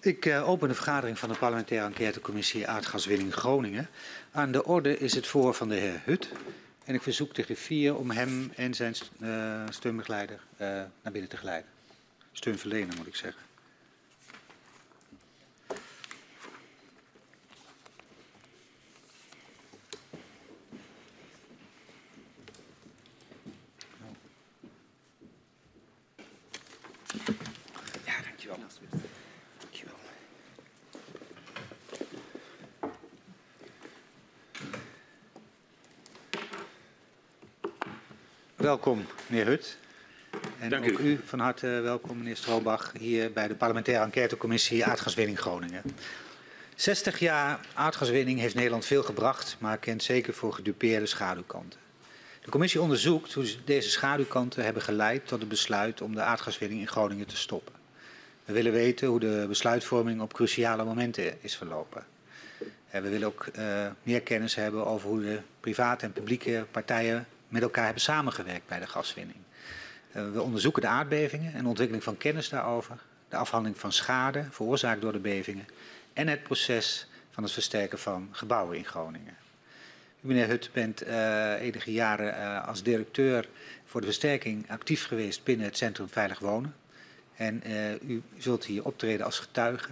Ik uh, open de vergadering van de parlementaire enquêtecommissie aardgaswinning Groningen. Aan de orde is het voor van de heer Hut. En ik verzoek de griffier om hem en zijn uh, steunbegeleider uh, naar binnen te geleiden. Steunverlener moet ik zeggen. Welkom, meneer Hut. En Dank ook u. u van harte welkom, meneer Stroobach, hier bij de parlementaire enquêtecommissie aardgaswinning Groningen. 60 jaar aardgaswinning heeft Nederland veel gebracht, maar kent zeker voor gedupeerde schaduwkanten. De commissie onderzoekt hoe deze schaduwkanten hebben geleid tot het besluit om de aardgaswinning in Groningen te stoppen. We willen weten hoe de besluitvorming op cruciale momenten is verlopen. En we willen ook uh, meer kennis hebben over hoe de private en publieke partijen met elkaar hebben samengewerkt bij de gaswinning. Uh, we onderzoeken de aardbevingen en de ontwikkeling van kennis daarover, de afhandeling van schade veroorzaakt door de bevingen en het proces van het versterken van gebouwen in Groningen. U, meneer Hut, bent uh, enige jaren uh, als directeur voor de versterking actief geweest binnen het Centrum Veilig Wonen. En u zult hier optreden als getuige.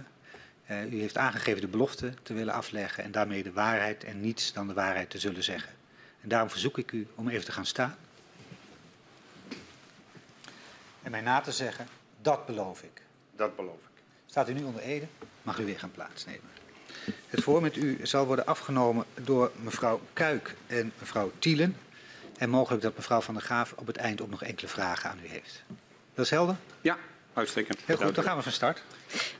u heeft aangegeven de belofte te willen afleggen en daarmee de waarheid en niets dan de waarheid te zullen zeggen. En daarom verzoek ik u om even te gaan staan. En mij na te zeggen, dat beloof ik. Dat beloof ik. Staat u nu onder Ede, mag u weer gaan plaatsnemen. Het voor met u zal worden afgenomen door mevrouw Kuik en mevrouw Thielen. En mogelijk dat mevrouw Van der Graaf op het eind ook nog enkele vragen aan u heeft. Dat is helder? Ja, uitstekend. Heel goed, dan gaan we van start.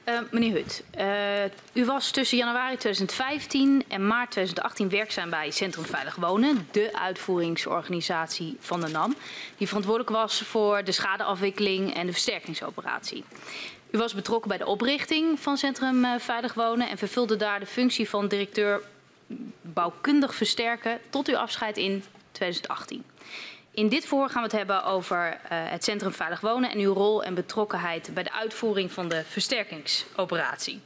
Uh, meneer Hut, uh, u was tussen januari 2015 en maart 2018 werkzaam bij Centrum Veilig Wonen, de uitvoeringsorganisatie van de NAM, die verantwoordelijk was voor de schadeafwikkeling en de versterkingsoperatie. U was betrokken bij de oprichting van Centrum uh, Veilig Wonen en vervulde daar de functie van directeur bouwkundig versterken tot uw afscheid in 2018. In dit voor gaan we het hebben over uh, het Centrum Veilig Wonen en uw rol en betrokkenheid bij de uitvoering van de versterkingsoperatie.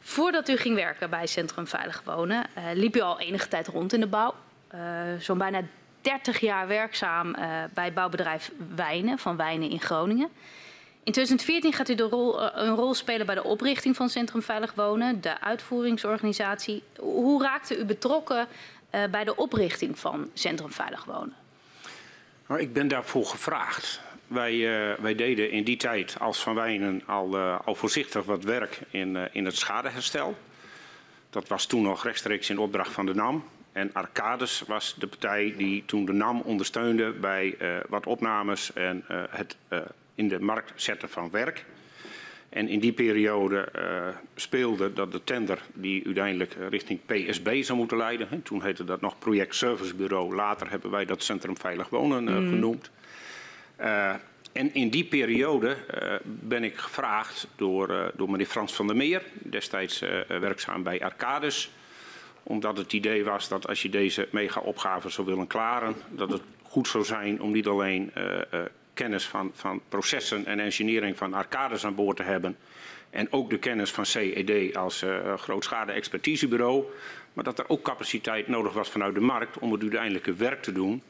Voordat u ging werken bij Centrum Veilig Wonen, uh, liep u al enige tijd rond in de bouw. Uh, Zo'n bijna 30 jaar werkzaam bij bouwbedrijf Wijnen van Wijnen in Groningen. In 2014 gaat u de rol, een rol spelen bij de oprichting van Centrum Veilig Wonen, de uitvoeringsorganisatie. Hoe raakte u betrokken bij de oprichting van Centrum Veilig Wonen? Nou, ik ben daarvoor gevraagd. Wij, uh, wij, deden in die tijd als Van Wijnen al, uh, al voorzichtig wat werk in, uh, in het schadeherstel. Dat was toen nog rechtstreeks in opdracht van de NAM. En Arcades was de partij die toen de NAM ondersteunde bij wat opnames en het in de markt zetten van werk. En in die periode uh, speelde dat de tender die uiteindelijk richting PSB zou moeten leiden. Hè, toen heette dat nog Project Service Bureau. Later hebben wij dat Centrum Veilig Wonen uh, mm. genoemd. Uh, en in die periode ben ik gevraagd door, door meneer Frans van der Meer, destijds werkzaam bij Arcades. Omdat het idee was dat als je deze mega-opgave zou willen klaren, dat het goed zou zijn om niet alleen kennis van, van processen en engineering van Arcades aan boord te hebben. En ook de kennis van CED als uh, grootschade expertisebureau. Maar dat er ook capaciteit nodig was vanuit de markt om het uiteindelijke werk te doen.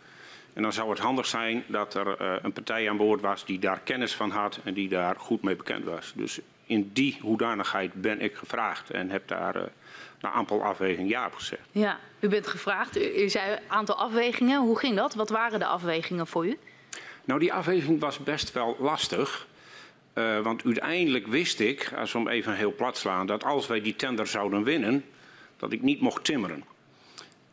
En dan zou het handig zijn dat er uh, een partij aan boord was die daar kennis van had en die daar goed mee bekend was. Dus in die hoedanigheid ben ik gevraagd en heb daar uh, na aantal afwegingen ja op gezegd. Ja, u bent gevraagd. U, u zei een aantal afwegingen. Hoe ging dat? Wat waren de afwegingen voor u? Nou, die afweging was best wel lastig. Uh, want uiteindelijk wist ik, als we hem even heel plat slaan, dat als wij die tender zouden winnen, dat ik niet mocht timmeren.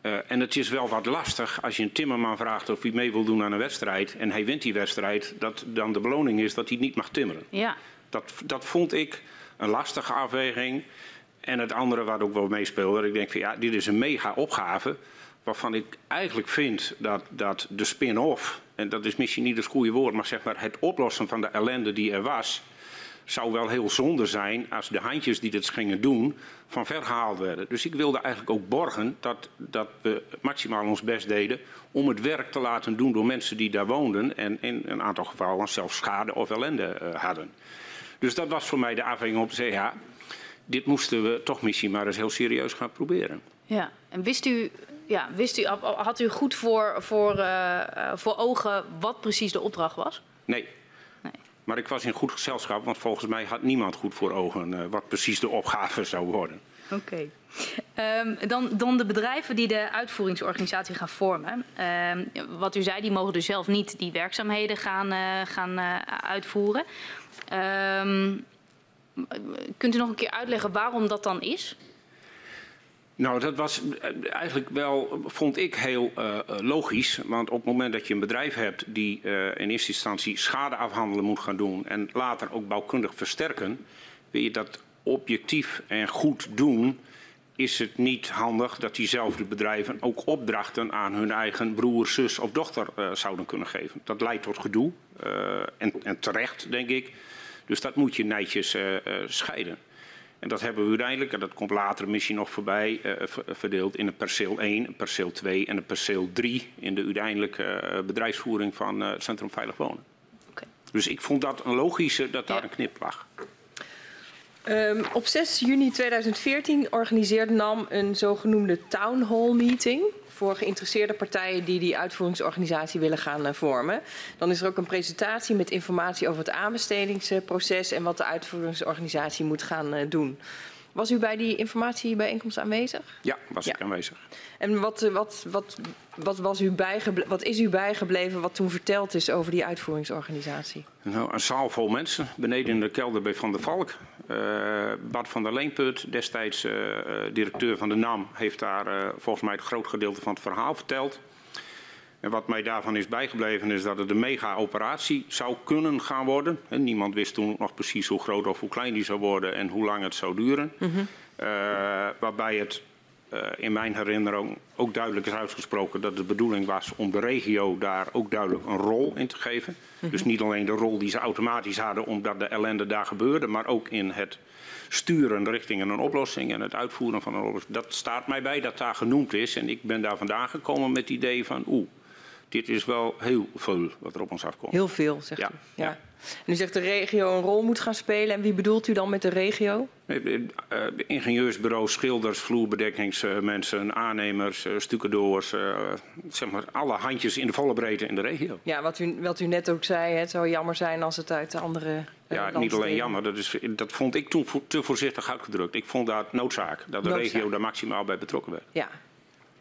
Uh, en het is wel wat lastig als je een timmerman vraagt of hij mee wil doen aan een wedstrijd en hij wint die wedstrijd, dat dan de beloning is dat hij niet mag timmeren. Ja. Dat, dat vond ik een lastige afweging. En het andere wat ook wel meespeelde, ik denk van ja, dit is een mega opgave waarvan ik eigenlijk vind dat, dat de spin-off, en dat is misschien niet het goede woord, maar zeg maar het oplossen van de ellende die er was, zou wel heel zonde zijn als de handjes die dit gingen doen van ver gehaald werden. Dus ik wilde eigenlijk ook borgen dat, dat we maximaal ons best deden om het werk te laten doen door mensen die daar woonden en in een aantal gevallen zelfs schade of ellende uh, hadden. Dus dat was voor mij de afweging om te zeggen, ja, dit moesten we toch misschien maar eens heel serieus gaan proberen. Ja, en wist u, ja, wist u had u goed voor, voor, uh, voor ogen wat precies de opdracht was? Nee. nee. Maar ik was in goed gezelschap, want volgens mij had niemand goed voor ogen uh, wat precies de opgave zou worden. Oké. Okay. Um, dan, dan, de bedrijven die de uitvoeringsorganisatie gaan vormen. Um, wat u zei, die mogen dus zelf niet die werkzaamheden gaan, uh, gaan uitvoeren. Um, kunt u nog een keer uitleggen waarom dat dan is? Nou, dat was eigenlijk wel, vond ik heel uh, logisch. Want op het moment dat je een bedrijf hebt die in eerste instantie schade afhandelen moet gaan doen en later ook bouwkundig versterken, wil je dat objectief en goed doen, is het niet handig dat diezelfde bedrijven ook opdrachten aan hun eigen broer, zus of dochter zouden kunnen geven. Dat leidt tot gedoe en, en, terecht, denk ik. Dus dat moet je netjes scheiden. En dat hebben we uiteindelijk, en dat komt later misschien nog voorbij, uh, verdeeld in een perceel 1, een perceel 2 en een perceel 3 in de uiteindelijke uh, bedrijfsvoering van uh, het Centrum Veilig Wonen. Okay. Dus ik vond dat een logische dat daar ja. een knip lag. Um, op 6 juni 2014 organiseert NAM een zogenoemde town hall meeting voor geïnteresseerde partijen die die uitvoeringsorganisatie willen gaan uh, vormen. Dan is er ook een presentatie met informatie over het aanbestedingsproces en wat de uitvoeringsorganisatie moet gaan uh, doen. Was u bij die informatiebijeenkomst aanwezig? Ja, was ja. ik aanwezig. En wat, wat, wat, wat, was u wat is u bijgebleven wat toen verteld is over die uitvoeringsorganisatie? Nou, een zaal vol mensen beneden in de kelder bij Van der Valk. Uh, Bart van der Leenput, destijds uh, directeur van de NAM, heeft daar uh, volgens mij het groot gedeelte van het verhaal verteld. En wat mij daarvan is bijgebleven is dat het een mega-operatie zou kunnen gaan worden. En niemand wist toen nog precies hoe groot of hoe klein die zou worden en hoe lang het zou duren. Mm -hmm. uh, waarbij het uh, in mijn herinnering ook duidelijk is uitgesproken dat de bedoeling was om de regio daar ook duidelijk een rol in te geven. Mm -hmm. Dus niet alleen de rol die ze automatisch hadden omdat de ellende daar gebeurde, maar ook in het sturen richting een oplossing en het uitvoeren van een oplossing. Dat staat mij bij dat daar genoemd is en ik ben daar vandaan gekomen met het idee van oeh dit is wel heel veel wat er op ons afkomt. Heel veel, zegt ja. u. Ja. ja. En u zegt de regio een rol moet gaan spelen. En wie bedoelt u dan met de regio? Ingenieursbureaus, schilders, vloerbedekkingsmensen, aannemers, stucadoors. zeg maar alle handjes in de volle breedte in de regio. Ja, wat u, wat u net ook zei, het zou jammer zijn als het uit de andere ja, niet alleen jammer. Dat, is, dat vond ik toen te voorzichtig uitgedrukt. Ik vond dat noodzaak, dat de noodzaak. regio daar maximaal bij betrokken werd. Ja,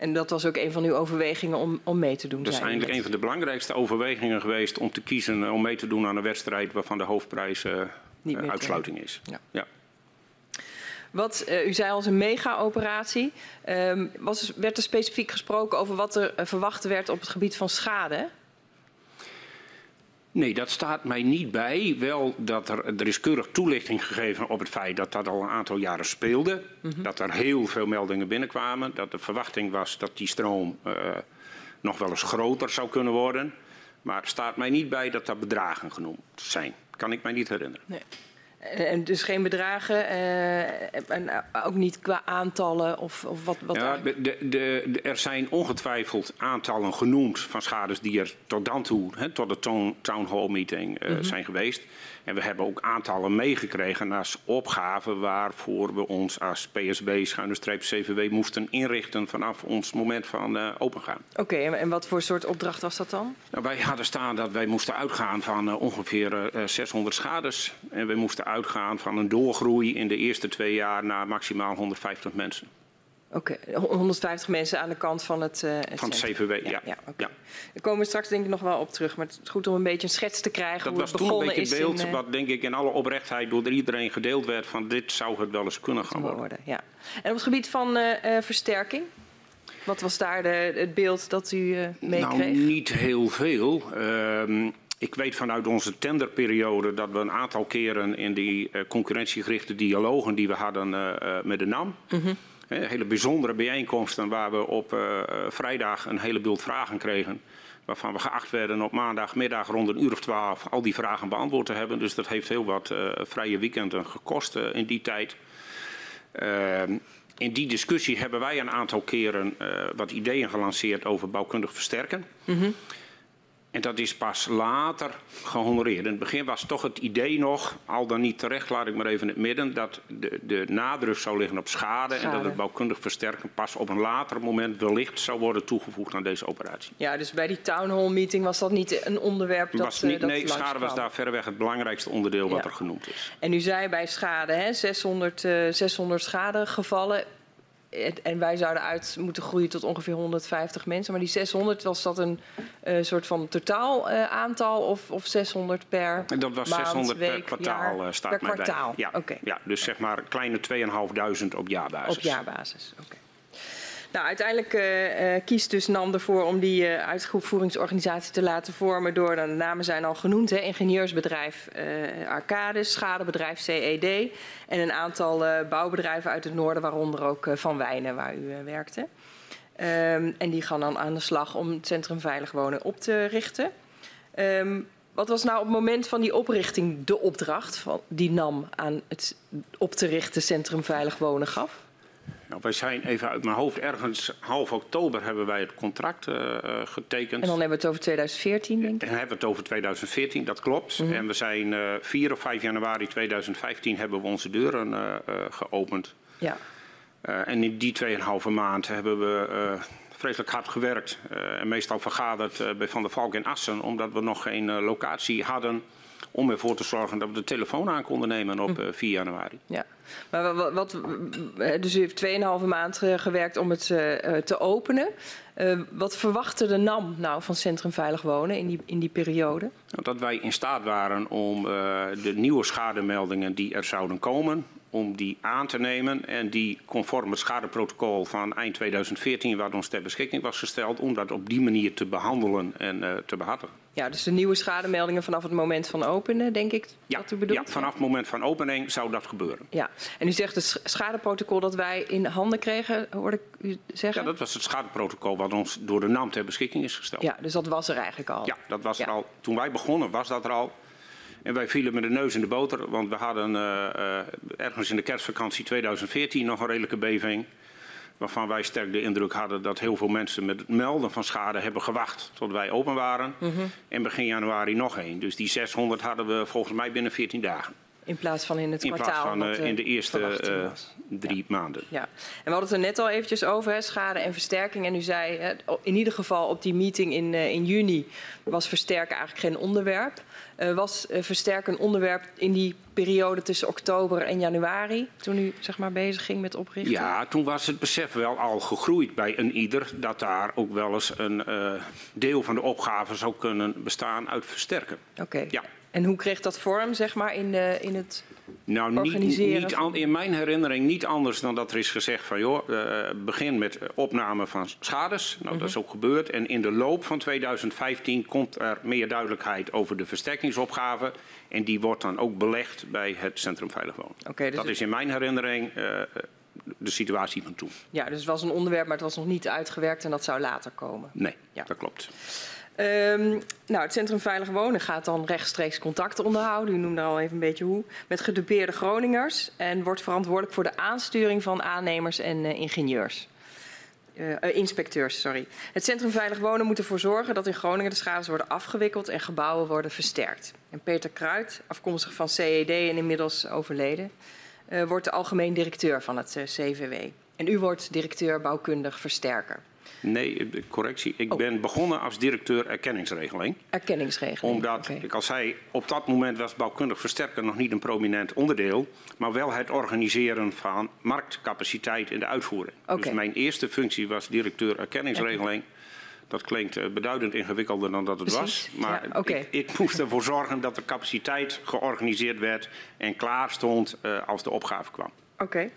en dat was ook een van uw overwegingen om, om mee te doen? Dat is eigenlijk een van de belangrijkste overwegingen geweest om te kiezen om mee te doen aan een wedstrijd waarvan de hoofdprijs uh, uh, uitsluiting is. Ja. ja. Wat, uh, u zei als een mega-operatie. Um, werd er specifiek gesproken over wat er verwacht werd op het gebied van schade? Nee, dat staat mij niet bij. Wel dat er, er is keurig toelichting gegeven op het feit dat dat al een aantal jaren speelde. Mm -hmm. Dat er heel veel meldingen binnenkwamen. Dat de verwachting was dat die stroom uh, nog wel eens groter zou kunnen worden. Maar staat mij niet bij dat daar bedragen genoemd zijn. Kan ik mij niet herinneren. Nee. En dus geen bedragen uh, en ook niet qua aantallen of, of wat, wat ja, de, de, de, er zijn ongetwijfeld aantallen genoemd van schades die er tot dan toe, hè, tot de town, town hall meeting mm -hmm. zijn geweest. En we hebben ook aantallen meegekregen als opgave waarvoor we ons als PSB, schuine-streep CVW, moesten inrichten vanaf ons moment van uh, opengaan. Oké, okay, en wat voor soort opdracht was dat dan? Nou, wij hadden staan dat wij moesten uitgaan van uh, ongeveer uh, 600 schades. En we moesten uitgaan van een doorgroei in de eerste twee jaar naar maximaal 150 mensen. Oké, okay, 150 mensen aan de kant van het, uh, het Van het CVW, ja. ja, ja, okay. ja. Daar komen we straks denk ik nog wel op terug. Maar het is goed om een beetje een schets te krijgen dat hoe het begonnen is. Dat was toen een beetje het beeld wat denk ik in alle oprechtheid door iedereen gedeeld werd. Van dit zou het wel eens kunnen gaan worden. worden. Ja. En op het gebied van uh, uh, versterking? Wat was daar de, het beeld dat u meekreeg? Nou, niet heel veel. Uh, ik weet vanuit onze tenderperiode dat we een aantal keren in die concurrentiegerichte dialogen die we hadden uh, met de NAM... Mm -hmm hele bijzondere bijeenkomsten waar we op uh, vrijdag een hele bult vragen kregen. Waarvan we geacht werden op maandagmiddag rond een uur of twaalf al die vragen beantwoord te hebben. Dus dat heeft heel wat uh, vrije weekenden gekost in die tijd. in die discussie hebben wij een aantal keren wat ideeën gelanceerd over bouwkundig versterken. -hmm. En dat is pas later gehonoreerd. In het begin was toch het idee nog, al dan niet terecht, laat ik maar even in het midden, dat de, de nadruk zou liggen op schade, en dat het bouwkundig versterken pas op een later moment wellicht zou worden toegevoegd aan deze operatie. Ja, dus bij die town hall meeting was dat niet een onderwerp dat, was niet, dat Nee, schade was daar verreweg het belangrijkste onderdeel wat er genoemd is. En u zei bij schade, hè, 600, uh, 600 schadegevallen. En wij zouden uit moeten groeien tot ongeveer 150 mensen. Maar die 600, was dat een uh, soort van totaal uh, aantal of, of 600 per Dat was maand, 600 week, per kwartaal jaar, uh, staat per mij kwartaal. bij. Ja, okay. ja, dus zeg maar kleine 2.500 op jaarbasis. Op jaarbasis, oké. Okay. Nou, uiteindelijk uh, uh, kiest dus NAM ervoor om die uh, uitvoeringsorganisatie te laten vormen door, de namen zijn al genoemd, hè, ingenieursbedrijf Arcadis, schadebedrijf CED en een aantal bouwbedrijven uit het noorden, waaronder ook Van Wijnen, waar u werkte. Um, en die gaan dan aan de slag om het Centrum Veilig Wonen op te richten. Um, wat was nou op het moment van die oprichting de opdracht van, die NAM aan het op te richten Centrum Veilig Wonen gaf? Nou, wij zijn even uit mijn hoofd, ergens half oktober hebben wij het contract uh, getekend. En dan hebben we het over 2014, denk ik? En dan hebben we het over 2014, dat klopt. Mm -hmm. En we zijn uh, 4 of 5 januari 2015 hebben we onze deuren uh, geopend. Ja. En in die 2,5 maand hebben we vreselijk hard gewerkt. En meestal vergaderd bij Van der Valk in Assen, omdat we nog geen locatie hadden om ervoor te zorgen dat we de telefoon aan konden nemen op uh, 4 januari. Ja, maar wat, wat, dus u heeft 2,5 maand gewerkt om het te openen. Uh, wat verwachtte de NAM nou van Centrum Veilig Wonen in die, in die periode? Dat wij in staat waren om de nieuwe schademeldingen die er zouden komen, om die aan te nemen en die conform het schadeprotocol van eind 2014, wat ons ter beschikking was gesteld, om dat op die manier te behandelen en uh, te behartigen. Ja, dus de nieuwe schademeldingen vanaf het moment van openen, denk ik ja, dat u bedoelt? Ja, vanaf het moment van opening zou dat gebeuren. Ja, en u zegt het schadeprotocol dat wij in handen kregen, hoorde ik u zeggen? Ja, dat was het schadeprotocol wat ons door de NAM ter beschikking is gesteld. Ja, dus dat was er eigenlijk al? Ja, dat was ja. er al. Toen wij begonnen was dat er al. En wij vielen met de neus in de boter, want we hadden uh, uh, ergens in de kerstvakantie 2014 nog een redelijke beving. Waarvan wij sterk de indruk hadden dat heel veel mensen met het melden van schade hebben gewacht tot wij open waren. Mm -hmm. En begin januari nog één. Dus die 600 hadden we volgens mij binnen 14 dagen. In plaats van in het in kwartaal? In plaats van uh, in de eerste drie ja. maanden. Ja. En we hadden het er net al eventjes over, hè, schade en versterking. En u zei, hè, in ieder geval op die meeting in, in juni was versterken eigenlijk geen onderwerp. Uh, was uh, versterken een onderwerp in die periode tussen oktober en januari, toen u zeg maar, bezig ging met oprichten? Ja, toen was het besef wel al gegroeid bij een ieder dat daar ook wel eens een uh, deel van de opgave zou kunnen bestaan uit versterken. Oké. Okay. Ja. En hoe kreeg dat vorm, zeg maar, in, de, in het nou? Niet, niet an, in mijn herinnering niet anders dan dat er is gezegd van... joh, uh, begin met opname van schades. Nou, mm -hmm. dat is ook gebeurd. En in de loop van 2015 komt er meer duidelijkheid over de versterkingsopgave. En die wordt dan ook belegd bij het Centrum Veilig Wonen. Okay, dus dat is in mijn herinnering uh, de situatie van toen. Ja, dus het was een onderwerp, maar het was nog niet uitgewerkt en dat zou later komen. Nee, ja. dat klopt. Um, nou, het Centrum Veilig Wonen gaat dan rechtstreeks contacten onderhouden. U noemde al even een beetje hoe. Met gedupeerde Groningers. En wordt verantwoordelijk voor de aansturing van aannemers en uh, ingenieurs. Uh, uh, inspecteurs, sorry. Het Centrum Veilig Wonen moet ervoor zorgen dat in Groningen de schades worden afgewikkeld en gebouwen worden versterkt. En Peter Kruid, afkomstig van CED en inmiddels overleden, wordt de algemeen directeur van het CVW. En u wordt directeur bouwkundig versterker. Nee, correctie. Ik oh. ben begonnen als directeur erkenningsregeling. Erkenningsregeling. Omdat, okay. ik al zei, op dat moment was bouwkundig versterken nog niet een prominent onderdeel. Maar wel het organiseren van marktcapaciteit in de uitvoering. Okay. Dus mijn eerste functie was directeur erkenningsregeling. Dat klinkt beduidend ingewikkelder dan dat het Precies. was. Maar ja, okay. ik, ik, moest ervoor zorgen dat de capaciteit georganiseerd werd en klaar stond uh, als de opgave kwam. Oké.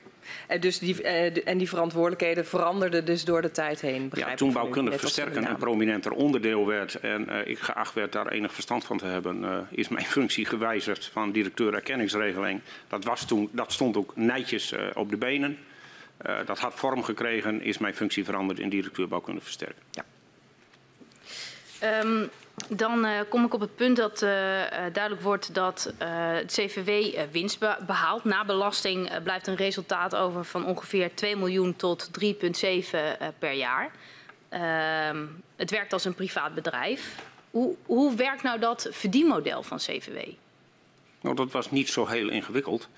En, dus die, uh, en die verantwoordelijkheden veranderden dus door de tijd heen. Ja, toen bouwkundig versterken een prominenter onderdeel werd en uh, ik geacht werd daar enig verstand van te hebben, uh, is mijn functie gewijzigd van directeur erkenningsregeling. Dat, was toen, dat stond ook netjes op de benen. dat had vorm gekregen, is mijn functie veranderd in directeur bouwkundig versterken. Ja. Um, dan uh, kom ik op het punt dat uh, duidelijk wordt dat uh, het CVW winst be behaalt. Na belasting blijft een resultaat over van ongeveer 2 miljoen tot 3,7 per jaar. Ehm, het werkt als een privaat bedrijf. Hoe, hoe werkt nou dat verdienmodel van CVW? Nou, dat was niet zo heel ingewikkeld.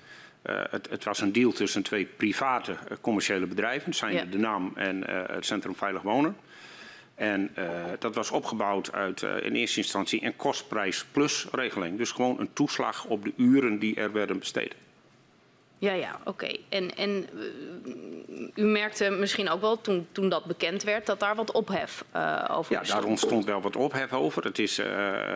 Uh, het, het, was een deal tussen twee private uh, commerciële bedrijven, zijn ja. de NAM en uh, het Centrum Veilig Wonen. En dat was opgebouwd uit in eerste instantie een kostprijs plus regeling. Dus gewoon een toeslag op de uren die er werden besteed. Ja, ja, oké. En, en u merkte misschien ook wel toen, toen dat bekend werd dat daar wat ophef uh, over Ja, daar ontstond wel wat ophef over. Het, is, uh,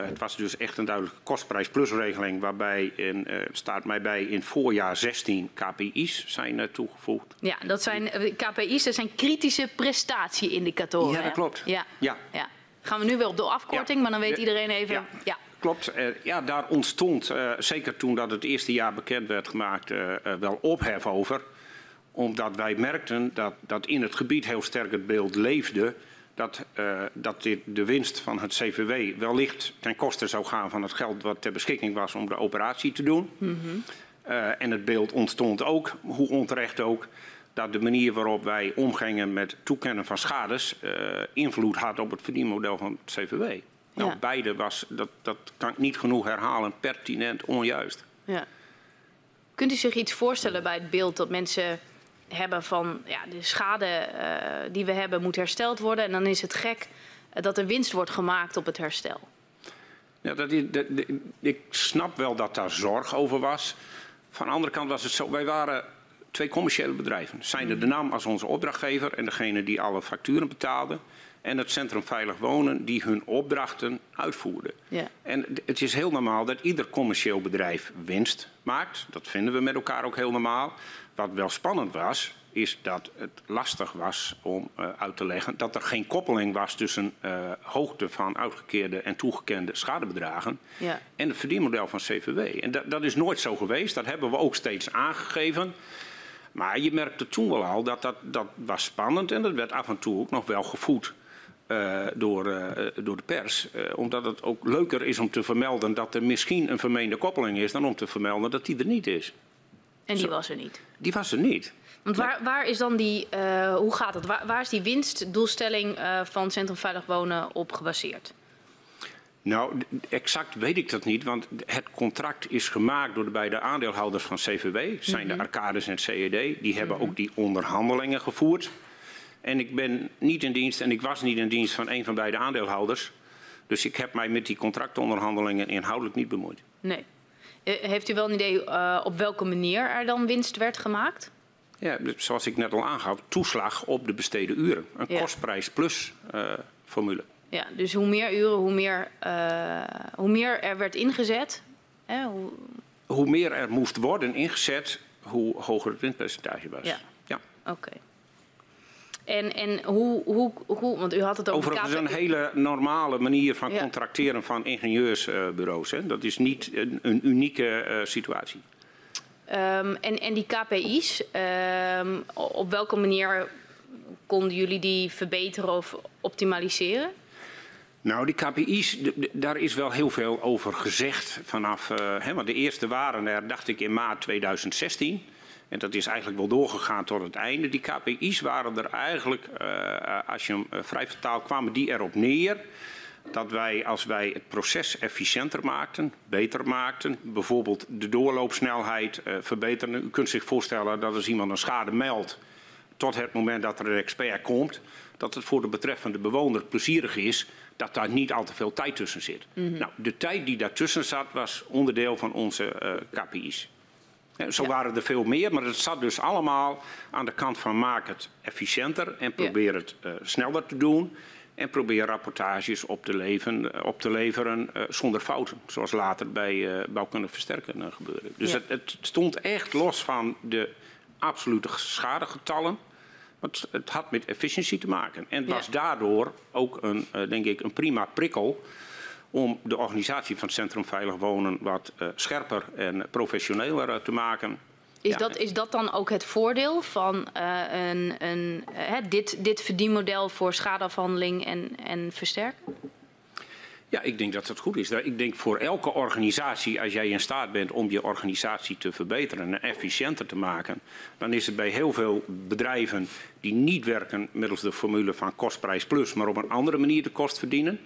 het was dus echt een duidelijke kostprijs plus regeling waarbij uh, staat mij bij in voorjaar 16 KPI's zijn toegevoegd. Ja, dat zijn KPI's, dat zijn kritische prestatieindicatoren. Ja, dat klopt. Ja. ja. ja. Gaan we nu wel op de afkorting, ja. maar dan weet iedereen even. Ja. ja. Klopt. ja, daar ontstond, uh, zeker toen dat het eerste jaar bekend werd gemaakt, uh, wel ophef over. Omdat wij merkten dat, dat in het gebied heel sterk het beeld leefde dat, dat dit, de winst van het CVW wellicht ten koste zou gaan van het geld wat ter beschikking was om de operatie te doen. Mm -hmm. en het beeld ontstond ook, hoe onterecht ook, dat de manier waarop wij omgingen met toekennen van schades invloed had op het verdienmodel van het CVW. Nou, Ja. beide was, dat, dat kan ik niet genoeg herhalen, pertinent onjuist. Ja. Kunt u zich iets voorstellen bij het beeld dat mensen hebben van ja, de schade uh, die we hebben moet hersteld worden en dan is het gek uh, dat er winst wordt gemaakt op het herstel? Ja, dat is, dat, dat, ik snap wel dat daar zorg over was. Van de andere kant was het zo, wij waren twee commerciële bedrijven. Zijn de NAM als onze opdrachtgever en degene die alle facturen betaalde en het Centrum Veilig Wonen die hun opdrachten uitvoerden. Ja. En het is heel normaal dat ieder commercieel bedrijf winst maakt. Dat vinden we met elkaar ook heel normaal. Wat wel spannend was, is dat het lastig was om uh, uit te leggen dat er geen koppeling was tussen uh, hoogte van uitgekeerde en toegekende schadebedragen Ja. en het verdienmodel van CVW. En dat, dat is nooit zo geweest. Dat hebben we ook steeds aangegeven. Maar je merkte toen wel al dat dat, dat was spannend en dat werd af en toe ook nog wel gevoed. Uh, door, uh, door de pers. Uh, omdat het ook leuker is om te vermelden dat er misschien een vermeende koppeling is, dan om te vermelden dat die er niet is. En die Zo. was er niet. Die was er niet. Want waar, waar is dan die, hoe gaat het? Waar, waar is die winstdoelstelling van Centrum Veilig Wonen op gebaseerd? Nou, exact weet ik dat niet, want het contract is gemaakt door de beide aandeelhouders van CVW, zijn Mhm. de Arcades en het CED. Die hebben ook die onderhandelingen gevoerd. En ik ben niet in dienst en ik was niet in dienst van een van beide aandeelhouders. Dus ik heb mij met die contractonderhandelingen inhoudelijk niet bemoeid. Nee. Uh, heeft u wel een idee uh, op welke manier er dan winst werd gemaakt? Ja, dus zoals ik net al aangaf, toeslag op de besteden uren. Een Ja. kostprijs plus uh, formule. Ja, dus hoe meer uren, hoe meer, uh, hoe meer er werd ingezet. Hè, hoe... Hoe meer er moest worden ingezet, hoe hoger het winstpercentage was. Ja. ja. Oké. Okay. En, en hoe, hoe, hoe, want u had het over Overigens een hele normale manier van contracteren van ingenieursbureaus. Hè. Dat is niet een, een unieke uh, situatie. Um, en, en die KPI's, um, op welke manier konden jullie die verbeteren of optimaliseren? Nou, die KPI's, daar is wel heel veel over gezegd vanaf. Uh, hè, want de eerste waren er, dacht ik, in maart 2016. En dat is eigenlijk wel doorgegaan tot het einde. Die KPI's waren er eigenlijk, uh, als je hem uh, vrij vertaalt, kwamen die erop neer. Dat wij, als wij het proces efficiënter maakten, beter maakten, bijvoorbeeld de doorloopsnelheid uh, verbeteren. U kunt zich voorstellen dat als iemand een schade meldt, tot het moment dat er een expert komt, dat het voor de betreffende bewoner plezierig is dat daar niet al te veel tijd tussen zit. Mhm. Mm -hmm. Nou, de tijd die daartussen zat was onderdeel van onze KPI's. Zo ja. waren er veel meer, maar het zat dus allemaal aan de kant van maak het efficiënter en probeer het uh, sneller te doen. En probeer rapportages op te, leven, op te leveren uh, zonder fouten. Zoals later bij uh, bouwkundig versterken uh, gebeurde. Dus ja. het, het, stond echt los van de absolute schadegetallen. Het, het had met efficiëntie te maken. En het was daardoor ook een, denk ik, een prima prikkel om de organisatie van het Centrum Veilig Wonen wat uh, scherper en professioneler uh, te maken. Is, ja. dat, is dat dan ook het voordeel van uh, een, een, dit, dit verdienmodel voor schadeafhandeling en, en versterken? Ja, ik denk dat het goed is. Ik denk voor elke organisatie, als jij in staat bent om je organisatie te verbeteren en efficiënter te maken, dan is het bij heel veel bedrijven die niet werken middels de formule van kostprijs plus, maar op een andere manier de kost verdienen.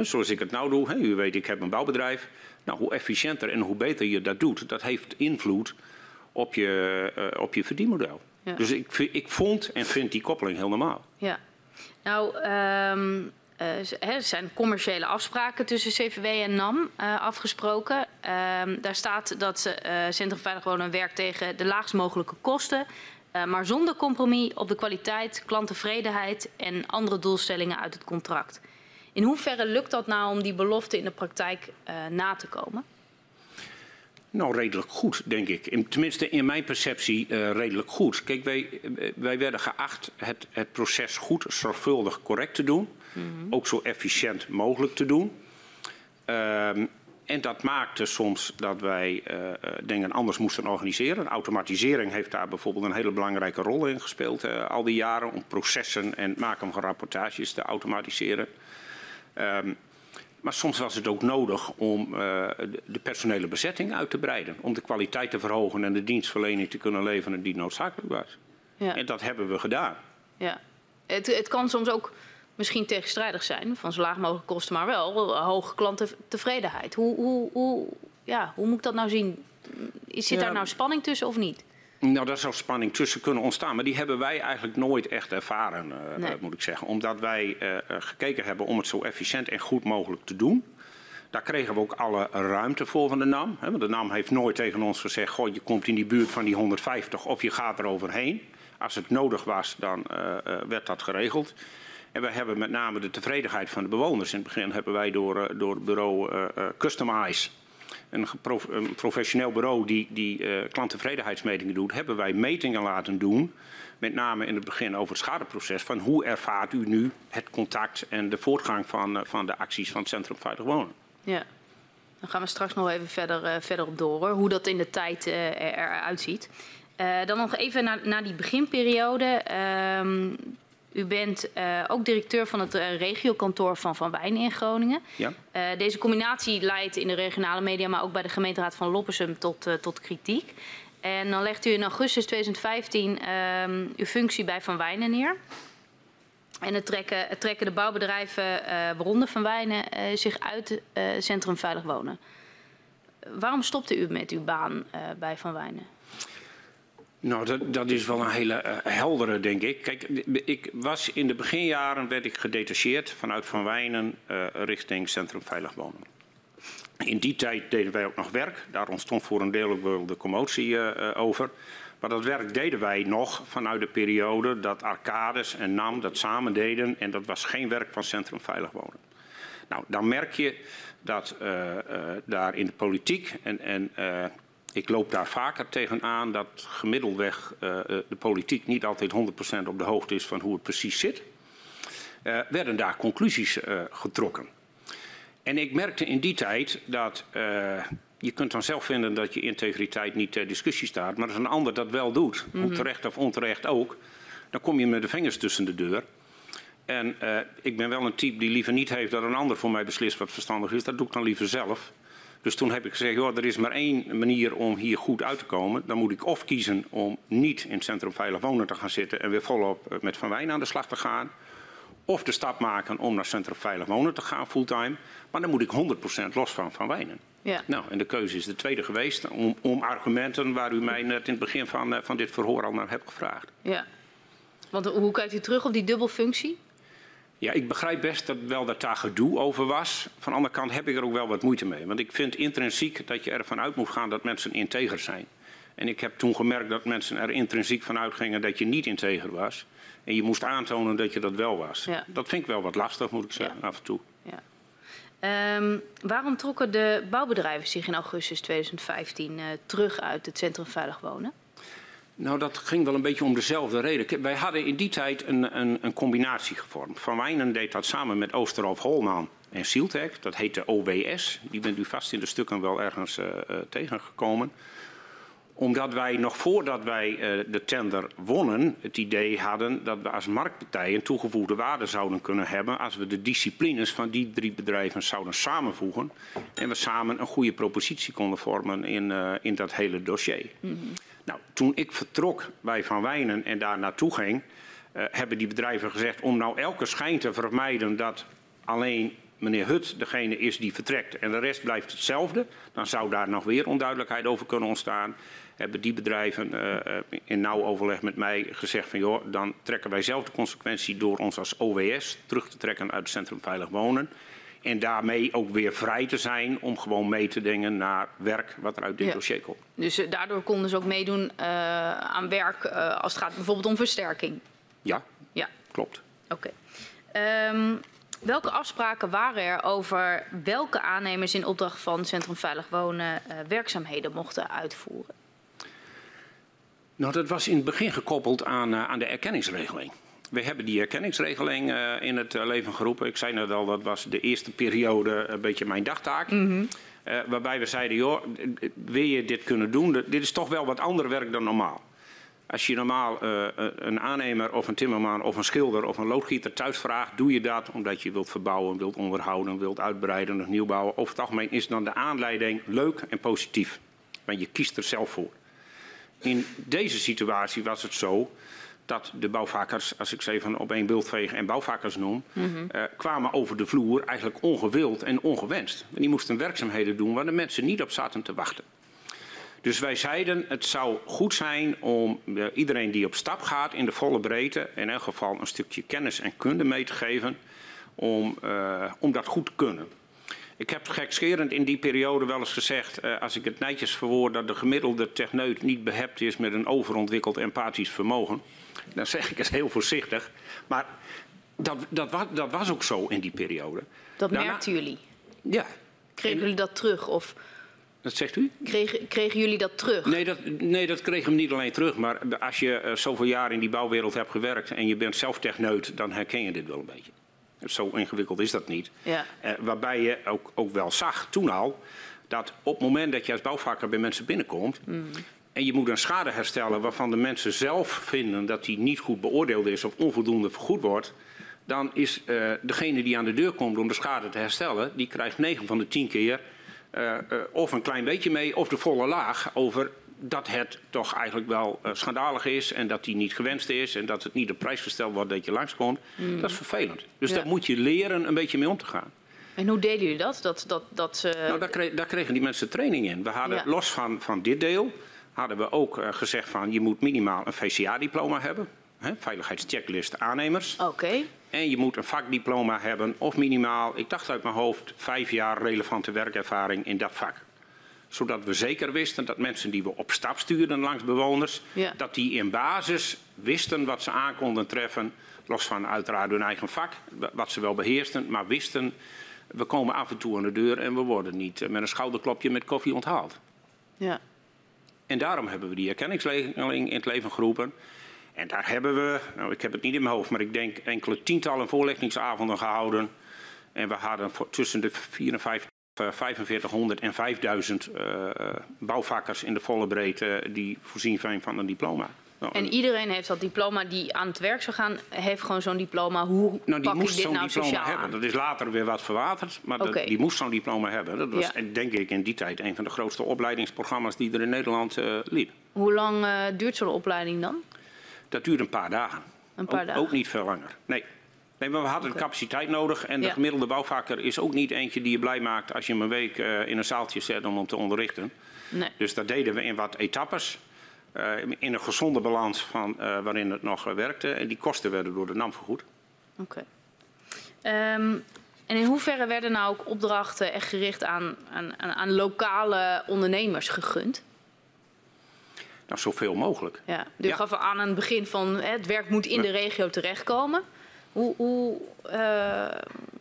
Zoals ik het nou doe. U weet, ik heb een bouwbedrijf. Nou, hoe efficiënter en hoe beter je dat doet, dat heeft invloed op je, uh, op je verdienmodel. Ja. Dus ik, ik vond en vind die koppeling heel normaal. Ja. Nou, um, uh, er zijn commerciële afspraken tussen CVW en NAM uh, afgesproken. Uh, daar staat dat Centrum Veilig Wonen werkt tegen de laagst mogelijke kosten. maar zonder compromis op de kwaliteit, klanttevredenheid en andere doelstellingen uit het contract. In hoeverre lukt dat nou om die belofte in de praktijk na te komen? Nou, redelijk goed, denk ik. In, tenminste, in mijn perceptie uh, redelijk goed. Kijk, wij, wij werden geacht het, het proces goed, zorgvuldig, correct te doen. Mm -hmm. Ook zo efficiënt mogelijk te doen. Um, en dat maakte soms dat wij uh, dingen anders moesten organiseren. Automatisering heeft daar bijvoorbeeld een hele belangrijke rol in gespeeld uh, al die jaren. Om processen en het maken van rapportages te automatiseren. Um, maar soms was het ook nodig om uh, de personele bezetting uit te breiden. Om de kwaliteit te verhogen en de dienstverlening te kunnen leveren die noodzakelijk was. Ja. En dat hebben we gedaan. Ja. Het, het kan soms ook misschien tegenstrijdig zijn, van zo laag mogelijk kosten, maar wel hoge klanttevredenheid. Hoe, hoe, hoe, ja, hoe moet ik dat nou zien? Zit ja. daar nou spanning tussen of niet? Nou, daar zou spanning tussen kunnen ontstaan. Maar die hebben wij eigenlijk nooit echt ervaren, uh, nee. moet ik zeggen. Omdat wij uh, gekeken hebben om het zo efficiënt en goed mogelijk te doen. Daar kregen we ook alle ruimte voor van de NAM. Hè, want de NAM heeft nooit tegen ons gezegd... Goh, je komt in die buurt van die 150 of je gaat er overheen. Als het nodig was, dan uh, werd dat geregeld. En we hebben met name de tevredenheid van de bewoners. In het begin hebben wij door, door het bureau Customize een, een professioneel bureau die, die uh, klanttevredenheidsmetingen doet, hebben wij metingen laten doen. Met name in het begin over het schadeproces. Van hoe ervaart u nu het contact en de voortgang van, uh, van de acties van het Centrum Veilig Wonen? Ja, dan gaan we straks nog even verder, uh, verder op door. Hoe dat in de tijd eruit ziet. dan nog even naar, naar die beginperiode. U bent uh, ook directeur van het uh, regiokantoor van Van Wijn in Groningen. Ja. Uh, deze combinatie leidt in de regionale media, maar ook bij de gemeenteraad van Loppersum tot, tot kritiek. En dan legt u in augustus 2015 ehm, uw functie bij Van Wijnen neer. En het trekken, het trekken de bouwbedrijven, waaronder Van Wijnen, zich uit het Centrum Veilig Wonen. Waarom stopte u met uw baan bij Van Wijnen? Nou, dat, dat, is wel een hele uh, heldere, denk ik. Kijk, ik was in de beginjaren werd ik gedetacheerd vanuit Van Wijnen uh, richting Centrum Veilig Wonen. In die tijd deden wij ook nog werk. Daar ontstond voor een deel ook wel de commotie uh, over. Maar dat werk deden wij nog vanuit de periode dat Arcades en NAM dat samen deden. En dat was geen werk van Centrum Veilig Wonen. Nou, dan merk je dat daar in de politiek en, en ik loop daar vaker tegenaan dat gemiddelweg uh, de politiek niet altijd 100% op de hoogte is van hoe het precies zit. Uh, werden daar conclusies uh, getrokken. En ik merkte in die tijd dat je kunt dan zelf vinden dat je integriteit niet ter discussie staat, maar als een ander dat wel doet, mm -hmm. terecht of onterecht ook, dan kom je met de vingers tussen de deur. En ik ben wel een type die liever niet heeft dat een ander voor mij beslist wat verstandig is. Dat doe ik dan liever zelf. Dus toen heb ik gezegd, joh, er is maar één manier om hier goed uit te komen. Dan moet ik of kiezen om niet in het Centrum Veilig Wonen te gaan zitten en weer volop eh, met Van Wijn aan de slag te gaan. Of de stap maken om naar Centrum Veilig Wonen te gaan fulltime. Maar dan moet ik 100% los van Van Wijnen. Ja. Nou, en de keuze is de tweede geweest om, om argumenten waar u mij net in het begin van, uh, van dit verhoor al naar hebt gevraagd. Ja, want hoe kijkt u terug op die dubbelfunctie? Ja, ik begrijp best dat wel dat daar gedoe over was. Van de andere kant heb ik er ook wel wat moeite mee. Want ik vind intrinsiek dat je ervan uit moet gaan dat mensen integer zijn. En ik heb toen gemerkt dat mensen er intrinsiek van uitgingen dat je niet integer was. En je moest aantonen dat je dat wel was. Ja. Dat vind ik wel wat lastig, moet ik zeggen, ja. af en toe. Ja. Um, waarom trokken de bouwbedrijven zich in augustus 2015 uh, terug uit het Centrum Veilig Wonen? Nou, dat ging wel een beetje om dezelfde reden. Wij hadden in die tijd een, een, een combinatie gevormd. Van Wijnen deed dat samen met Oosterhof Holman en Sieltec. Dat heette OWS. Die bent u vast in de stukken wel ergens uh, uh, tegengekomen. Omdat wij nog voordat wij uh, de tender wonnen het idee hadden dat we als marktpartij een toegevoegde waarde zouden kunnen hebben als we de disciplines van die drie bedrijven zouden samenvoegen en we samen een goede propositie konden vormen in, in dat hele dossier. Mm. Nou, toen ik vertrok bij Van Wijnen en daar naartoe ging, uh, hebben die bedrijven gezegd om nou elke schijn te vermijden dat alleen meneer Hut degene is die vertrekt en de rest blijft hetzelfde, dan zou daar nog weer onduidelijkheid over kunnen ontstaan. Hebben die bedrijven uh, in nauw overleg met mij gezegd van joh, dan trekken wij zelf de consequentie door ons als OWS terug te trekken uit het Centrum Veilig Wonen. En daarmee ook weer vrij te zijn om gewoon mee te denken naar werk wat er uit dit dossier komt. Dus uh, daardoor konden ze ook meedoen uh, aan werk uh, als het gaat bijvoorbeeld om versterking? Ja, ja. klopt. Oké. Okay. Um, welke afspraken waren er over welke aannemers in opdracht van Centrum Veilig Wonen werkzaamheden mochten uitvoeren? Nou, dat was in het begin gekoppeld aan, aan de erkenningsregeling. We hebben die erkenningsregeling uh, in het uh, leven geroepen. Ik zei net al, dat was de eerste periode een beetje mijn dagtaak. Mm -hmm. uh, waarbij we zeiden, joh, wil je dit kunnen doen? Dit is toch wel wat ander werk dan normaal. Als je normaal een aannemer of een timmerman of een schilder of een loodgieter thuis vraagt, doe je dat omdat je wilt verbouwen, wilt onderhouden, wilt uitbreiden of nieuw bouwen. Over het algemeen is dan de aanleiding leuk en positief. Want je kiest er zelf voor. In deze situatie was het zo dat de bouwvakkers, als ik ze even op één beeld veeg en bouwvakkers noem, mm -hmm. uh, kwamen over de vloer eigenlijk ongewild en ongewenst. En die moesten werkzaamheden doen waar de mensen niet op zaten te wachten. Dus wij zeiden, het zou goed zijn om uh, iedereen die op stap gaat in de volle breedte, in elk geval een stukje kennis en kunde mee te geven, om, uh, om dat goed te kunnen. Ik heb gekscherend in die periode wel eens gezegd, uh, als ik het netjes verwoord, dat de gemiddelde techneut niet behept is met een overontwikkeld empathisch vermogen. Dan zeg ik het heel voorzichtig. Maar dat, dat, was, dat was ook zo in die periode. Dat Daarna, merkten jullie? Ja. Kregen jullie dat terug? Of dat zegt u? Kregen, kregen jullie dat terug? Nee dat, nee, dat kregen we niet alleen terug. Maar als je uh, zoveel jaar in die bouwwereld hebt gewerkt en je bent zelf techneut, dan herken je dit wel een beetje. Zo ingewikkeld is dat niet. Ja. Uh, waarbij je ook, ook wel zag toen al dat op het moment dat je als bouwvakker bij mensen binnenkomt, mm. En je moet een schade herstellen waarvan de mensen zelf vinden dat die niet goed beoordeeld is of onvoldoende vergoed wordt, dan is uh, degene die aan de deur komt om de schade te herstellen, die krijgt 9 van de 10 keer uh, uh, of een klein beetje mee of de volle laag over dat het toch eigenlijk wel schandalig is en dat die niet gewenst is en dat het niet op prijs gesteld wordt dat je langskomt. Mm. Dat is vervelend. Dus ja. daar moet je leren een beetje mee om te gaan. En hoe deden jullie dat? dat, dat, dat uh... Nou, daar, kreeg, daar, kregen die mensen training in. We hadden ja. los van, van dit deel, hadden we ook uh, gezegd van je moet minimaal een VCA-diploma hebben. Hè, veiligheidschecklist aannemers. Oké. Okay. En je moet een vakdiploma hebben of minimaal, ik dacht uit mijn hoofd, vijf jaar relevante werkervaring in dat vak zodat we zeker wisten dat mensen die we op stap stuurden langs bewoners, ja. dat die in basis wisten wat ze aan konden treffen, los van uiteraard hun eigen vak, wat ze wel beheersten, maar wisten, we komen af en toe aan de deur en we worden niet met een schouderklopje met koffie onthaald. Ja. En daarom hebben we die erkenningsregeling in het leven geroepen. En daar hebben we, nou ik heb het niet in mijn hoofd, maar ik denk enkele tientallen voorlichtingsavonden gehouden. En we hadden tussen de 54 4500 en 5000 uh, bouwvakkers in de volle breedte die voorzien zijn van een diploma. Nou, en iedereen heeft dat diploma die aan het werk zou gaan, heeft gewoon zo'n diploma. Hoe nou, die pak moest dit nou diploma sociaal hebben. aan? Dat is later weer wat verwaterd, maar dat, die moest zo'n diploma hebben. Dat was Ja. denk ik in die tijd een van de grootste opleidingsprogramma's die er in Nederland eh, liep. Hoe lang eh, duurt zo'n opleiding dan? Dat duurde een paar dagen. Een paar ook, dagen. ook niet veel langer. Nee. Nee, maar we hadden capaciteit nodig. En de Ja. gemiddelde bouwvakker is ook niet eentje die je blij maakt als je hem een week eh, in een zaaltje zet om hem te onderrichten. Nee. Dus dat deden we in wat etappes. Eh, in een gezonde balans van, eh, waarin het nog eh, werkte. En die kosten werden door de NAM vergoed. Oké. Ehm, en in hoeverre werden nou ook opdrachten echt gericht aan, aan, aan, lokale ondernemers gegund? Nou, zoveel mogelijk. Ja. U Ja. gaf aan aan het begin van hè, het werk moet in de regio terechtkomen. Hoe, hoe,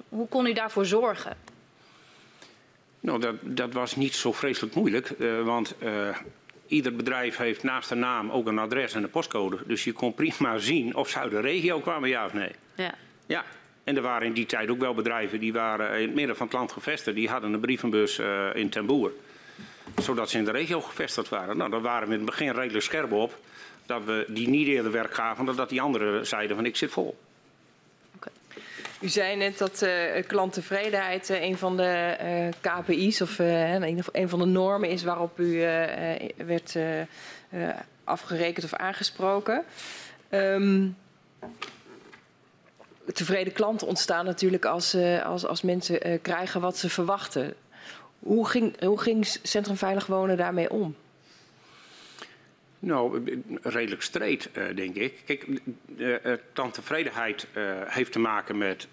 hoe kon u daarvoor zorgen? Nou, dat, dat was niet zo vreselijk moeilijk. want ieder bedrijf heeft naast de naam ook een adres en een postcode. Dus je kon prima zien of ze uit de regio kwamen, ja of nee. Ja. Ja, en er waren in die tijd ook wel bedrijven die waren in het midden van het land gevestigd. Die hadden een brievenbus eh, in Ten Boer. Zodat ze in de regio gevestigd waren. Nou, daar waren we in het begin redelijk scherp op. Dat we die niet eerder werk gaven dan dat die anderen zeiden van ik zit vol. U zei net dat eh, klanttevredenheid eh, een van de eh, KPI's of een, een van de normen is waarop u werd afgerekend of aangesproken. Ehm, tevreden klanten ontstaan natuurlijk als, als, als mensen krijgen wat ze verwachten. Hoe ging, hoe ging Centrum Veilig Wonen daarmee om? Nou, redelijk streed, uh, denk ik. Kijk, uh, klanttevredenheid heeft te maken met,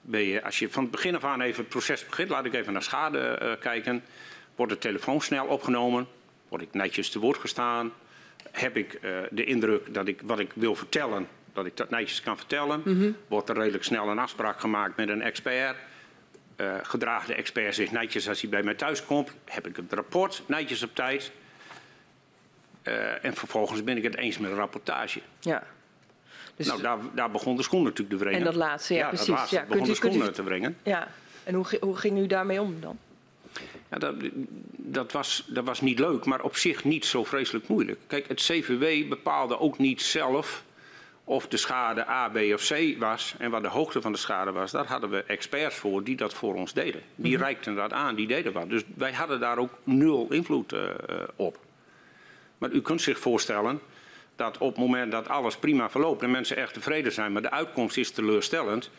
ben je, als je van het begin af aan even het proces begint, laat ik even naar schade kijken. Wordt de telefoon snel opgenomen? Word ik netjes te woord gestaan? Heb ik de indruk dat ik wat ik wil vertellen, dat ik dat netjes kan vertellen? Mm -hmm. Wordt er redelijk snel een afspraak gemaakt met een expert? Gedraagt de expert zich netjes als hij bij mij thuis komt? Heb ik het rapport netjes op tijd? Uh, en vervolgens ben ik het eens met een rapportage. Ja. Dus nou, daar, daar, begon de schoen natuurlijk te wringen. En dat laatste, ja, ja precies. Dat laatste ja, begon kunt u, de u, te wringen. Ja, en hoe, hoe ging u daarmee om dan? Ja, dat, dat, was, dat was niet leuk, maar op zich niet zo vreselijk moeilijk. Kijk, het CVW bepaalde ook niet zelf of de schade A, B of C was en wat de hoogte van de schade was. Daar hadden we experts voor die dat voor ons deden. Die mm -hmm. reikten dat aan, die deden wat. Dus wij hadden daar ook nul invloed uh, op. Maar u kunt zich voorstellen dat op het moment dat alles prima verloopt en mensen echt tevreden zijn, maar de uitkomst is teleurstellend,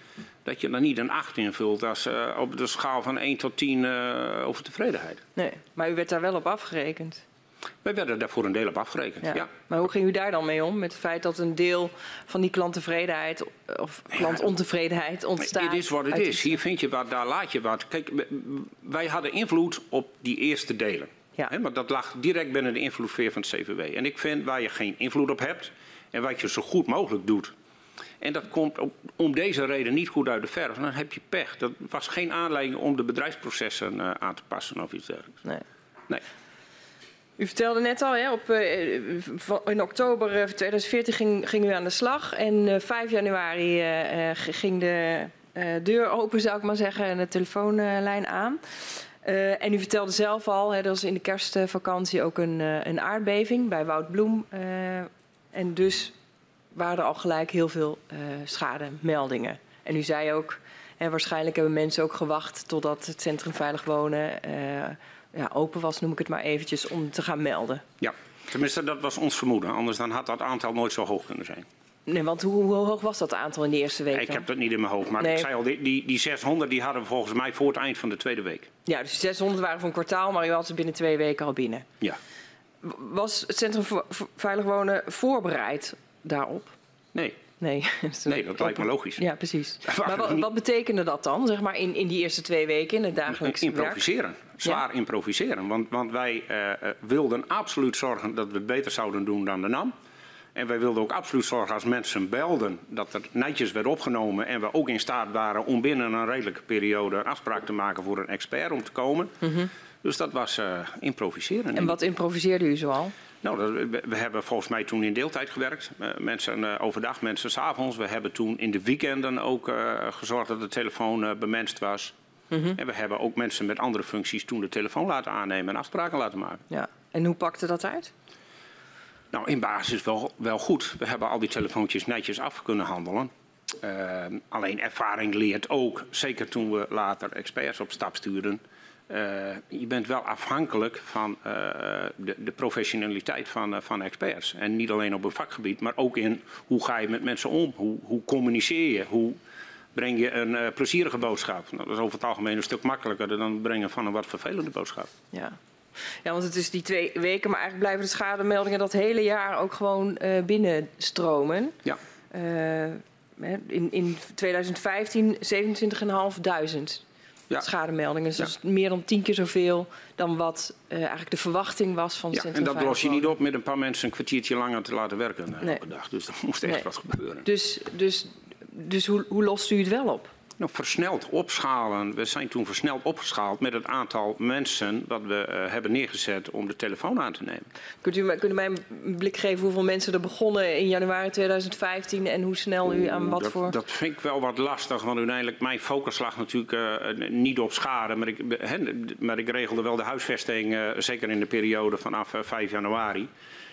dat je dan niet een 8 invult als uh, op de schaal van 1 tot 10 uh, over tevredenheid. Nee, maar u werd daar wel op afgerekend. Wij werden daar voor een deel op afgerekend, ja. ja. Maar hoe ging u daar dan mee om? Met het feit dat een deel van die klanttevredenheid of klantontevredenheid ontstaat? Het is wat het is. Hier vind je wat, daar laat je wat. Kijk, wij hadden invloed op die eerste delen. Ja. He, maar dat lag direct binnen de invloedssfeer van het CVW. En ik vind waar je geen invloed op hebt en wat je zo goed mogelijk doet. En dat komt op, om deze reden niet goed uit de verf. Dan heb je pech. Dat was geen aanleiding om de bedrijfsprocessen uh, aan te passen of iets dergelijks. Nee. nee. U vertelde net al, hè, op, uh, in oktober uh, 2014 ging, ging, u aan de slag. En uh, 5 januari uh, ging de deur open, zou ik maar zeggen, en de telefoonlijn aan. Uh, en u vertelde zelf al, hè, er was in de kerstvakantie ook een, uh, een aardbeving bij Wout Bloem. Uh, en dus waren er al gelijk heel veel schademeldingen. En u zei ook, hè, waarschijnlijk hebben mensen ook gewacht totdat het Centrum Veilig Wonen ja, open was, noem ik het maar eventjes, om te gaan melden. Ja, tenminste dat was ons vermoeden. Anders dan had dat aantal nooit zo hoog kunnen zijn. Nee, want hoe, hoe, hoog was dat aantal in de eerste week? Ik dan? heb dat niet in mijn hoofd, maar nee. ik zei al, die, die, die 600 die hadden we volgens mij voor het eind van de tweede week. Ja, dus 600 waren voor een kwartaal, maar u had ze binnen twee weken al binnen. Ja. Was het Centrum voor Veilig Wonen voorbereid daarop? Nee. Nee, dat, nee, dat lijkt me logisch. Ja, precies. Maar wat, wat, betekende dat dan, zeg maar, in, in die eerste twee weken in het dagelijks Improviseren. werk? Zwaar ja. improviseren. Want, want wij uh, wilden absoluut zorgen dat we het beter zouden doen dan de NAM. En wij wilden ook absoluut zorgen als mensen belden dat er netjes werd opgenomen en we ook in staat waren om binnen een redelijke periode afspraak te maken voor een expert om te komen. Mm -hmm. Dus dat was uh, improviseren. En wat improviseerde u zoal? Nou, we hebben volgens mij toen in deeltijd gewerkt. Uh, mensen uh, overdag, mensen s'avonds. We hebben toen in de weekenden ook uh, gezorgd dat de telefoon bemenst was. Mm -hmm. En we hebben ook mensen met andere functies toen de telefoon laten aannemen en afspraken laten maken. Ja. En hoe pakte dat uit? Nou, in basis wel, wel goed. We hebben al die telefoontjes netjes af kunnen handelen. Uh, alleen ervaring leert ook, zeker toen we later experts op stap stuurden. Uh, je bent wel afhankelijk van uh, de, de, professionaliteit van, van experts. En niet alleen op een vakgebied, maar ook in hoe ga je met mensen om? Hoe, hoe communiceer je? Hoe breng je een plezierige boodschap? Nou, dat is over het algemeen een stuk makkelijker dan het brengen van een wat vervelende boodschap. Ja. Ja, want het is die twee weken, maar eigenlijk blijven de schademeldingen dat hele jaar ook gewoon uh, binnenstromen. Ja. Uh, in, in 2015 27.500 ja. schademeldingen. Dus ja. dat is meer dan tien keer zoveel dan wat uh, eigenlijk de verwachting was van het ja, En dat los je niet op met een paar mensen een kwartiertje langer te laten werken nee. elke dag. Dus er moest echt nee. wat gebeuren. Dus, dus, dus hoe, hoe lost u het wel op? Nou, versneld opschalen. We zijn toen versneld opgeschaald met het aantal mensen wat we uh, hebben neergezet om de telefoon aan te nemen. Kunt u, kunt u mij een blik geven hoeveel mensen er begonnen in januari 2015 en hoe snel u aan wat dat, voor... Dat vind ik wel wat lastig, want uiteindelijk mijn focus lag natuurlijk uh, niet op schade. Maar ik, he, maar ik regelde wel de huisvesting, uh, zeker in de periode vanaf 5 januari.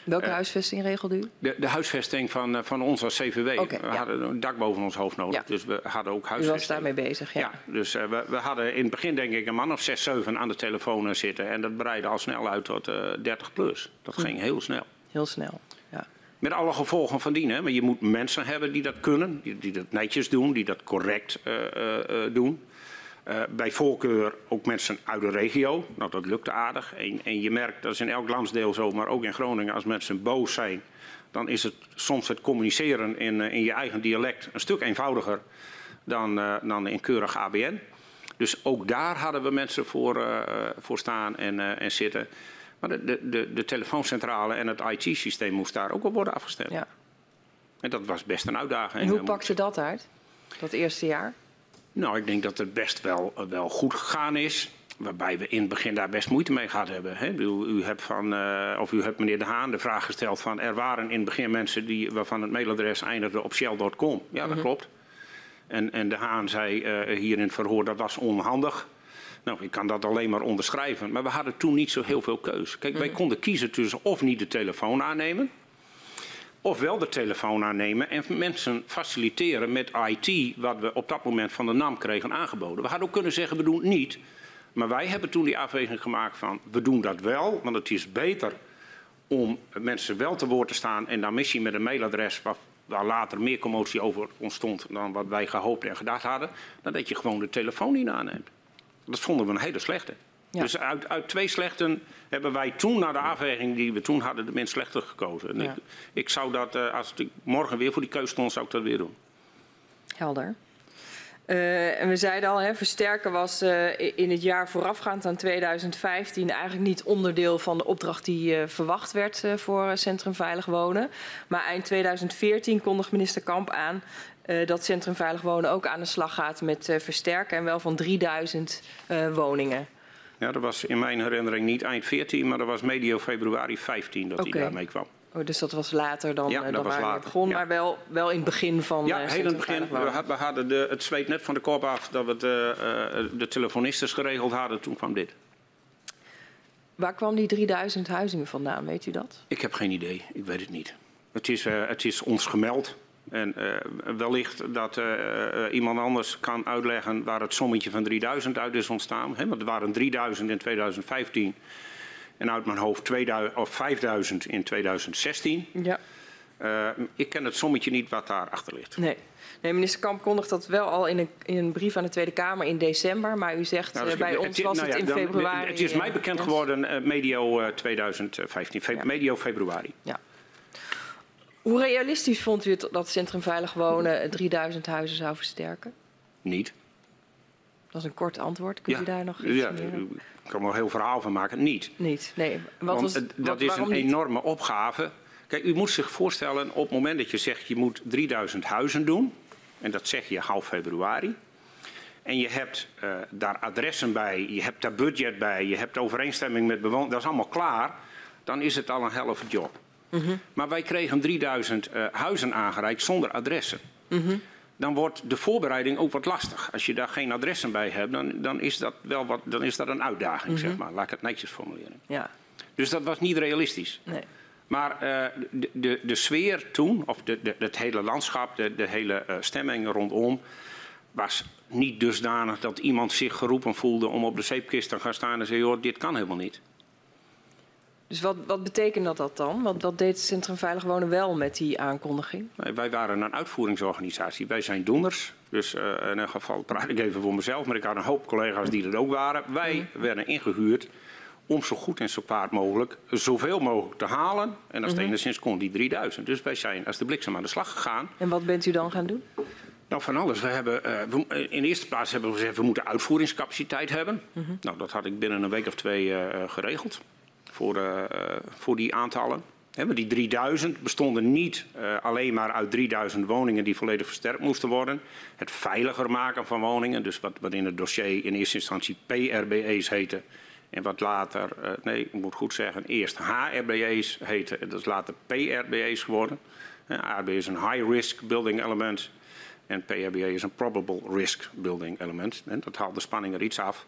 Welke uh, huisvesting regelde u? De, de huisvesting van, uh, van ons als CVW. Okay, we ja. hadden een dak boven ons hoofd nodig, dus we hadden ook huisvesting. U was daarmee bezig, ja. ja dus uh, we, we, hadden in het begin denk ik een man of 6, 7 aan de telefoon zitten. En dat breidde al snel uit tot 30 plus. Dat hm. ging heel snel. Heel snel, ja. Met alle gevolgen van dien. Hè? Maar je moet mensen hebben die dat kunnen, die, die dat netjes doen, die dat correct uh, uh, doen. Uh, bij voorkeur ook mensen uit de regio. Nou, dat lukte aardig. En, en, je merkt, dat is in elk landsdeel zo, maar ook in Groningen, als mensen boos zijn, dan is het soms het communiceren in, in je eigen dialect een stuk eenvoudiger dan, dan in keurig ABN. Dus ook daar hadden we mensen voor, voor staan en, en zitten. Maar de, de, de, telefooncentrale en het IT-systeem moest daar ook op worden afgestemd. Ja. En dat was best een uitdaging. En hoe pakte dat uit, dat eerste jaar? Nou, ik denk dat het best wel, wel goed gegaan is. Waarbij we in het begin daar best moeite mee gehad hebben. Hè? U, u, hebt van, uh, of u hebt meneer De Haan de vraag gesteld van... er waren in het begin mensen die, waarvan het mailadres eindigde op shell.com. Ja, dat mm -hmm. klopt. En, en De Haan zei uh, hier in het verhoor dat was onhandig. Nou, ik kan dat alleen maar onderschrijven. Maar we hadden toen niet zo heel veel keus. Kijk, wij konden kiezen tussen of niet de telefoon aannemen. Of wel de telefoon aannemen en mensen faciliteren met IT, wat we op dat moment van de NAM kregen aangeboden. We hadden ook kunnen zeggen, we doen het niet. Maar wij hebben toen die afweging gemaakt van, we doen dat wel, want het is beter om mensen wel te woord te staan en dan missie met een mailadres waar later meer commotie over ontstond dan wat wij gehoopt en gedacht hadden, dan dat je gewoon de telefoon niet aanneemt. Dat vonden we een hele slechte. Ja. Dus uit, uit, twee slechten hebben wij toen, naar de afweging die we toen hadden, de minst slechte gekozen. Ja. Ik, ik, zou dat, uh, als ik morgen weer voor die keuze stond, zou ik dat weer doen. Helder. Uh, en we zeiden al, hè, versterken was uh, in het jaar voorafgaand aan 2015 eigenlijk niet onderdeel van de opdracht die verwacht werd voor Centrum Veilig Wonen. Maar eind 2014 kondigde minister Kamp aan uh, dat Centrum Veilig Wonen ook aan de slag gaat met uh, versterken en wel van 3000 uh, woningen. Ja, dat was in mijn herinnering niet eind 14, maar dat was medio februari 15 dat okay. hij daarmee kwam. Oh, dus dat was later dan, ja, dan waar later. begon, ja. maar wel, wel in het begin van Ja, heel in het begin. We, we, hadden de, het zweet net van de kop af dat we de, de telefonistes geregeld hadden. Toen kwam dit. Waar kwam die 3000 huizingen vandaan, weet u dat? Ik heb geen idee, ik weet het niet. Het is, het is ons gemeld. En uh, wellicht dat uh, iemand anders kan uitleggen waar het sommetje van 3000 uit is ontstaan. Want er waren 3000 in 2015 en uit mijn hoofd 2000, of 5000 in 2016. Ja. Uh, ik ken het sommetje niet wat daarachter ligt. Nee. nee, minister Kamp kondigt dat wel al in een, in een, brief aan de Tweede Kamer in december. Maar u zegt nou, bij ons was nou ja, het in dan, februari. Het is mij bekend geworden medio 2015, fe ja. medio februari. Ja. Hoe realistisch vond u het dat Centrum Veilig Wonen 3000 huizen zou versterken? Niet. Dat is een kort antwoord. Kunt ja. u daar nog iets ja, meer? Ik kan er een heel verhaal van maken. Niet. Niet, nee. Wat Was, dat wat, is een enorme opgave. Kijk, u moet zich voorstellen, op het moment dat je zegt je moet 3000 huizen doen, en dat zeg je half februari, en je hebt uh, daar adressen bij, je hebt daar budget bij, je hebt overeenstemming met bewoners, dat is allemaal klaar, dan is het al een helft job. Mm -hmm. Maar wij kregen 3000 uh, huizen aangereikt zonder adressen. Mm -hmm. Dan wordt de voorbereiding ook wat lastig. Als je daar geen adressen bij hebt, dan, dan is dat wel wat, dan is dat een uitdaging, mm -hmm. zeg maar. Laat ik het netjes formuleren. Ja. Dus dat was niet realistisch. Nee. Maar uh, de, de, de, sfeer toen, of de, de, het hele landschap, de, de hele uh, stemming rondom, was niet dusdanig dat iemand zich geroepen voelde om op de zeepkist te gaan staan en zeggen: joh, dit kan helemaal niet. Dus wat, wat betekent dat, dat dan? Want wat deed het Centrum Veilig Wonen wel met die aankondiging? Wij waren een uitvoeringsorganisatie. Wij zijn doeners. Dus uh, in elk geval praat ik even voor mezelf, maar ik had een hoop collega's die dat ook waren. Wij mm. werden ingehuurd om zo goed en zo kwaad mogelijk zoveel mogelijk te halen. En als mm -hmm. enigszins kon die 3000. Dus wij zijn als de bliksem aan de slag gegaan. En wat bent u dan gaan doen? Nou, van alles. We hebben, uh, we, in de eerste plaats hebben we gezegd, we moeten uitvoeringscapaciteit hebben. Mm -hmm. Nou, dat had ik binnen een week of twee uh, geregeld voor, uh, voor die aantallen. He, die 3000 bestonden niet uh, alleen maar uit 3000 woningen die volledig versterkt moesten worden. Het veiliger maken van woningen, dus wat, wat in het dossier in eerste instantie PRBE's heette. En wat later, uh, nee, ik moet goed zeggen, eerst HRBE's heette. Dat is later PRBE's geworden. ARB is een high risk building element. En PRBE is een probable risk building element. En dat haalt de spanning er iets af.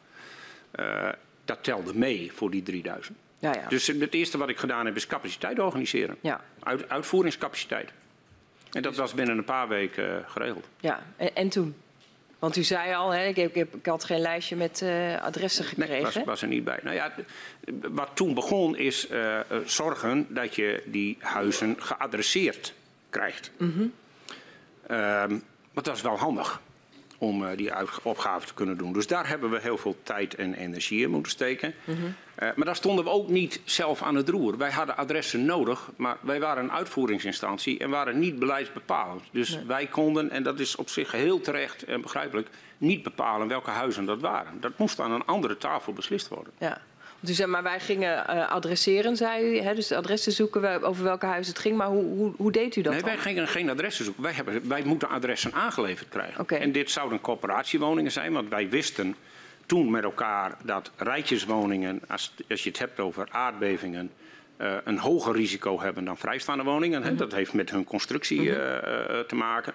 Dat telde mee voor die 3000. Ja, ja. Dus het eerste wat ik gedaan heb is capaciteit organiseren. Ja. Uit, uitvoeringscapaciteit. En dat was binnen een paar weken uh, geregeld. Ja, en, en, toen? Want u zei al, hè, ik, heb, ik, heb, ik had geen lijstje met uh, adressen gekregen. Nee, was, was er niet bij. Nou ja, wat toen begon is uh, zorgen dat je die huizen geadresseerd krijgt. Mm -hmm. um, want dat is wel handig om uh, die opgave te kunnen doen. Dus daar hebben we heel veel tijd en energie in moeten steken. Mm -hmm. uh, maar daar stonden we ook niet zelf aan het roer. Wij hadden adressen nodig, maar wij waren een uitvoeringsinstantie en waren niet beleidsbepalend. Dus nee. wij konden, en dat is op zich heel terecht en begrijpelijk, niet bepalen welke huizen dat waren. Dat moest aan een andere tafel beslist worden. Ja. U zei, maar wij gingen uh, adresseren, zei u. Hè? Dus adressen zoeken over welke huizen het ging. Maar hoe, hoe, hoe deed u dat Nee, dan? wij gingen geen adressen zoeken. Wij, hebben, wij moeten adressen aangeleverd krijgen. Okay. En dit zouden coöperatiewoningen zijn. Want wij wisten toen met elkaar dat rijtjeswoningen, als, als je het hebt over aardbevingen... Uh, een hoger risico hebben dan vrijstaande woningen. Mm -hmm. Dat heeft met hun constructie uh, te maken.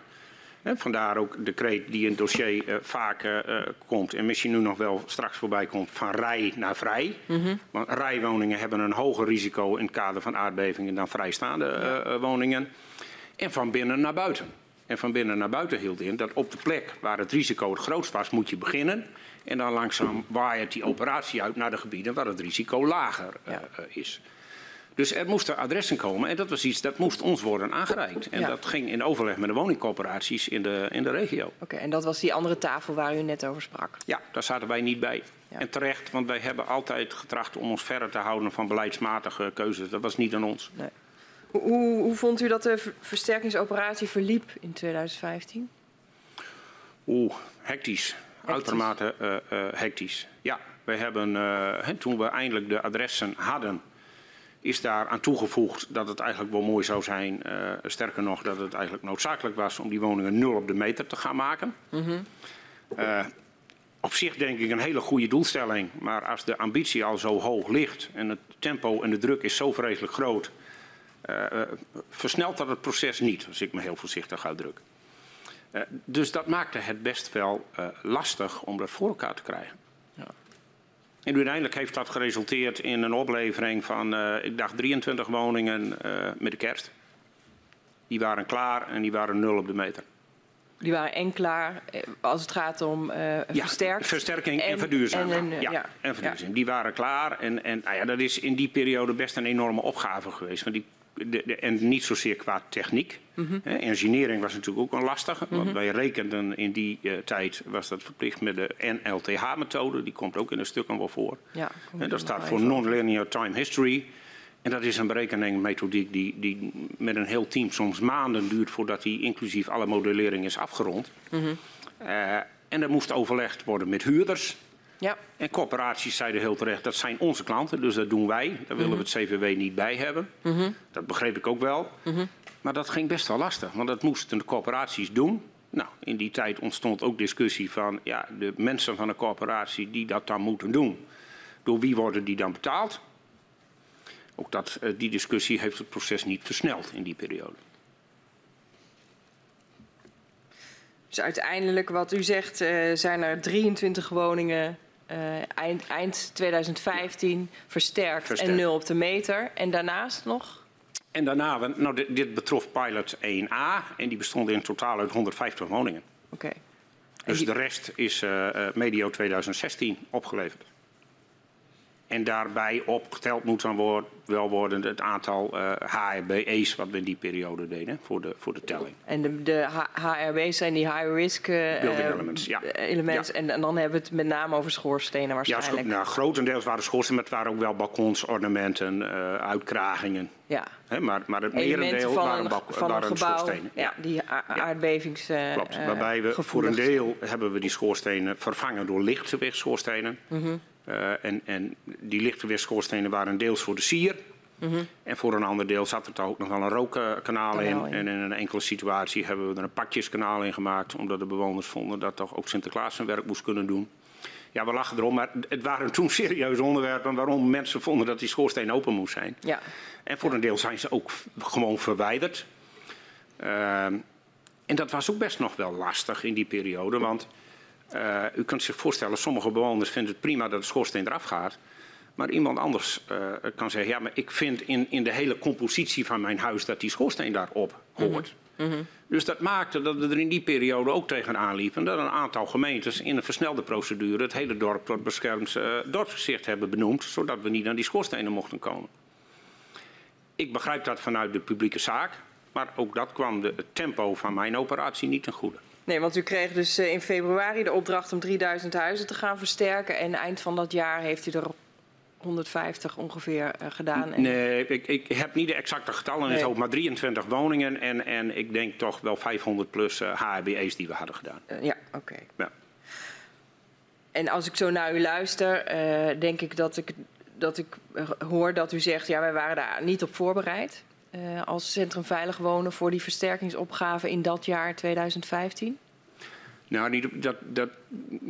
Vandaar ook de kreet die in het dossier uh, vaak uh, komt en misschien nu nog wel straks voorbij komt van rij naar vrij. Mm -hmm. Want rijwoningen hebben een hoger risico in het kader van aardbevingen dan vrijstaande uh, woningen. En van binnen naar buiten. En van binnen naar buiten hield in dat op de plek waar het risico het grootst was moet je beginnen. En dan langzaam waait die operatie uit naar de gebieden waar het risico lager ja. is. Dus er moesten adressen komen en dat was iets dat moest ons worden aangereikt. En ja. dat ging in overleg met de woningcoöperaties in de, in de regio. Oké, okay, en dat was die andere tafel waar u net over sprak? Ja, daar zaten wij niet bij. Ja. En terecht, want wij hebben altijd getracht om ons verder te houden van beleidsmatige keuzes. Dat was niet aan ons. Nee. Hoe, hoe, hoe vond u dat de versterkingsoperatie verliep in 2015? Oeh, hectisch. hectisch. Uitermate uh, uh, hectisch. Ja, wij hebben uh, toen we eindelijk de adressen hadden is daar aan toegevoegd dat het eigenlijk wel mooi zou zijn. Uh, sterker nog, dat het eigenlijk noodzakelijk was om die woningen nul op de meter te gaan maken. Mm -hmm. uh, op zich denk ik een hele goede doelstelling. Maar als de ambitie al zo hoog ligt en het tempo en de druk is zo vreselijk groot. Uh, versnelt dat het proces niet, als ik me heel voorzichtig uitdruk. dus dat maakte het best wel lastig om dat voor elkaar te krijgen. En uiteindelijk heeft dat geresulteerd in een oplevering van, uh, ik dacht, 23 woningen uh, met de kerst. Die waren klaar en die waren nul op de meter. Die waren en klaar als het gaat om uh, ja, versterking en, en verduurzaming. En, ja, ja, en verduurzaming. Die waren klaar en, en nou ja, dat is in die periode best een enorme opgave geweest. Want die, de, de, en niet zozeer qua techniek. Mm -hmm. Engineering was natuurlijk ook een lastige. Want mm -hmm. wij rekenden in die uh, tijd, was dat verplicht met de NLTH-methode. Die komt ook in de stukken wel voor. Ja, en dat staat voor Non-Linear Time History. En dat is een berekeningmethodiek die, die met een heel team soms maanden duurt voordat die inclusief alle modellering is afgerond. Mm -hmm. uh, en er moest overlegd worden met huurders. Ja. En corporaties zeiden heel terecht, dat zijn onze klanten, dus dat doen wij. Daar willen mm -hmm. we het CVW niet bij hebben. Mm -hmm. Dat begreep ik ook wel. Mm -hmm. Maar dat ging best wel lastig, want dat moesten de corporaties doen. Nou, in die tijd ontstond ook discussie van ja, de mensen van de corporatie die dat dan moeten doen. Door wie worden die dan betaald? Ook dat, uh, die discussie heeft het proces niet versneld in die periode. Dus uiteindelijk, wat u zegt, uh, zijn er 23 woningen eind, eind 2015 versterkt, versterkt, en nul op de meter. En daarnaast nog? En daarna, nou, dit, dit betrof pilot 1A en die bestond in totaal uit 150 woningen. Oké. Okay. Dus die... de rest is uh, medio 2016 opgeleverd. En daarbij opgeteld moet dan worden, wel worden het aantal uh, HRB's wat we in die periode deden voor de, voor de telling. En de, de HRB's zijn die high risk uh, Building elements. Ja. elements. Ja. En, en, dan hebben we het met name over schoorstenen waarschijnlijk. Ja, nou, grotendeels waren schoorstenen, maar het waren ook wel balkons, ornamenten, uh, uitkragingen. Ja. He, maar, maar het merendeel van waren, een, bak, van waren gebouw, schoorstenen. Ja, die aardbevings. Klopt. Waarbij we voor een deel hebben we die schoorstenen vervangen door lichtgewichtschoorsstenen. Mm -hmm. Uh, en, en die lichtgewichtschoorsstenen waren deels voor de sier. Mm -hmm. En voor een ander deel zat er ook nog wel een rookkanaal in. in. En in een enkele situatie hebben we er een pakjeskanaal in gemaakt. Omdat de bewoners vonden dat toch ook Sinterklaas zijn werk moest kunnen doen. Ja, we lachen erom, maar het waren toen serieuze onderwerpen waarom mensen vonden dat die schoorsteen open moest zijn. Ja. En voor een deel zijn ze ook gewoon verwijderd. Uh, en dat was ook best nog wel lastig in die periode, want uh, u kunt zich voorstellen, sommige bewoners vinden het prima dat de schoorsteen eraf gaat. Maar iemand anders uh, kan zeggen, ja, maar ik vind in, in de hele compositie van mijn huis dat die schoorsteen daarop hoort. Mm -hmm. Dus dat maakte dat we er in die periode ook tegenaan liepen. Dat een aantal gemeentes in een versnelde procedure het hele dorp tot beschermd uh, dorpsgezicht hebben benoemd. Zodat we niet aan die schoorstenen mochten komen. Ik begrijp dat vanuit de publieke zaak. Maar ook dat kwam de, het tempo van mijn operatie niet ten goede. Nee, want u kreeg dus in februari de opdracht om 3000 huizen te gaan versterken. En eind van dat jaar heeft u er 150 ongeveer uh, gedaan. En... Nee, ik, ik, heb niet de exacte getallen in het hoofd, maar 23 woningen en, en ik denk toch wel 500 plus uh, HRBE's die we hadden gedaan. Uh, ja, oké. Okay. Ja. En als ik zo naar u luister, denk ik dat ik, dat ik hoor dat u zegt, ja, wij waren daar niet op voorbereid. Als Centrum Veilig Wonen voor die versterkingsopgave in dat jaar 2015? Nou, niet, dat, dat,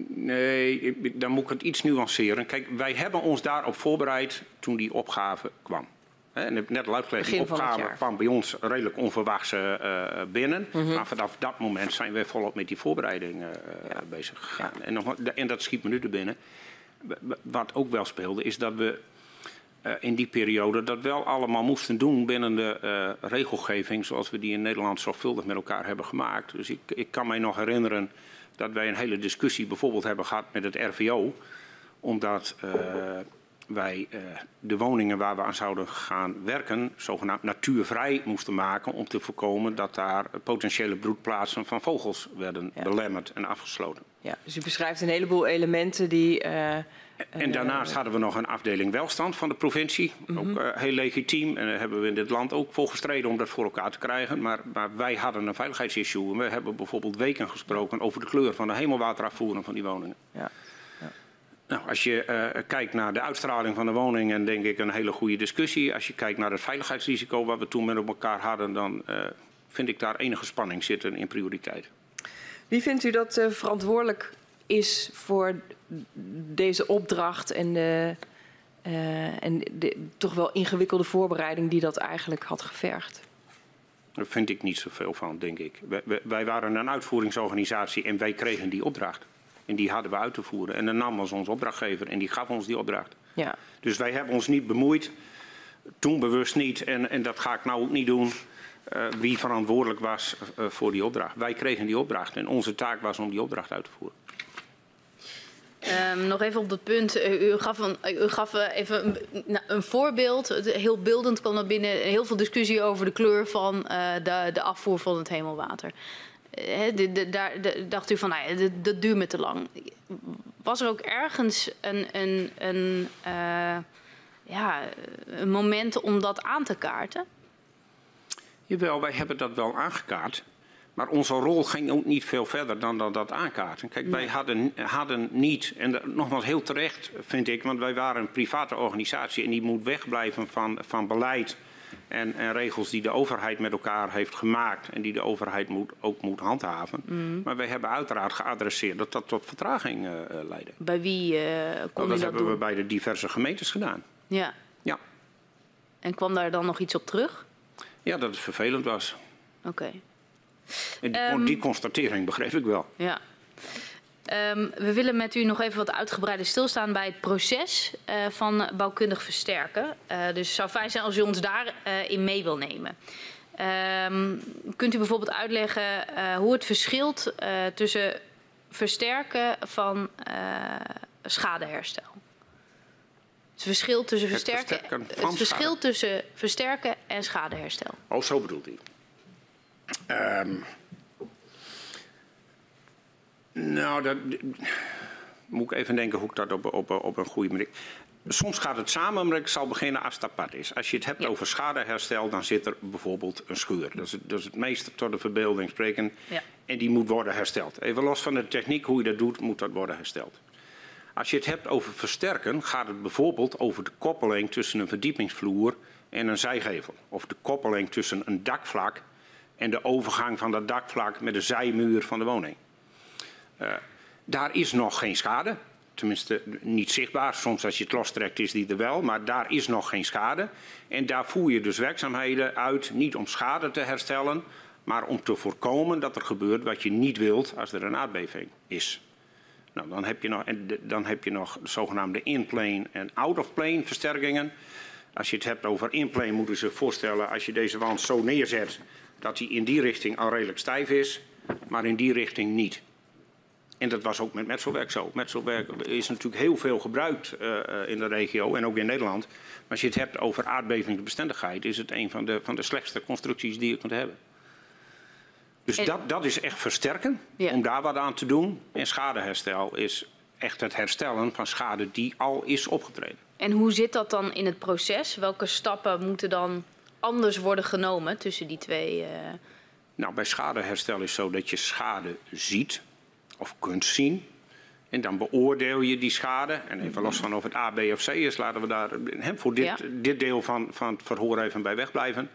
nee, dan moet ik het iets nuanceren. Kijk, wij hebben ons daarop voorbereid toen die opgave kwam. En net al uitgelegd, die opgave kwam bij ons redelijk onverwachts uh, binnen. Mm -hmm. Maar vanaf dat moment zijn we volop met die voorbereiding uh, ja. bezig gegaan. Ja. En, nog, en dat schiet me nu er binnen. Wat ook wel speelde, is dat we in die periode dat wel allemaal moesten doen binnen de uh, regelgeving zoals we die in Nederland zorgvuldig met elkaar hebben gemaakt. Dus ik, ik kan mij nog herinneren dat wij een hele discussie bijvoorbeeld hebben gehad met het RVO. Omdat uh, wij de woningen waar we aan zouden gaan werken zogenaamd natuurvrij moesten maken om te voorkomen dat daar potentiële broedplaatsen van vogels werden ja. belemmerd en afgesloten. Ja, dus u beschrijft een heleboel elementen die en daarnaast hadden we nog een afdeling welstand van de provincie. Mm -hmm. Ook uh, heel legitiem. En daar hebben we in dit land ook voor gestreden om dat voor elkaar te krijgen. Maar, maar wij hadden een veiligheidsissue. En we hebben bijvoorbeeld weken gesproken over de kleur van de hemelwaterafvoering van die woningen. Ja. ja. Nou, als je uh, kijkt naar de uitstraling van de woningen, denk ik een hele goede discussie. Als je kijkt naar het veiligheidsrisico wat we toen met elkaar hadden, dan uh, vind ik daar enige spanning zitten in prioriteit. Wie vindt u dat verantwoordelijk is voor deze opdracht en de, uh, en de toch wel ingewikkelde voorbereiding die dat eigenlijk had gevergd? Daar vind ik niet zoveel van, denk ik. Wij, wij, waren een uitvoeringsorganisatie en wij kregen die opdracht. En die hadden we uit te voeren. En de NAM was ons opdrachtgever en die gaf ons die opdracht. Ja. Dus wij hebben ons niet bemoeid, toen bewust niet, en, en dat ga ik nou ook niet doen, uh, wie verantwoordelijk was uh, voor die opdracht. Wij kregen die opdracht en onze taak was om die opdracht uit te voeren. Um, nog even op dat punt. U gaf, een, u gaf even een, nou, voorbeeld. Heel beeldend kwam er binnen heel veel discussie over de kleur van de, de, afvoer van het hemelwater. De, daar dacht u van, nou dat duurt me te lang. Was er ook ergens een, een, een, ja, een moment om dat aan te kaarten? Jawel, wij hebben dat wel aangekaart. Maar onze rol ging ook niet veel verder dan dat, dat aankaarten. Kijk, wij hadden, hadden niet, en nogmaals heel terecht vind ik, want wij waren een private organisatie en die moet wegblijven van, van beleid en, en, regels die de overheid met elkaar heeft gemaakt en die de overheid moet, ook moet handhaven. Mm. Maar wij hebben uiteraard geadresseerd dat dat tot vertraging uh, leidde. Bij wie uh, kon dat, dat hebben doen? we bij de diverse gemeentes gedaan. Ja. ja. En kwam daar dan nog iets op terug? Ja, dat het vervelend was. Oké. Okay. En die, um, die, constatering begreep ik wel. Ja. Um, we willen met u nog even wat uitgebreider stilstaan bij het proces uh, van bouwkundig versterken. Uh, dus het zou fijn zijn als u ons daarin uh, mee wil nemen. Um, kunt u bijvoorbeeld uitleggen hoe het verschilt tussen versterken van schadeherstel? Het verschil tussen versterken, het, het verschil tussen versterken en schadeherstel. Oh, zo bedoelt u. Um, nou, dat, moet ik even denken hoe ik dat op, op, op een goede manier. Soms gaat het samen, maar ik zal beginnen als het apart is. Als je het hebt ja. over schadeherstel, dan zit er bijvoorbeeld een schuur. Dat is, het, dat is het meest tot de verbeelding spreken. Ja. En die moet worden hersteld. Even los van de techniek, hoe je dat doet, moet dat worden hersteld. Als je het hebt over versterken, gaat het bijvoorbeeld over de koppeling tussen een verdiepingsvloer en een zijgevel. Of de koppeling tussen een dakvlak en de overgang van dat dakvlak met de zijmuur van de woning. Uh, daar is nog geen schade. Tenminste, niet zichtbaar. Soms als je het lostrekt is die er wel. Maar daar is nog geen schade. En daar voer je dus werkzaamheden uit. Niet om schade te herstellen. Maar om te voorkomen dat er gebeurt wat je niet wilt als er een aardbeving is. Nou, dan heb je nog, dan heb je nog de zogenaamde in-plane en out-of-plane versterkingen. Als je het hebt over in-plane moeten ze voorstellen als je deze wand zo neerzet dat hij in die richting al redelijk stijf is, maar in die richting niet. En dat was ook met metselwerk zo. Metselwerk is natuurlijk heel veel gebruikt uh, in de regio en ook in Nederland. Maar als je het hebt over aardbevingsbestendigheid, is het een van de, van de slechtste constructies die je kunt hebben. Dus en... dat, dat is echt versterken, ja. om daar wat aan te doen. En schadeherstel is echt het herstellen van schade die al is opgetreden. En hoe zit dat dan in het proces? Welke stappen moeten dan anders worden genomen tussen die twee? Uh... Nou, bij schadeherstel is zo dat je schade ziet of kunt zien. En dan beoordeel je die schade. En even los van of het A, B of C is, laten we daar hem voor dit, ja. dit deel van, van het verhoor even bij wegblijven.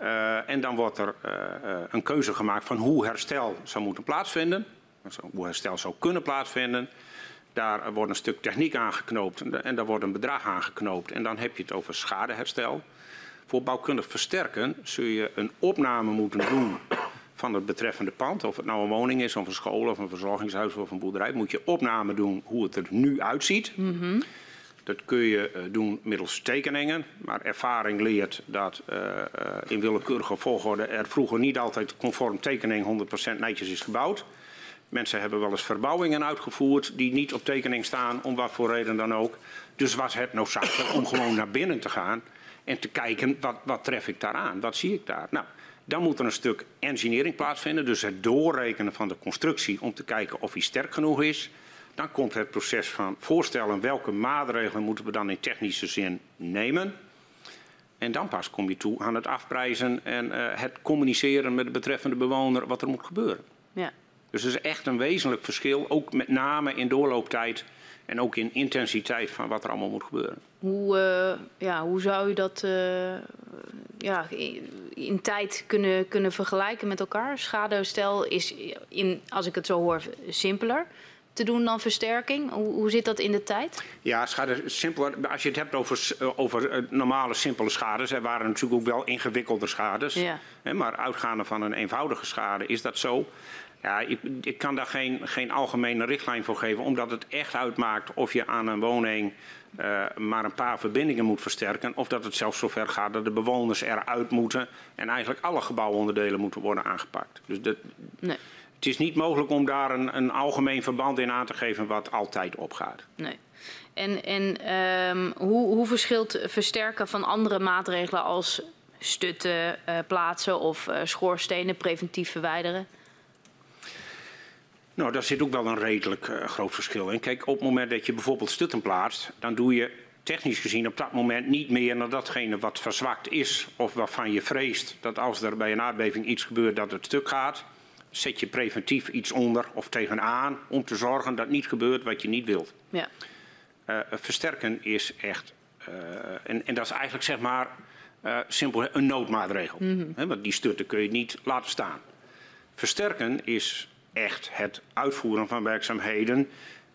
Uh, en dan wordt er uh, een keuze gemaakt van hoe herstel zou moeten plaatsvinden. Hoe herstel zou kunnen plaatsvinden. Daar wordt een stuk techniek aangeknoopt en daar wordt een bedrag aangeknoopt. En dan heb je het over schadeherstel. Voor bouwkundig versterken zul je een opname moeten doen van het betreffende pand. Of het nou een woning is, of een school, of een verzorgingshuis of een boerderij. Moet je opname doen hoe het er nu uitziet. Mm -hmm. Dat kun je uh, doen middels tekeningen. Maar ervaring leert dat uh, uh, in willekeurige volgorde er vroeger niet altijd conform tekening 100% netjes is gebouwd. Mensen hebben wel eens verbouwingen uitgevoerd die niet op tekening staan, om wat voor reden dan ook. Dus was het noodzakelijk om gewoon naar binnen te gaan en te kijken wat, wat tref ik daar aan, wat zie ik daar. Nou, dan moet er een stuk engineering plaatsvinden, dus het doorrekenen van de constructie om te kijken of die sterk genoeg is. Dan komt het proces van voorstellen welke maatregelen moeten we dan in technische zin nemen. En dan pas kom je toe aan het afprijzen en uh, het communiceren met de betreffende bewoner wat er moet gebeuren. Ja. Dus er is echt een wezenlijk verschil, ook met name in doorlooptijd en ook in intensiteit van wat er allemaal moet gebeuren. Hoe, uh, ja, hoe zou je dat uh, ja, in tijd kunnen, kunnen vergelijken met elkaar? Schadeherstel is, in, als ik het zo hoor, simpeler te doen dan versterking? Hoe, hoe zit dat in de tijd? Ja, schade simpeler. Als je het hebt over, over normale, simpele schades, er waren natuurlijk ook wel ingewikkelde schades. Ja. Hè, maar uitgaande van een eenvoudige schade is dat zo. Ja, ik, ik, kan daar geen, geen algemene richtlijn voor geven, omdat het echt uitmaakt of je aan een woning uh, maar een paar verbindingen moet versterken. Of dat het zelfs zover gaat dat de bewoners eruit moeten en eigenlijk alle gebouwonderdelen moeten worden aangepakt. Dus dat, nee. het is niet mogelijk om daar een, een, algemeen verband in aan te geven wat altijd opgaat. Nee. En, en um, hoe, hoe verschilt versterken van andere maatregelen als stutten uh, plaatsen of uh, schoorstenen preventief verwijderen? Nou, daar zit ook wel een redelijk uh, groot verschil in. Kijk, op het moment dat je bijvoorbeeld stutten plaatst, dan doe je technisch gezien op dat moment niet meer naar datgene wat verzwakt is of waarvan je vreest dat als er bij een aardbeving iets gebeurt dat het stuk gaat. Zet je preventief iets onder of tegenaan om te zorgen dat niet gebeurt wat je niet wilt. Ja. Uh, versterken is echt, uh, en, en, dat is eigenlijk zeg maar simpel een noodmaatregel. Mm -hmm. want die stutten kun je niet laten staan. Versterken is echt het uitvoeren van werkzaamheden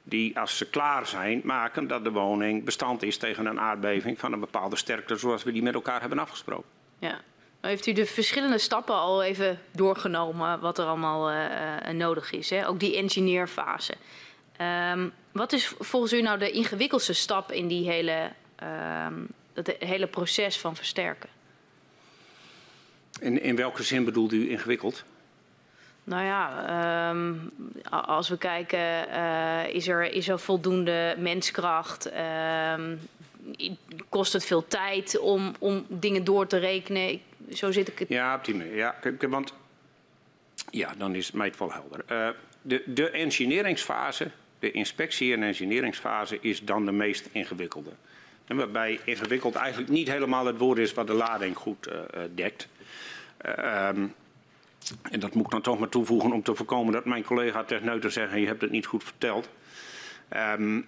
die, als ze klaar zijn, maken dat de woning bestand is tegen een aardbeving van een bepaalde sterkte, zoals we die met elkaar hebben afgesproken. Ja. Heeft u de verschillende stappen al even doorgenomen, wat er allemaal uh, nodig is? Hè? Ook die engineerfase. Um, wat is volgens u nou de ingewikkeldste stap in die hele, um, dat hele proces van versterken? In, in welke zin bedoelt u ingewikkeld? Nou ja, um, als we kijken, uh, is, er, is er voldoende menskracht? Um, kost het veel tijd om, om dingen door te rekenen? Zo zit ik het. Ja, op. Ja, want ja, dan is het mij wel helder. Uh, de, de engineeringsfase, de inspectie- en engineeringsfase, is dan de meest ingewikkelde. En waarbij ingewikkeld eigenlijk niet helemaal het woord is wat de lading goed uh, dekt. Um, en dat moet ik dan toch maar toevoegen om te voorkomen dat mijn collega techneuten zeggen: je hebt het niet goed verteld. Um,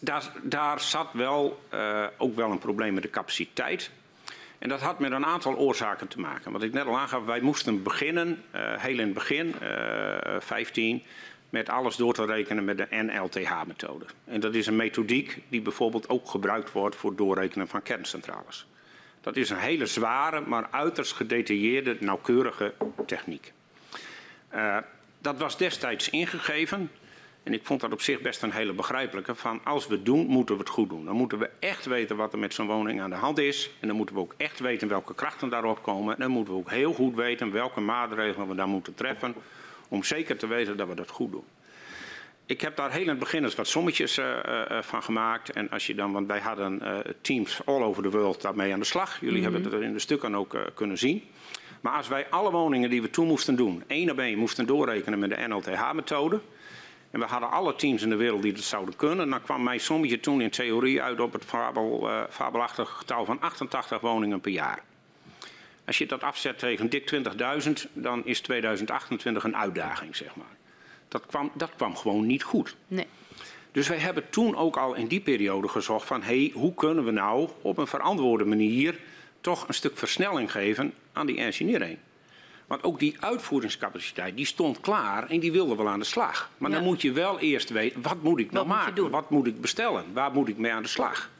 daar, daar, zat wel, uh, ook wel een probleem met de capaciteit. En dat had met een aantal oorzaken te maken. Wat ik net al aangaf, wij moesten beginnen, uh, heel in het begin, uh, eh, 15, met alles door te rekenen met de NLTH-methode. En dat is een methodiek die bijvoorbeeld ook gebruikt wordt voor doorrekenen van kerncentrales. Dat is een hele zware, maar uiterst gedetailleerde, nauwkeurige techniek. Uh, dat was destijds ingegeven. En ik vond dat op zich best een hele begrijpelijke. Van als we het doen, moeten we het goed doen. Dan moeten we echt weten wat er met zo'n woning aan de hand is. En dan moeten we ook echt weten welke krachten daarop komen. En dan moeten we ook heel goed weten welke maatregelen we daar moeten treffen. Om zeker te weten dat we dat goed doen. Ik heb daar heel in het begin eens wat sommetjes uh, uh, van gemaakt. En als je dan, want wij hadden teams all over the world daarmee aan de slag. Jullie mm -hmm. hebben het er in de stukken ook kunnen zien. Maar als wij alle woningen die we toen moesten doen, één op één moesten doorrekenen met de NLTH-methode. En we hadden alle teams in de wereld die dat zouden kunnen. Dan kwam mijn sommetje toen in theorie uit op het fabel, uh, fabelachtige getal van 88 woningen per jaar. Als je dat afzet tegen dik 20.000, dan is 2028 een uitdaging, zeg maar. Dat kwam, dat kwam gewoon niet goed. Nee. Dus wij hebben toen ook al in die periode gezocht van... Hey, hoe kunnen we nou op een verantwoorde manier toch een stuk versnelling geven aan die engineering? Want ook die uitvoeringscapaciteit die stond klaar en die wilde wel aan de slag. Maar ja. dan moet je wel eerst weten, wat moet ik nou wat maken? Wat moet ik bestellen? Waar moet ik mee aan de slag?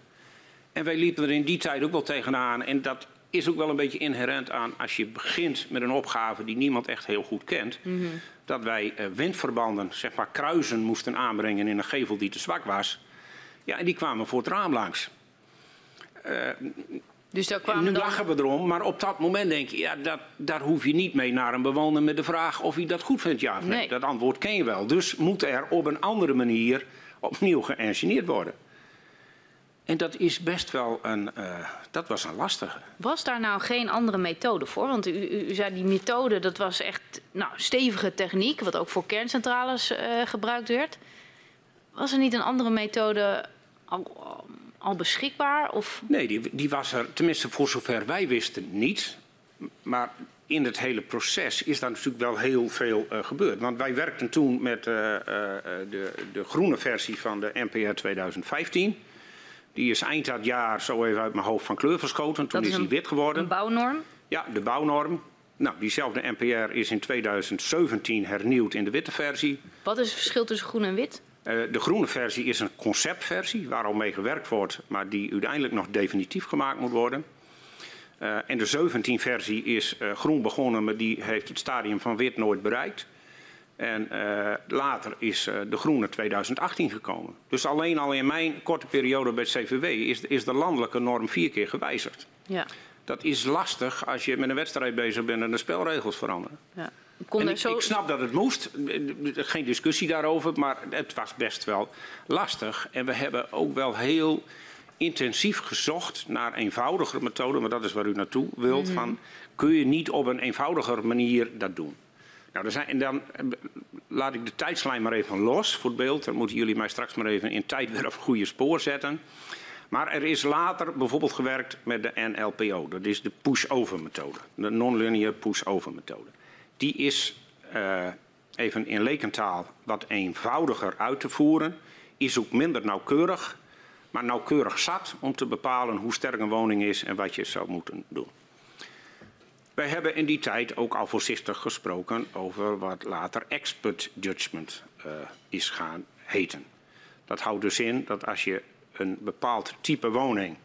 En wij liepen er in die tijd ook wel tegenaan. En dat is ook wel een beetje inherent aan als je begint met een opgave die niemand echt heel goed kent. Mm -hmm. Dat wij uh, windverbanden, zeg maar kruisen, moesten aanbrengen in een gevel die te zwak was. Ja, en die kwamen voor het raam langs. Uh, dus daar kwamen nu dan... lachen we erom, maar op dat moment denk je, ja, dat, daar hoef je niet mee naar een bewoner met de vraag of hij dat goed vindt, ja of nee. nee. Dat antwoord ken je wel. Dus moet er op een andere manier opnieuw geëngineerd worden. En dat is best wel een, uh, dat was een lastige. Was daar nou geen andere methode voor? Want u, u, u zei die methode, dat was echt nou, stevige techniek, wat ook voor kerncentrales uh, gebruikt werd. Was er niet een andere methode al, al beschikbaar? Of? Nee, die, die was er, tenminste voor zover wij wisten, niet. Maar in het hele proces is daar natuurlijk wel heel veel uh, gebeurd. Want wij werkten toen met de, de groene versie van de NPR 2015. Die is eind dat jaar zo even uit mijn hoofd van kleur verschoten. Toen is, is die wit geworden. Een bouwnorm? Ja, de bouwnorm. Nou, diezelfde NPR is in 2017 hernieuwd in de witte versie. Wat is het verschil tussen groen en wit? Uh, de groene versie is een conceptversie waar al mee gewerkt wordt, maar die uiteindelijk nog definitief gemaakt moet worden. Uh, en de 17-versie is uh, groen begonnen, maar die heeft het stadium van wit nooit bereikt. En later is de groene 2018 gekomen. Dus alleen al in mijn korte periode bij het CVW is, is de landelijke norm vier keer gewijzigd. Ja. Dat is lastig als je met een wedstrijd bezig bent en de spelregels veranderen. Ja. En ik, zo... ik, snap dat het moest, geen discussie daarover, maar het was best wel lastig. En we hebben ook wel heel intensief gezocht naar eenvoudigere methoden, maar dat is waar u naartoe wilt. Mm -hmm. van, kun je niet op een eenvoudiger manier dat doen? Nou, er zijn, en dan laat ik de tijdslijn maar even los voor beeld. Dan moeten jullie mij straks maar even in tijd weer op goede spoor zetten. Maar er is later bijvoorbeeld gewerkt met de NLPO. Dat is de push-over methode. De non-linear push-over methode die is uh, even in lekentaal wat eenvoudiger uit te voeren. Is ook minder nauwkeurig, maar nauwkeurig zat om te bepalen hoe sterk een woning is en wat je zou moeten doen. Wij hebben in die tijd ook al voorzichtig gesproken over wat later expert judgment uh, is gaan heten. Dat houdt dus in dat als je een bepaald type woning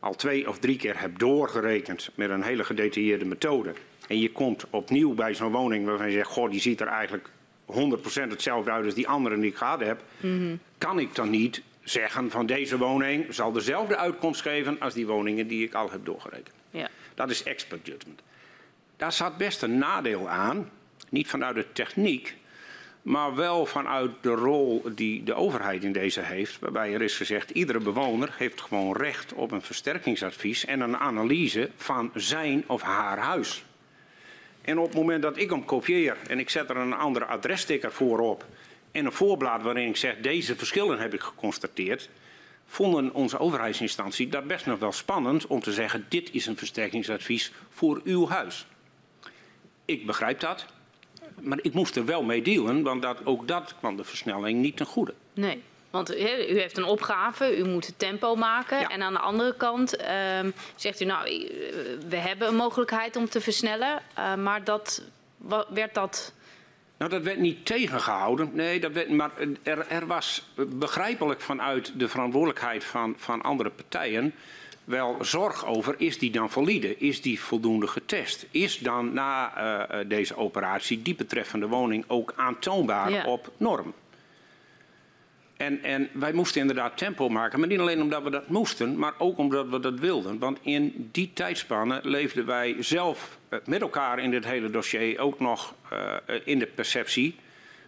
al twee of drie keer hebt doorgerekend met een hele gedetailleerde methode en je komt opnieuw bij zo'n woning waarvan je zegt, goh, die ziet er eigenlijk 100% hetzelfde uit als die andere die ik gehad heb, mm -hmm. kan ik dan niet zeggen van deze woning zal dezelfde uitkomst geven als die woningen die ik al heb doorgerekend. Ja. Dat is expert judgment. Daar zat best een nadeel aan, niet vanuit de techniek, maar wel vanuit de rol die de overheid in deze heeft, waarbij er is gezegd, iedere bewoner heeft gewoon recht op een versterkingsadvies en een analyse van zijn of haar huis. En op het moment dat ik hem kopieer en ik zet er een andere adressticker voor op en een voorblad waarin ik zeg deze verschillen heb ik geconstateerd, vonden onze overheidsinstantie dat best nog wel spannend om te zeggen dit is een versterkingsadvies voor uw huis. Ik begrijp dat, maar ik moest er wel mee dealen, want dat, ook dat kwam de versnelling niet ten goede. Nee. Want u heeft een opgave, u moet het tempo maken. Ja. En aan de andere kant um, zegt u, nou, we hebben een mogelijkheid om te versnellen. Uh, maar dat, werd dat... Nou, dat werd niet tegengehouden. Nee, dat werd, maar er, er was begrijpelijk vanuit de verantwoordelijkheid van, van andere partijen wel zorg over, is die dan valide? Is die voldoende getest? Is dan na uh, deze operatie die betreffende woning ook aantoonbaar ja. op norm? En, en wij moesten inderdaad tempo maken. Maar niet alleen omdat we dat moesten, maar ook omdat we dat wilden. Want in die tijdspannen leefden wij zelf eh, met elkaar in dit hele dossier ook nog uh, in de perceptie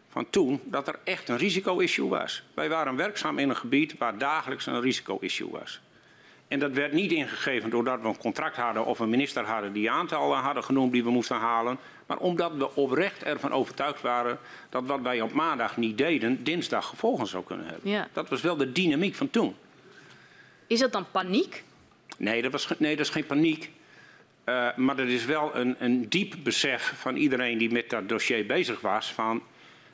van toen dat er echt een risico-issue was. Wij waren werkzaam in een gebied waar dagelijks een risico-issue was. En dat werd niet ingegeven doordat we een contract hadden of een minister hadden die aantallen hadden genoemd die we moesten halen. Maar omdat we oprecht ervan overtuigd waren dat wat wij op maandag niet deden, dinsdag gevolgen zou kunnen hebben. Ja. Dat was wel de dynamiek van toen. Is dat dan paniek? Nee, dat, was, nee, dat is geen paniek. Uh, maar dat is wel een, een diep besef van iedereen die met dat dossier bezig was. Van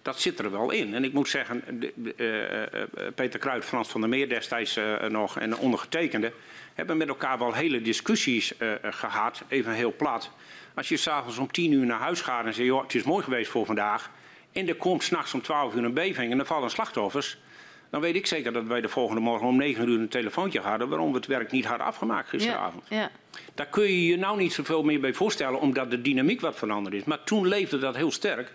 dat zit er wel in. En ik moet zeggen, de, uh, Peter Kruid, Frans van der Meer destijds uh, nog en ondergetekende hebben met elkaar wel hele discussies gehad, even heel plat. Als je s'avonds om tien uur naar huis gaat en zegt, joh, het is mooi geweest voor vandaag. En er komt s'nachts om twaalf uur een beving en er vallen slachtoffers. Dan weet ik zeker dat wij de volgende morgen om negen uur een telefoontje hadden waarom we het werk niet hadden afgemaakt gisteravond. Ja, ja. Daar kun je je nou niet zoveel meer bij voorstellen omdat de dynamiek wat veranderd is. Maar toen leefde dat heel sterk.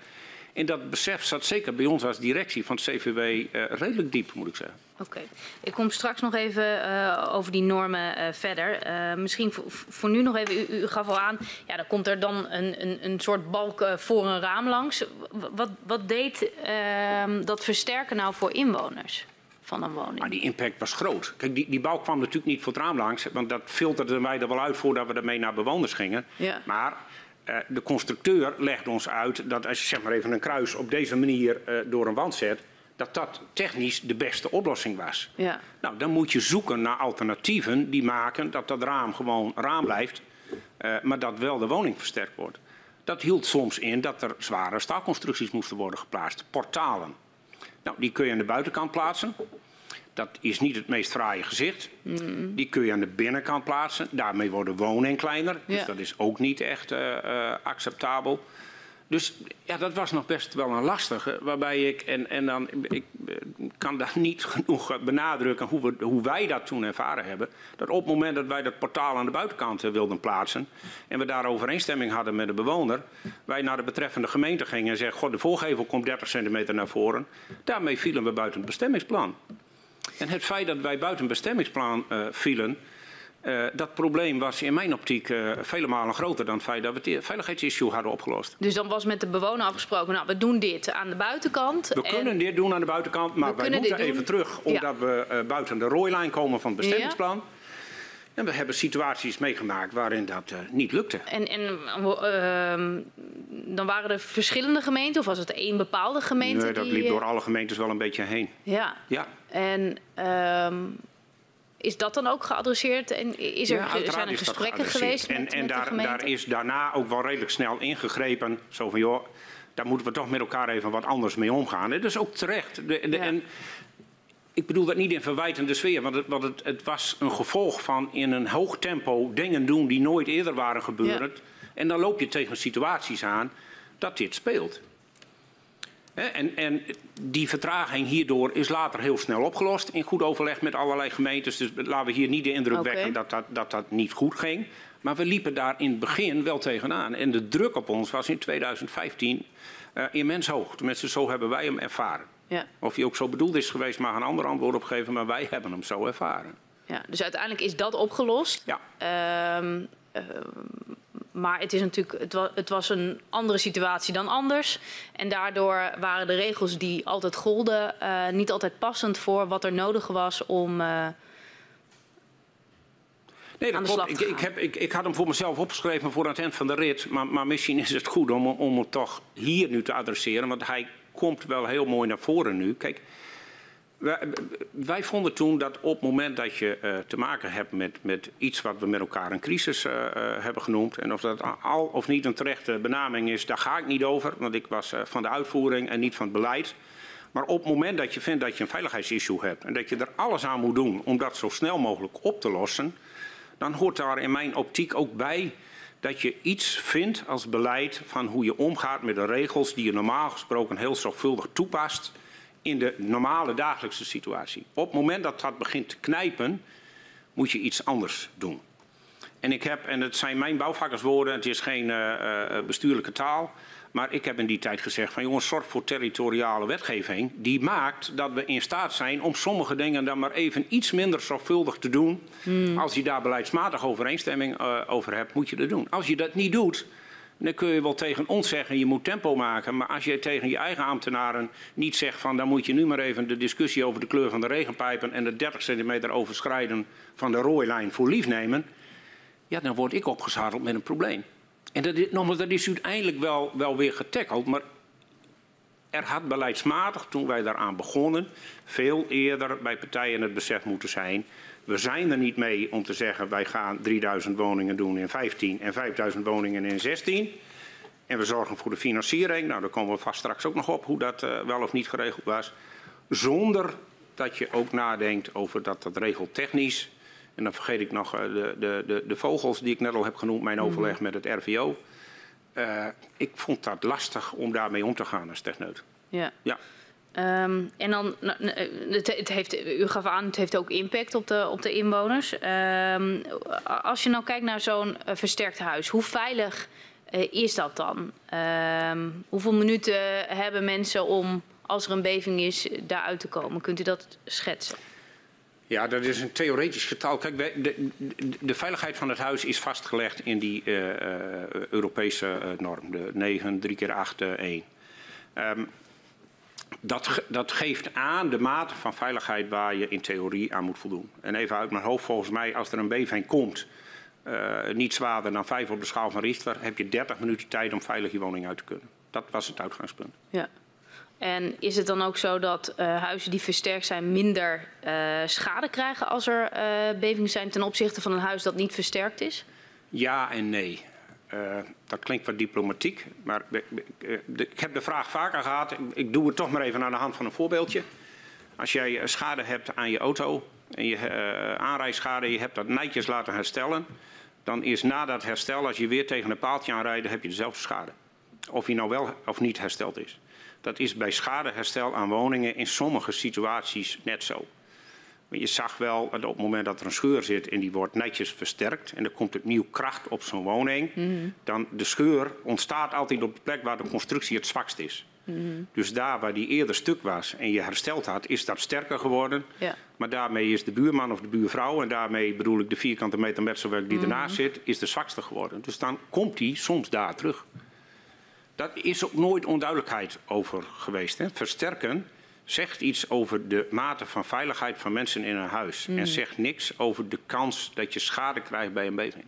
En dat besef zat zeker bij ons als directie van het CVW uh, eh, redelijk diep, moet ik zeggen. Oké, ik kom straks nog even uh, over die normen uh, verder. misschien voor nu nog even, u, u, gaf al aan, ja, dan komt er dan een, een, een soort balk voor een raam langs. Wat, wat deed ehm, dat versterken nou voor inwoners? van een woning. Maar die impact was groot. Kijk, die, die bouw kwam natuurlijk niet voor het raam langs, want dat filterden wij er wel uit voordat we ermee naar bewoners gingen. Ja. Maar uh, de constructeur legt ons uit dat als je zeg maar even een kruis op deze manier uh, door een wand zet, dat dat technisch de beste oplossing was. Ja. Nou, dan moet je zoeken naar alternatieven die maken dat dat raam gewoon raam blijft, uh, maar dat wel de woning versterkt wordt. Dat hield soms in dat er zware staalconstructies moesten worden geplaatst, portalen. Nou, die kun je aan de buitenkant plaatsen. Dat is niet het meest fraaie gezicht. Mm. Die kun je aan de binnenkant plaatsen. Daarmee worden woningen kleiner. Dus dat is ook niet echt uh, uh, acceptabel. Dus ja, dat was nog best wel een lastige. Waarbij ik, en, en dan, ik eh, kan daar niet genoeg benadrukken hoe, we, hoe wij dat toen ervaren hebben. Dat op het moment dat wij dat portaal aan de buitenkant wilden plaatsen. en we daar overeenstemming hadden met de bewoner. wij naar de betreffende gemeente gingen en zeggen: God, de voorgevel komt 30 centimeter naar voren. Daarmee vielen we buiten het bestemmingsplan. En het feit dat wij buiten bestemmingsplan uh, vielen, uh, dat probleem was in mijn optiek uh, vele malen groter dan het feit dat we het veiligheidsissue hadden opgelost. Dus dan was met de bewoner afgesproken, nou we doen dit aan de buitenkant. We kunnen dit doen aan de buitenkant, maar wij moeten even terug omdat ja. we buiten de rooilijn komen van het bestemmingsplan. Ja. En we hebben situaties meegemaakt waarin dat uh, niet lukte. En, en uh, dan waren er verschillende gemeenten of was het één bepaalde gemeente? Nee, dat liep door alle gemeentes wel een beetje heen. Ja. ja. En uh, is dat dan ook geadresseerd? En is er, ja, zijn er gesprekken geweest en, met, en met daar, daar, is daarna ook wel redelijk snel ingegrepen. Zo van, joh, daar moeten we toch met elkaar even wat anders mee omgaan. Dat is ook terecht. De, de, ja. En ik bedoel dat niet in verwijtende sfeer, want, het, want het, het, was een gevolg van in een hoog tempo dingen doen die nooit eerder waren gebeurd. Ja. En dan loop je tegen situaties aan dat dit speelt. En, en, die vertraging hierdoor is later heel snel opgelost in goed overleg met allerlei gemeentes. Dus laten we hier niet de indruk okay. wekken dat dat, dat dat niet goed ging. Maar we liepen daar in het begin wel tegenaan. En de druk op ons was in 2015 uh, immens hoog. Tenminste, zo hebben wij hem ervaren. Ja. Of hij ook zo bedoeld is geweest, mag een ander antwoord op geven, maar wij hebben hem zo ervaren. Ja, dus uiteindelijk is dat opgelost. Ja. Um, uh, maar het, is natuurlijk, het, was, het was een andere situatie dan anders. En daardoor waren de regels die altijd golden uh, niet altijd passend voor wat er nodig was om. Uh, Nee, dat klopt. Ik, ik, heb, ik, ik, had hem voor mezelf opgeschreven voor het eind van de rit. Maar, maar misschien is het goed om, om het toch hier nu te adresseren. Want hij komt wel heel mooi naar voren nu. Kijk, wij, vonden toen dat op het moment dat je uh, te maken hebt met, met iets wat we met elkaar een crisis uh, uh, hebben genoemd. En of dat al of niet een terechte benaming is, daar ga ik niet over. Want ik was van de uitvoering en niet van het beleid. Maar op het moment dat je vindt dat je een veiligheidsissue hebt en dat je er alles aan moet doen om dat zo snel mogelijk op te lossen, dan hoort daar in mijn optiek ook bij dat je iets vindt als beleid van hoe je omgaat met de regels die je normaal gesproken heel zorgvuldig toepast in de normale dagelijkse situatie. Op het moment dat dat begint te knijpen, moet je iets anders doen. En ik heb, en het zijn mijn bouwvakkerswoorden, het is geen uh, bestuurlijke taal, Maar ik heb in die tijd gezegd van jongens, zorg voor territoriale wetgeving. Die maakt dat we in staat zijn om sommige dingen dan maar even iets minder zorgvuldig te doen. Als je daar beleidsmatig overeenstemming uh, over hebt, moet je dat doen. Als je dat niet doet, dan kun je wel tegen ons zeggen, je moet tempo maken. Maar als je tegen je eigen ambtenaren niet zegt van... dan moet je nu maar even de discussie over de kleur van de regenpijpen... en de 30 centimeter overschrijden van de rooilijn voor lief nemen... ja, dan word ik opgezadeld met een probleem. En dat is, nogmaals, dat is uiteindelijk wel, wel weer getackeld. Maar er had beleidsmatig, toen wij daaraan begonnen... veel eerder bij partijen het besef moeten zijn... We zijn er niet mee om te zeggen wij gaan 3000 woningen doen in 15 en 5000 woningen in 16. En we zorgen voor de financiering. Nou, daar komen we vast straks ook nog op hoe dat uh, wel of niet geregeld was. Zonder dat je ook nadenkt over dat dat regeltechnisch. En dan vergeet ik nog uh, de, de, de, de, vogels die ik net al heb genoemd, mijn overleg met het RVO. Uh, ik vond dat lastig om daarmee om te gaan als techneut. Ja. ja. Um, en dan, het, het, heeft, u gaf aan, het heeft ook impact op de, op de inwoners. Um, als je nou kijkt naar zo'n uh, versterkt huis, hoe veilig uh, is dat dan? Um, hoeveel minuten hebben mensen om, als er een beving is, daaruit te komen? Kunt u dat schetsen? Ja, dat is een theoretisch getal. Kijk, de, de, veiligheid van het huis is vastgelegd in die uh, Europese norm, de 9, 3 keer 8, 1 dat, dat, geeft aan de mate van veiligheid waar je in theorie aan moet voldoen. En even uit mijn hoofd, volgens mij, als er een beving komt, niet zwaarder dan 5 op de schaal van Richter, heb je 30 minuten tijd om veilig je woning uit te kunnen. Dat was het uitgangspunt. Ja. En is het dan ook zo dat uh, huizen die versterkt zijn minder uh, schade krijgen als er bevingen zijn ten opzichte van een huis dat niet versterkt is? Ja en nee. Uh, dat klinkt wat diplomatiek, maar ik heb de vraag vaker gehad. Ik doe het toch maar even aan de hand van een voorbeeldje. Als jij schade hebt aan je auto en je uh, aanrijschade, je hebt dat netjes laten herstellen, dan is na dat herstel, als je weer tegen een paaltje aanrijdt, heb je dezelfde schade. Of die nou wel of niet hersteld is. Dat is bij schadeherstel aan woningen in sommige situaties net zo. Je zag wel op het moment dat er een scheur zit en die wordt netjes versterkt en er komt opnieuw kracht op zo'n woning, mm -hmm. dan de scheur ontstaat altijd op de plek waar de constructie het zwakst is. Mm -hmm. Dus daar waar die eerder stuk was en je hersteld had, is dat sterker geworden. Ja. Maar daarmee is de buurman of de buurvrouw, en daarmee bedoel ik de vierkante meter metselwerk die mm -hmm. ernaast zit, is de zwakste geworden. Dus dan komt die soms daar terug. Dat is ook nooit onduidelijkheid over geweest. Hè? Versterken zegt iets over de mate van veiligheid van mensen in een huis. Mm. En zegt niks over de kans dat je schade krijgt bij een beving.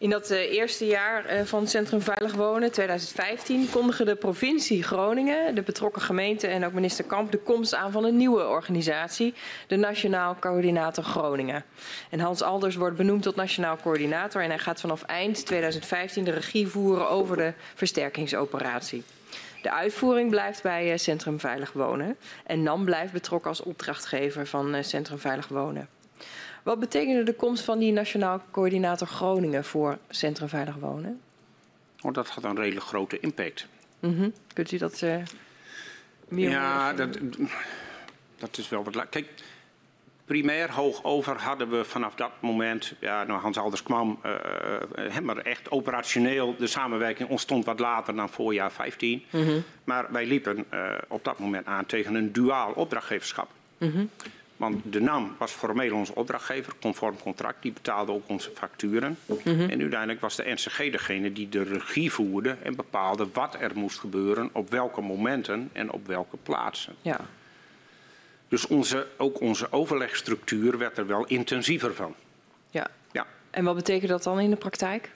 In dat uh, eerste jaar uh, van Centrum Veilig Wonen, 2015, kondigde de provincie Groningen, de betrokken gemeente en ook minister Kamp de komst aan van een nieuwe organisatie, de Nationaal Coördinator Groningen. En Hans Alders wordt benoemd tot Nationaal Coördinator en hij gaat vanaf eind 2015 de regie voeren over de versterkingsoperatie. De uitvoering blijft bij uh, Centrum Veilig Wonen. En NAM blijft betrokken als opdrachtgever van Centrum Veilig Wonen. Wat betekende de komst van die Nationaal Coördinator Groningen voor Centrum Veilig Wonen? Oh, dat had een redelijk grote impact. Mm -hmm. Kunt u dat uh, meer Ja, dat, dat is wel wat... Kijk, primair hoogover hadden we vanaf dat moment, ja, nou Hans Alders kwam, uh, maar echt operationeel, de samenwerking ontstond wat later dan voorjaar 15. Mm -hmm. Maar wij liepen uh, op dat moment aan tegen een duaal opdrachtgeverschap. Mm -hmm. Want de NAM was formeel onze opdrachtgever, conform contract, die betaalde ook onze facturen. Mm -hmm. En uiteindelijk was de NCG degene die de regie voerde en bepaalde wat er moest gebeuren, op welke momenten en op welke plaatsen. Ja. Dus onze, ook onze overlegstructuur werd er wel intensiever van. Ja. ja. En wat betekent dat dan in de praktijk?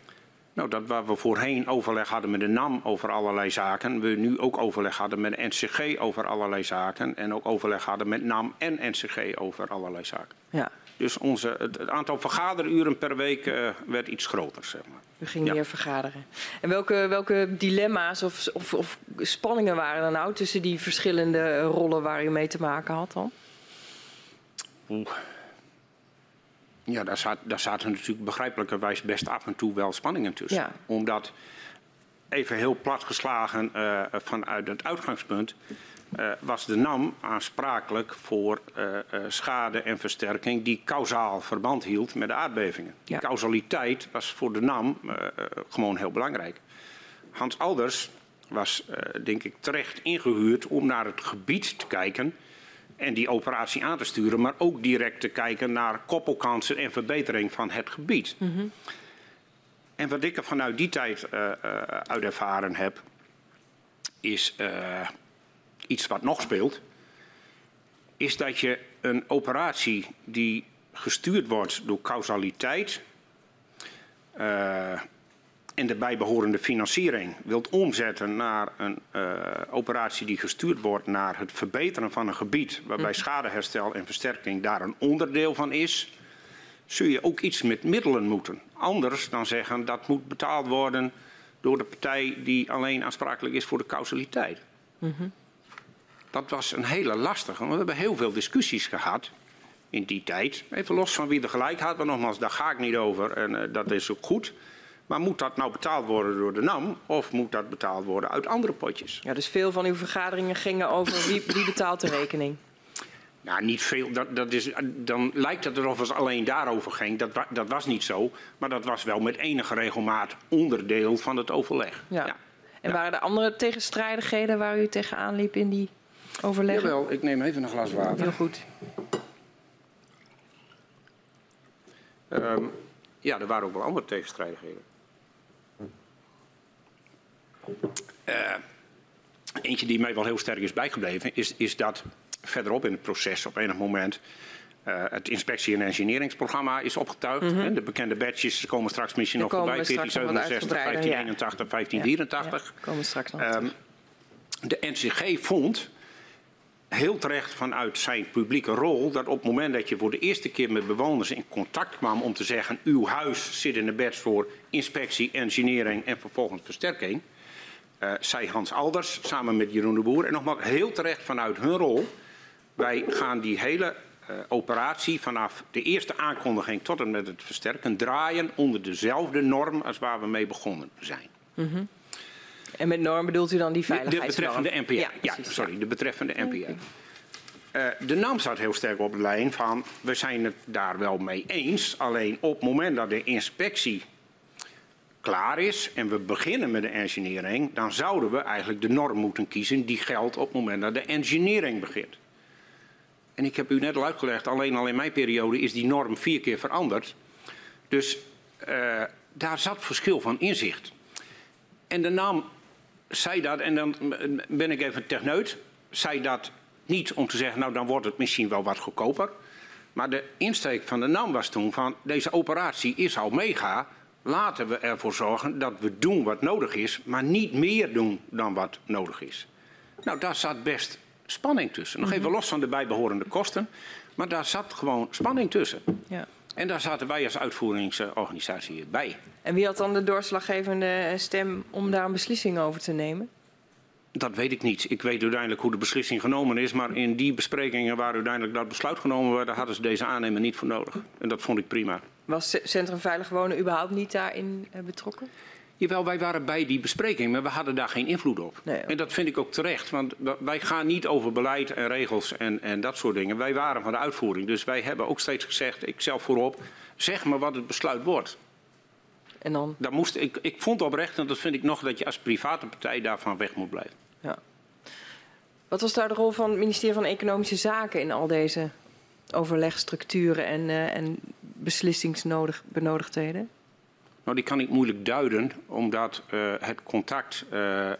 Nou, dat waar we voorheen overleg hadden met de NAM over allerlei zaken, we nu ook overleg hadden met de NCG over allerlei zaken en ook overleg hadden met NAM en NCG over allerlei zaken. Ja. Dus onze, het, aantal vergaderuren per week uh, werd iets groter, zeg maar. U ging ja. meer vergaderen. En welke, welke dilemma's of, of, of, spanningen waren er nou tussen die verschillende rollen waar u mee te maken had dan? Oeh. Ja, daar, zat, daar zaten natuurlijk begrijpelijkerwijs best af en toe wel spanningen tussen. Ja. Omdat, even heel plat geslagen uh, vanuit het uitgangspunt, uh, was de NAM aansprakelijk voor uh, uh, schade en versterking die kausaal verband hield met de aardbevingen. Causaliteit was voor de NAM gewoon heel belangrijk. Hans Alders was, denk ik, terecht ingehuurd om naar het gebied te kijken en die operatie aan te sturen, maar ook direct te kijken naar koppelkansen en verbetering van het gebied. Mm -hmm. En wat ik er vanuit die tijd uh, uh, uit ervaren heb, is iets wat nog speelt, is dat je een operatie die gestuurd wordt door causaliteit en de bijbehorende financiering wilt omzetten naar een uh, operatie die gestuurd wordt naar het verbeteren van een gebied waarbij mhm. schadeherstel en versterking daar een onderdeel van is, zul je ook iets met middelen moeten. Anders dan zeggen dat moet betaald worden door de partij die alleen aansprakelijk is voor de causaliteit. Mm -hmm. Dat was een hele lastige, want we hebben heel veel discussies gehad in die tijd. Even los van wie er gelijk had, maar nogmaals, daar ga ik niet over en uh, dat is ook goed. Maar moet dat nou betaald worden door de NAM of moet dat betaald worden uit andere potjes? Ja, dus veel van uw vergaderingen gingen over wie, wie betaalt de rekening? Nou, niet veel. Dat, dat is, dan lijkt het alsof het alleen daarover ging. Dat, dat was niet zo. Maar dat was wel met enige regelmaat onderdeel van het overleg. Ja. ja. En waren er andere tegenstrijdigheden waar u tegenaan liep in die overleggen? Jawel, ik neem even een glas water. Heel goed. Um, ja, er waren ook wel andere tegenstrijdigheden. Uh, eentje die mij wel heel sterk is bijgebleven, is, is dat verderop in het proces op enig moment uh, het inspectie- en engineeringsprogramma is opgetuigd. Mm -hmm. De bekende badges komen straks misschien nog voorbij. 1467, 1581, 1584. Ja, komen straks nog um, De NCG vond heel terecht vanuit zijn publieke rol dat op het moment dat je voor de eerste keer met bewoners in contact kwam om te zeggen uw huis zit in de bed voor inspectie, engineering en vervolgens versterking, zei Hans Alders samen met Jeroen de Boer en nogmaals heel terecht vanuit hun rol, wij gaan die hele uh, operatie vanaf de eerste aankondiging tot en met het versterken draaien onder dezelfde norm als waar we mee begonnen zijn. Mm -hmm. En met norm bedoelt u dan die veiligheidsnorm? De betreffende NPA. Ja, ja sorry, de betreffende NPA. Okay. Uh, de NAM staat heel sterk op de lijn van we zijn het daar wel mee eens. Alleen op het moment dat de inspectie klaar is en we beginnen met de engineering, dan zouden we eigenlijk de norm moeten kiezen die geldt op het moment dat de engineering begint. En ik heb u net al uitgelegd, alleen al in mijn periode is die norm vier keer veranderd. Dus uh, daar zat verschil van inzicht. En de NAM zei dat, en dan ben ik even techneut, zei dat niet om te zeggen, nou dan wordt het misschien wel wat goedkoper. Maar de insteek van de NAM was toen van, deze operatie is al mega. Laten we ervoor zorgen dat we doen wat nodig is, maar niet meer doen dan wat nodig is. Nou, daar zat best spanning tussen. Nog even mhm. los van de bijbehorende kosten, maar daar zat gewoon spanning tussen. Ja. En daar zaten wij als uitvoeringsorganisatie bij. En wie had dan de doorslaggevende stem om daar een beslissing over te nemen? Dat weet ik niet. Ik weet uiteindelijk hoe de beslissing genomen is. Maar in die besprekingen waar uiteindelijk dat besluit genomen werd, hadden ze deze aannemer niet voor nodig. En dat vond ik prima. Was Centrum Veilig Wonen überhaupt niet daarin eh, betrokken? Jawel, wij waren bij die bespreking, maar we hadden daar geen invloed op. Nee, En dat vind ik ook terecht, want wij gaan niet over beleid en regels en, en dat soort dingen. Wij waren van de uitvoering, dus wij hebben ook steeds gezegd, ik zelf voorop, zeg maar wat het besluit wordt. En dan? Daar moest, ik, ik vond oprecht, en dat vind ik nog, dat je als private partij daarvan weg moet blijven. Ja. Wat was daar de rol van het ministerie van Economische Zaken in al deze overlegstructuren en, uh, en beslissingsbenodigdheden? Nou, die kan ik moeilijk duiden, omdat uh, het contact uh,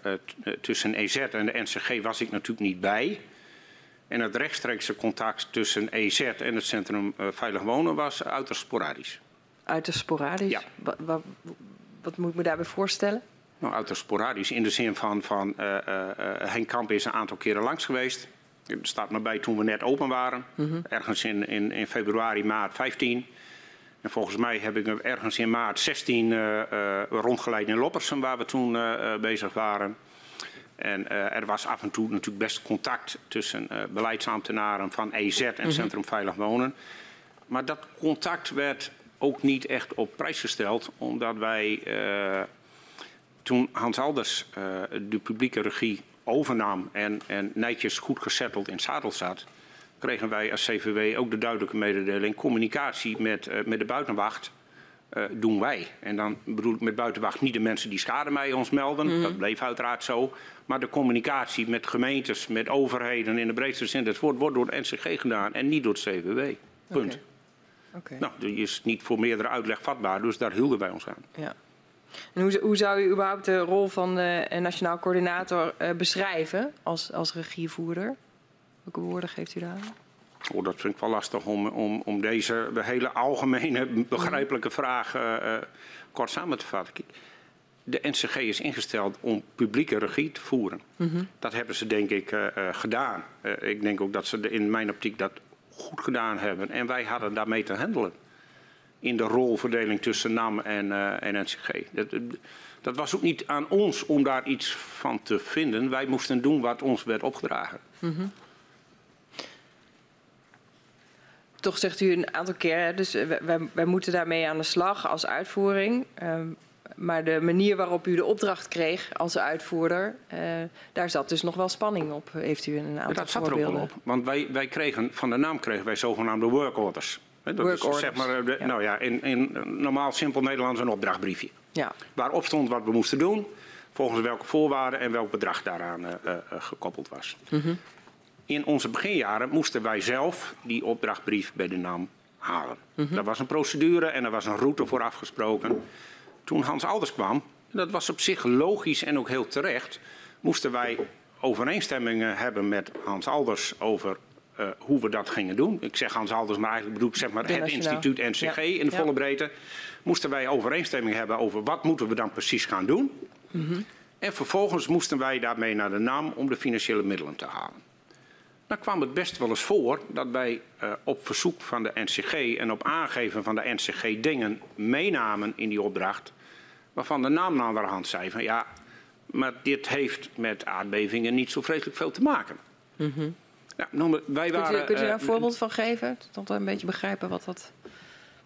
tussen EZ en de NCG was ik natuurlijk niet bij. En het rechtstreekse contact tussen EZ en het Centrum Veilig Wonen was uiterst sporadisch. Uiterst sporadisch? Ja. Wat, wat, wat moet ik me daarbij voorstellen? Nou, uiterst sporadisch in de zin van, van Henk Kamp is een aantal keren langs geweest. Er staat me bij toen we net open waren. Mm -hmm. Ergens in, in, in februari, maart 15. En volgens mij heb ik ergens in maart 16 uh, uh, rondgeleid in Loppersum, waar we toen uh, bezig waren. En er was af en toe natuurlijk best contact tussen beleidsambtenaren van EZ en mm -hmm. Centrum Veilig Wonen. Maar dat contact werd ook niet echt op prijs gesteld, omdat wij toen Hans Alders de publieke regie overnam en, en netjes goed gesetteld in zadel zat, kregen wij als CVW ook de duidelijke mededeling communicatie met, uh, met de buitenwacht eh, doen wij. En dan bedoel ik met buitenwacht niet de mensen die schade bij ons melden. Dat bleef uiteraard zo. Maar de communicatie met gemeentes, met overheden in de breedste zin des woord wordt door het NCG gedaan en niet door het CWW. Punt. Nou, die is niet voor meerdere uitleg vatbaar, dus daar hielden wij ons aan. Ja. En hoe, hoe zou u überhaupt de rol van de eh, Nationaal Coördinator eh, beschrijven als, als regievoerder? Welke woorden geeft u daar? Oh, dat vind ik wel lastig om, om, om deze hele algemene, begrijpelijke vraag eh, kort samen te vatten. De NCG is ingesteld om publieke regie te voeren. Dat hebben ze denk ik gedaan. Ik denk ook dat ze in mijn optiek dat goed gedaan hebben. En wij hadden daarmee te handelen. In de rolverdeling tussen NAM en, eh, en NCG. Dat, dat was ook niet aan ons om daar iets van te vinden. Wij moesten doen wat ons werd opgedragen. Toch zegt u een aantal keer, dus eh, wij, wij- moeten daarmee aan de slag als uitvoering. Ehm, maar de manier waarop u de opdracht kreeg als uitvoerder, eh, daar zat dus nog wel spanning op. Heeft u een aantal Ja, dat zat er ook voorbeelden? wel op. Want wij, wij kregen, van de naam kregen wij zogenaamde work orders. Hè, Dat Work is orders, zeg maar, eh, de- ja. nou ja, in, in normaal simpel Nederlands een opdrachtbriefje. Ja, Waarop stond wat we moesten doen, volgens welke voorwaarden en welk bedrag daaraan eh, eh, gekoppeld was. Mhm. In onze beginjaren moesten wij zelf die opdrachtbrief bij de NAM halen. Mhm. Daar was een procedure en er was een route voor afgesproken. Toen Hans Alders kwam, dat was op zich logisch en ook heel terecht, moesten wij overeenstemmingen hebben met Hans Alders over eh, hoe we dat gingen doen. Ik zeg Hans Alders, maar eigenlijk bedoel ik zeg maar het instituut NCG Ja. in de volle breedte. Moesten wij overeenstemming hebben over wat moeten we dan precies gaan doen. Mhm. En vervolgens moesten wij daarmee naar de NAM om de financiële middelen te halen. Dan kwam het best wel eens voor dat wij eh, op verzoek van de NCG en op aangeven van de NCG dingen meenamen in die opdracht. Waarvan de naam aan de hand zei van ja, maar dit heeft met aardbevingen niet zo vreselijk veel te maken. Noem maar, wij kunt u, waren, kunt u daar een eh, voorbeeld van geven? Tot we een beetje begrijpen wat dat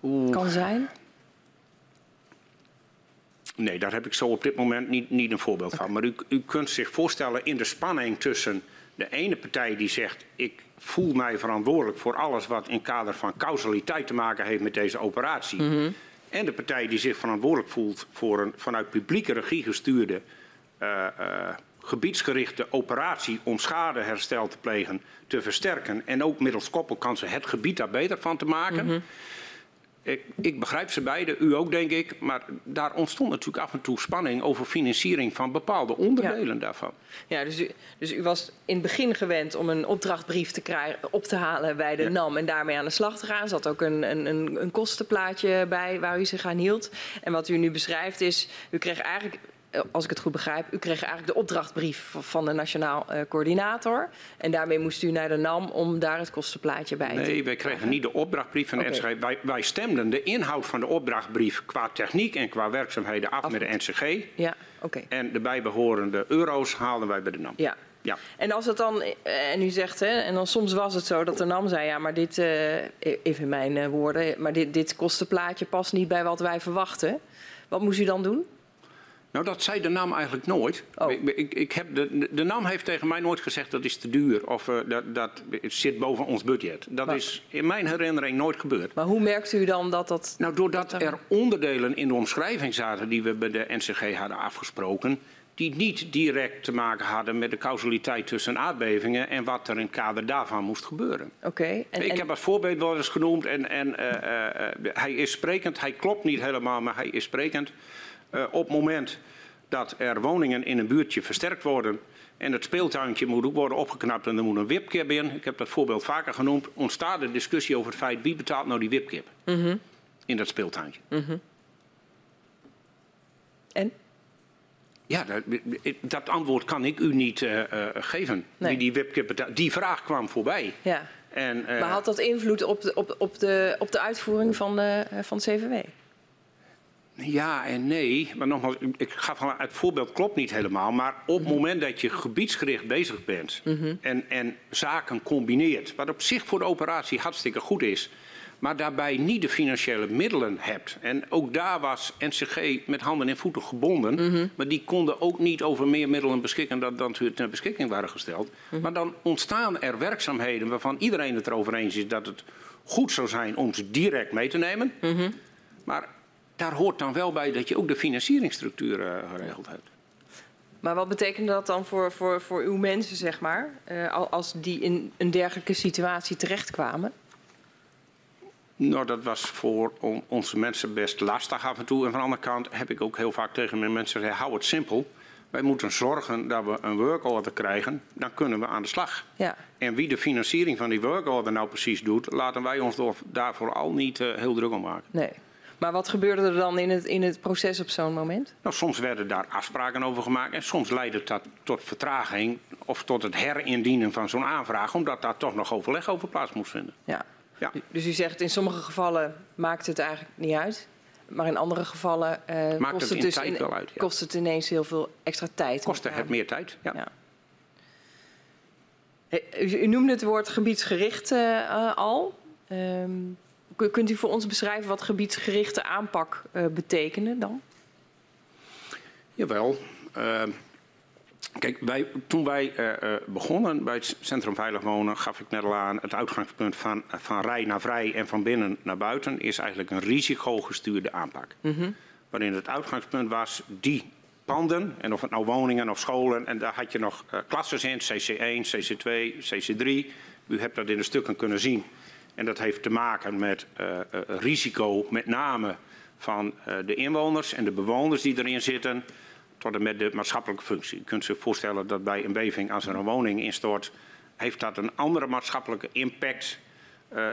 oeh, kan zijn? Nee, daar heb ik zo op dit moment niet, niet een voorbeeld van. Maar u, u kunt zich voorstellen in de spanning tussen de ene partij die zegt... ik voel mij verantwoordelijk voor alles wat in kader van causaliteit te maken heeft met deze operatie. En de partij die zich verantwoordelijk voelt voor een vanuit publieke regie gestuurde... eh, eh, gebiedsgerichte operatie om schadeherstel te plegen, te versterken... en ook middels koppelkansen het gebied daar beter van te maken... Ik, ik begrijp ze beide, u ook denk ik. Maar daar ontstond natuurlijk af en toe spanning over financiering van bepaalde onderdelen daarvan. Ja, dus u, dus u was in het begin gewend om een opdrachtbrief te krijgen, op te halen bij de Ja. NAM en daarmee aan de slag te gaan. Er zat ook een, een, een, een kostenplaatje bij waar u zich aan hield. En wat u nu beschrijft is, u kreeg eigenlijk, als ik het goed begrijp, u kreeg eigenlijk de opdrachtbrief van de Nationaal eh, Coördinator. En daarmee moest u naar de NAM om daar het kostenplaatje bij te Nee, wij kregen niet de opdrachtbrief van de. NCG. Wij, wij stemden de inhoud van de opdrachtbrief qua techniek en qua werkzaamheden af, Af met de NCG. Ja, oké. En de bijbehorende euro's haalden wij bij de NAM. Ja. Ja. En als het dan, eh, en u zegt, hè, en dan soms was het zo dat de NAM zei, ja, maar dit, eh, even in mijn eh, woorden, maar dit, dit kostenplaatje past niet bij wat wij verwachten. Wat moest u dan doen? Nou, dat zei de NAM eigenlijk nooit. Oh. Ik, ik, ik heb de, de, NAM heeft tegen mij nooit gezegd dat is te duur of eh, dat, dat zit boven ons budget. Dat Maar- is in mijn herinnering nooit gebeurd. Maar hoe merkt u dan dat dat... Nou, doordat Dat- er onderdelen in de omschrijving zaten die we bij de NCG hadden afgesproken, die niet direct te maken hadden met de causaliteit tussen aardbevingen en wat er in het kader daarvan moest gebeuren. Oké. En, ik en- heb als voorbeeld wel eens genoemd en, en eh, eh, hij is sprekend, hij klopt niet helemaal, maar hij is sprekend. Eh, op het moment dat er woningen in een buurtje versterkt worden en het speeltuintje moet ook worden opgeknapt en er moet een wipkip in, ik heb dat voorbeeld vaker genoemd, ontstaat de discussie over het feit wie betaalt nou die wipkip in dat speeltuintje. en? Ja, dat, dat antwoord kan ik u niet eh, eh, geven. Nee. Wie die wipkip betaalt. Die vraag kwam voorbij. Ja. En, Maar had dat invloed op de, op, op de, op de uitvoering van, de, van het CVW? Ja en nee. Maar nogmaals, ik gaf al het voorbeeld klopt niet helemaal. Maar op het moment dat je gebiedsgericht bezig bent en, en zaken combineert, wat op zich voor de operatie hartstikke goed is, maar daarbij niet de financiële middelen hebt. En ook daar was NCG met handen en voeten gebonden. Maar die konden ook niet over meer middelen beschikken dan, dan ter beschikking waren gesteld. Maar dan ontstaan er werkzaamheden waarvan iedereen het erover eens is dat het goed zou zijn om ze direct mee te nemen. Maar daar hoort dan wel bij dat je ook de financieringsstructuur uh, geregeld hebt. Maar wat betekent dat dan voor, voor, voor uw mensen, zeg maar, uh, als die in een dergelijke situatie terechtkwamen? Nou, dat was voor on, onze mensen best lastig af en toe. En van de andere kant heb ik ook heel vaak tegen mijn mensen gezegd, hou het simpel. Wij moeten zorgen dat we een workorder krijgen, dan kunnen we aan de slag. Ja. En wie de financiering van die workorder nou precies doet, laten wij ons daar vooral niet uh, heel druk om maken. Nee. Maar wat gebeurde er dan in het, in het proces op zo'n moment? Nou, soms werden daar afspraken over gemaakt en soms leidde dat tot vertraging of tot het herindienen van zo'n aanvraag, omdat daar toch nog overleg over plaats moest vinden. Ja. ja. Dus u zegt in sommige gevallen maakt het eigenlijk niet uit. Maar in andere gevallen uh, kost, het, dus in, uit, ja. kost het ineens heel veel extra tijd. Kostte het meer tijd, ja. ja. U, u, noemde het woord gebiedsgericht uh, al. Um, kunt u voor ons beschrijven wat gebiedsgerichte aanpak uh, betekenen dan? Jawel. Uh, kijk, wij, toen wij uh, begonnen bij het Centrum Veilig Wonen, gaf ik net al aan, het uitgangspunt van, van rij naar vrij en van binnen naar buiten is eigenlijk een risicogestuurde aanpak. Mm -hmm. Waarin het uitgangspunt was, die panden, en of het nou woningen of scholen, en daar had je nog klasses in, CC1, CC2, CC3. U hebt dat in de stukken kunnen zien. En dat heeft te maken met uh, uh, risico, met name van uh, de inwoners en de bewoners die erin zitten, tot en met de maatschappelijke functie. Je kunt zich voorstellen dat bij een beving, als er een woning instort, heeft dat een andere maatschappelijke impact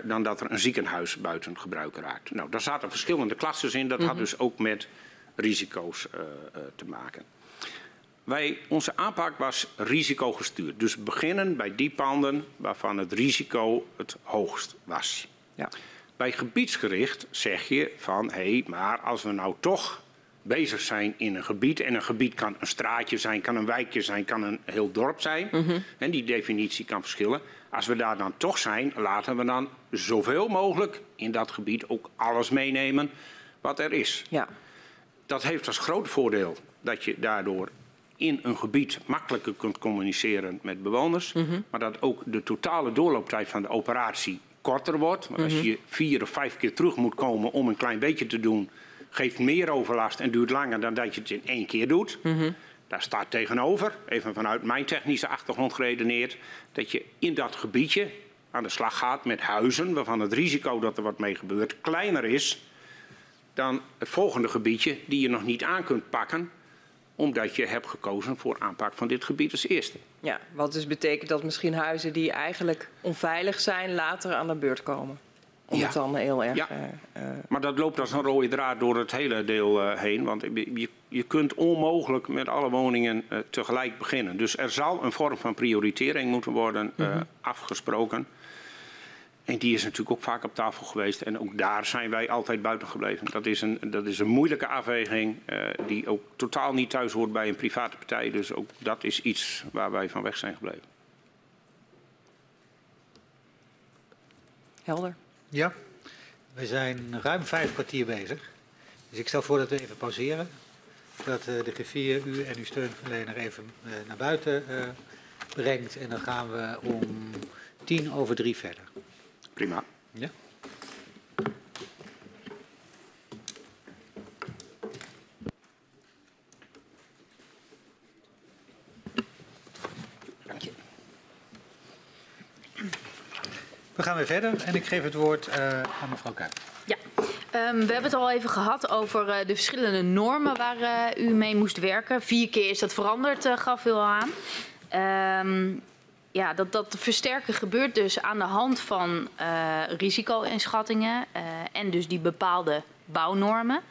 dan dat er een ziekenhuis buiten gebruik raakt. Nou, daar zaten verschillende klassen in. Dat mm -hmm. had dus ook met risico's te maken. Wij, onze aanpak was risicogestuurd. Dus beginnen bij die panden waarvan het risico het hoogst was. Ja. Bij gebiedsgericht zeg je van hé, hey, maar als we nou toch bezig zijn in een gebied, en een gebied kan een straatje zijn, kan een wijkje zijn, kan een heel dorp zijn, mm -hmm. en die definitie kan verschillen. Als we daar dan toch zijn, laten we dan zoveel mogelijk in dat gebied ook alles meenemen wat er is. Ja. Dat heeft als groot voordeel dat je daardoor in een gebied makkelijker kunt communiceren met bewoners. Mm -hmm. Maar dat ook de totale doorlooptijd van de operatie korter wordt. Want als mhm. je vier of vijf keer terug moet komen om een klein beetje te doen, geeft meer overlast en duurt langer dan dat je het in één keer doet. Mm -hmm. Daar staat tegenover, even vanuit mijn technische achtergrond geredeneerd, dat je in dat gebiedje aan de slag gaat met huizen waarvan het risico dat er wat mee gebeurt kleiner is dan het volgende gebiedje die je nog niet aan kunt pakken omdat je hebt gekozen voor aanpak van dit gebied als eerste. Ja, wat dus betekent dat misschien huizen die eigenlijk onveilig zijn later aan de beurt komen. Om ja. het dan heel erg... Ja. Uh, maar dat loopt als een rode draad door het hele deel uh, heen. Want je, je kunt onmogelijk met alle woningen uh, tegelijk beginnen. Dus er zal een vorm van prioritering moeten worden mm -hmm. afgesproken. En die is natuurlijk ook vaak op tafel geweest. En ook daar zijn wij altijd buiten gebleven. Dat is een, dat is een moeilijke afweging uh, die ook totaal niet thuis hoort bij een private partij. Dus ook dat is iets waar wij van weg zijn gebleven. Helder. Ja, we zijn ruim vijf kwartier bezig. Dus ik stel voor dat we even pauzeren. Dat uh, de griffier u en uw steunverlener even uh, naar buiten brengt. En dan gaan we om tien over drie verder. Prima. Ja. Dank je. We gaan weer verder en ik geef het woord uh, aan mevrouw Kuip. Ja, um, we hebben het al even gehad over uh, de verschillende normen waar uh, u mee moest werken. Vier keer is dat veranderd, gaf u al aan. Um, ja, dat, dat versterken gebeurt dus aan de hand van uh, risico-inschattingen uh, en dus die bepaalde bouwnormen.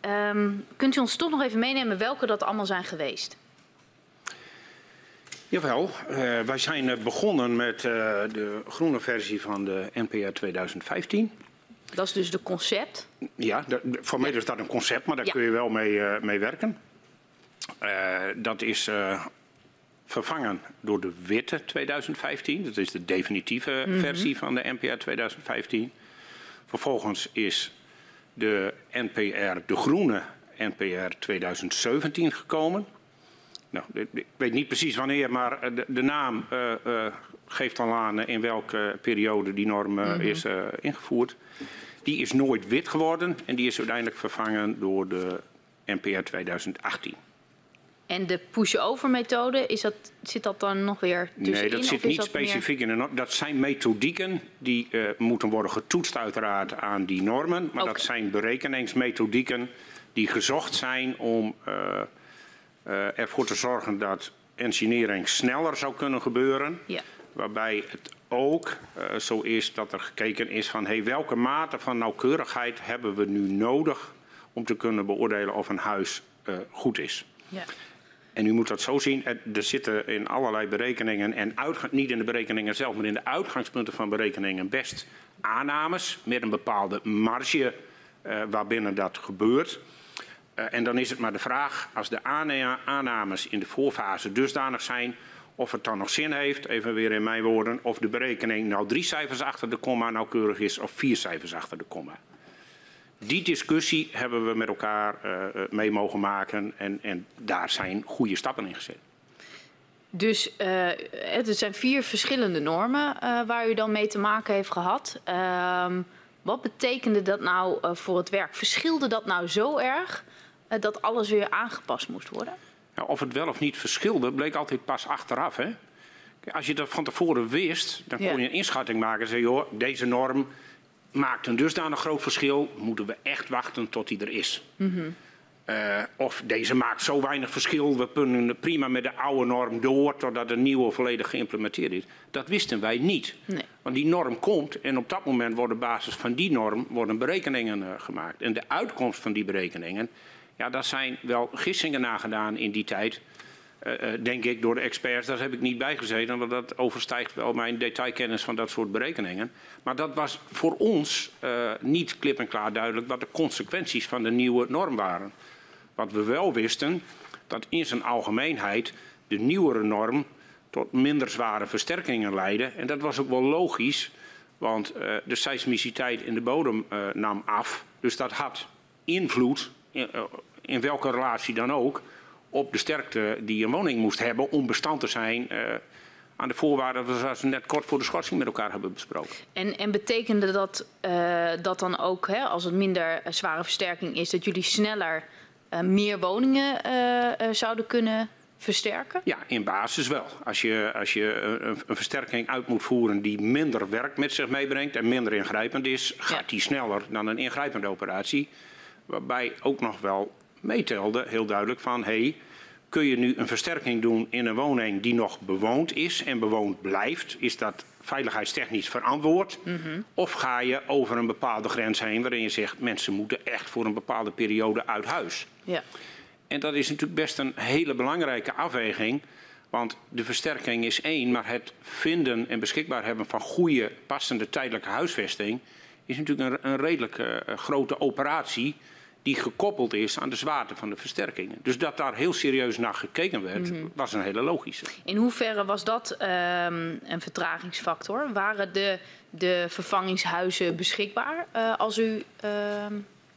Um, kunt u ons toch nog even meenemen welke dat allemaal zijn geweest? Jawel, uh, wij zijn begonnen met de groene versie van de NPR 2015. Dat is dus de concept? Ja, voor mij is dat een concept, maar daar ja. kun je wel mee, mee werken. dat is vervangen door de witte 2015. Dat is de definitieve mm -hmm. versie van de NPR 2015. Vervolgens is de NPR, de groene NPR 2017 gekomen. Nou, ik weet niet precies wanneer, maar de, de naam uh, uh, geeft al aan in welke periode die norm uh, mm -hmm. is ingevoerd. Die is nooit wit geworden en die is uiteindelijk vervangen door de NPR 2018. En de push-over methode, is dat, zit dat dan nog weer tussenin? Nee, dat zit niet dat specifiek in de norm. Dat zijn methodieken die uh, moeten worden getoetst uiteraard aan die normen. Maar dat zijn berekeningsmethodieken die gezocht zijn om uh, uh, ervoor te zorgen dat engineering sneller zou kunnen gebeuren. Ja. Waarbij het ook zo is dat er gekeken is van hey, welke mate van nauwkeurigheid hebben we nu nodig om te kunnen beoordelen of een huis goed is. Ja. En u moet dat zo zien, er zitten in allerlei berekeningen, en niet in de berekeningen zelf, maar in de uitgangspunten van berekeningen best aannames met een bepaalde marge uh, waarbinnen dat gebeurt. Uh, en dan is het maar de vraag, als de aannames in de voorfase dusdanig zijn, of het dan nog zin heeft, even weer in mijn woorden, of de berekening nou drie cijfers achter de komma nauwkeurig is of vier cijfers achter de komma. Die discussie hebben we met elkaar uh, mee mogen maken en, en, daar zijn goede stappen in gezet. Dus uh, er zijn vier verschillende normen uh, waar u dan mee te maken heeft gehad. Uh, wat betekende dat nou voor het werk? Verschilde dat nou zo erg dat alles weer aangepast moest worden? Nou, of het wel of niet verschilde, bleek altijd pas achteraf. Hè? Als je dat van tevoren wist, dan kon je een inschatting maken en zeggen: joh, deze norm maakt een dusdanig groot verschil, moeten we echt wachten tot die er is. Mm -hmm. uh, of deze maakt zo weinig verschil, we kunnen prima met de oude norm door totdat de nieuwe volledig geïmplementeerd is. Dat wisten wij niet. Nee. Want die norm komt en op dat moment worden op basis van die norm worden berekeningen uh, gemaakt. En de uitkomst van die berekeningen, ja, daar zijn wel gissingen nagedaan in die tijd. Uh, denk ik, door de experts. Daar heb ik niet bij gezeten, want dat overstijgt wel mijn detailkennis van dat soort berekeningen. Maar dat was voor ons uh, niet klip en klaar duidelijk wat de consequenties van de nieuwe norm waren. Wat we wel wisten, dat in zijn algemeenheid de nieuwere norm tot minder zware versterkingen leidde. En dat was ook wel logisch, want de seismiciteit in de bodem nam af. Dus dat had invloed, in, in welke relatie dan ook op de sterkte die een woning moest hebben om bestand te zijn uh, aan de voorwaarden zoals we net kort voor de schorsing met elkaar hebben besproken. En, en betekende dat, uh, dat dan ook, hè, als het minder zware versterking is, dat jullie sneller uh, meer woningen zouden kunnen versterken? Ja, in basis wel. Als je, als je een, een, versterking uit moet voeren die minder werk met zich meebrengt en minder ingrijpend is, gaat ja. die sneller dan een ingrijpende operatie. Waarbij ook nog wel meetelde, heel duidelijk, van hey, kun je nu een versterking doen in een woning die nog bewoond is en bewoond blijft? Is dat veiligheidstechnisch verantwoord? Mhm. Mm -hmm. Of ga je over een bepaalde grens heen waarin je zegt mensen moeten echt voor een bepaalde periode uit huis? Ja. En dat is natuurlijk best een hele belangrijke afweging. Want de versterking is één, maar het vinden en beschikbaar hebben van goede, passende tijdelijke huisvesting is natuurlijk een, een redelijk uh, grote operatie die gekoppeld is aan de zwaarte van de versterkingen. Dus dat daar heel serieus naar gekeken werd, mm -hmm. was een hele logische. In hoeverre was dat um, een vertragingsfactor? Waren de, de vervangingshuizen beschikbaar uh, als u uh,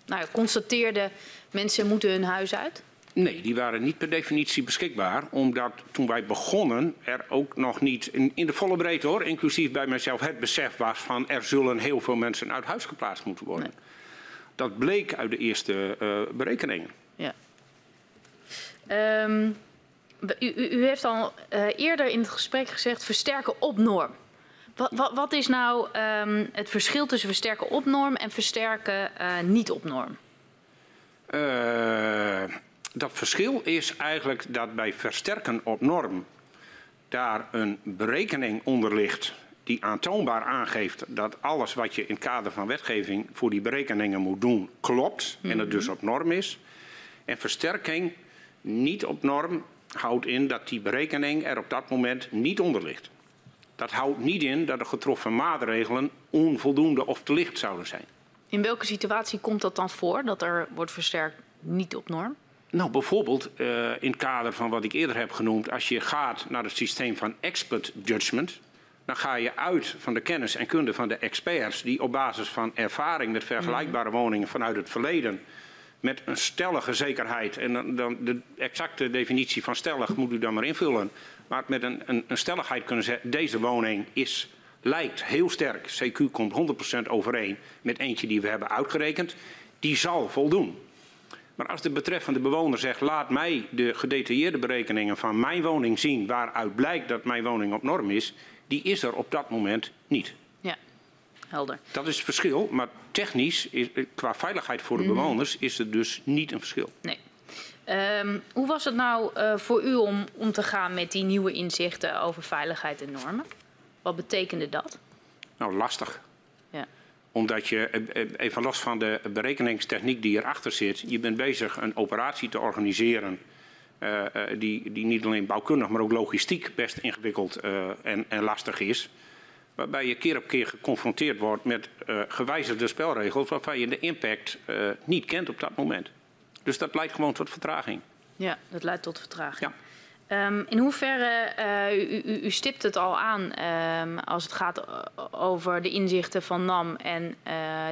nou constateerde mensen moeten hun huis uit? Nee, die waren niet per definitie beschikbaar, omdat toen wij begonnen er ook nog niet in, in de volle breedte hoor, inclusief bij mezelf, het besef was van er zullen heel veel mensen uit huis geplaatst moeten worden. Nee. Dat bleek uit de eerste uh, berekeningen. Ja. Um, u, u, heeft al uh, eerder in het gesprek gezegd versterken op norm. Wat, wat, wat is nou um, het verschil tussen versterken op norm en versterken uh, niet op norm? dat verschil is eigenlijk dat bij versterken op norm daar een berekening onder ligt die aantoonbaar aangeeft dat alles wat je in het kader van wetgeving voor die berekeningen moet doen klopt mm -hmm. en het dus op norm is. En versterking niet op norm houdt in dat die berekening er op dat moment niet onder ligt. Dat houdt niet in dat de getroffen maatregelen onvoldoende of te licht zouden zijn. In welke situatie komt dat dan voor dat er wordt versterkt niet op norm? Nou, bijvoorbeeld uh, in het kader van wat ik eerder heb genoemd, als je gaat naar het systeem van expert judgment, dan ga je uit van de kennis en kunde van de experts die op basis van ervaring met vergelijkbare woningen vanuit het verleden met een stellige zekerheid, en dan, dan de exacte definitie van stellig moet u dan maar invullen, maar met een, een, een stelligheid kunnen zeggen, deze woning is lijkt heel sterk, CQ komt 100% overeen met eentje die we hebben uitgerekend, die zal voldoen. Maar als de betreffende bewoner zegt, laat mij de gedetailleerde berekeningen van mijn woning zien waaruit blijkt dat mijn woning op norm is, die is er op dat moment niet. Ja, helder. Dat is het verschil, maar technisch, is, qua veiligheid voor de bewoners, is er dus niet een verschil. Nee. Um, hoe was het nou uh, voor u om om te gaan met die nieuwe inzichten over veiligheid en normen? Wat betekende dat? Nou, lastig. Ja. Omdat je, even los van de berekeningstechniek die erachter zit, je bent bezig een operatie te organiseren die, die niet alleen bouwkundig, maar ook logistiek best ingewikkeld en, en lastig is waarbij je keer op keer geconfronteerd wordt met gewijzigde spelregels waarvan je de impact niet kent op dat moment. Dus dat leidt gewoon tot vertraging. Ja, dat leidt tot vertraging. Ja. Um, in hoeverre, uh, u, u, u, stipt het al aan um, als het gaat over de inzichten van NAM en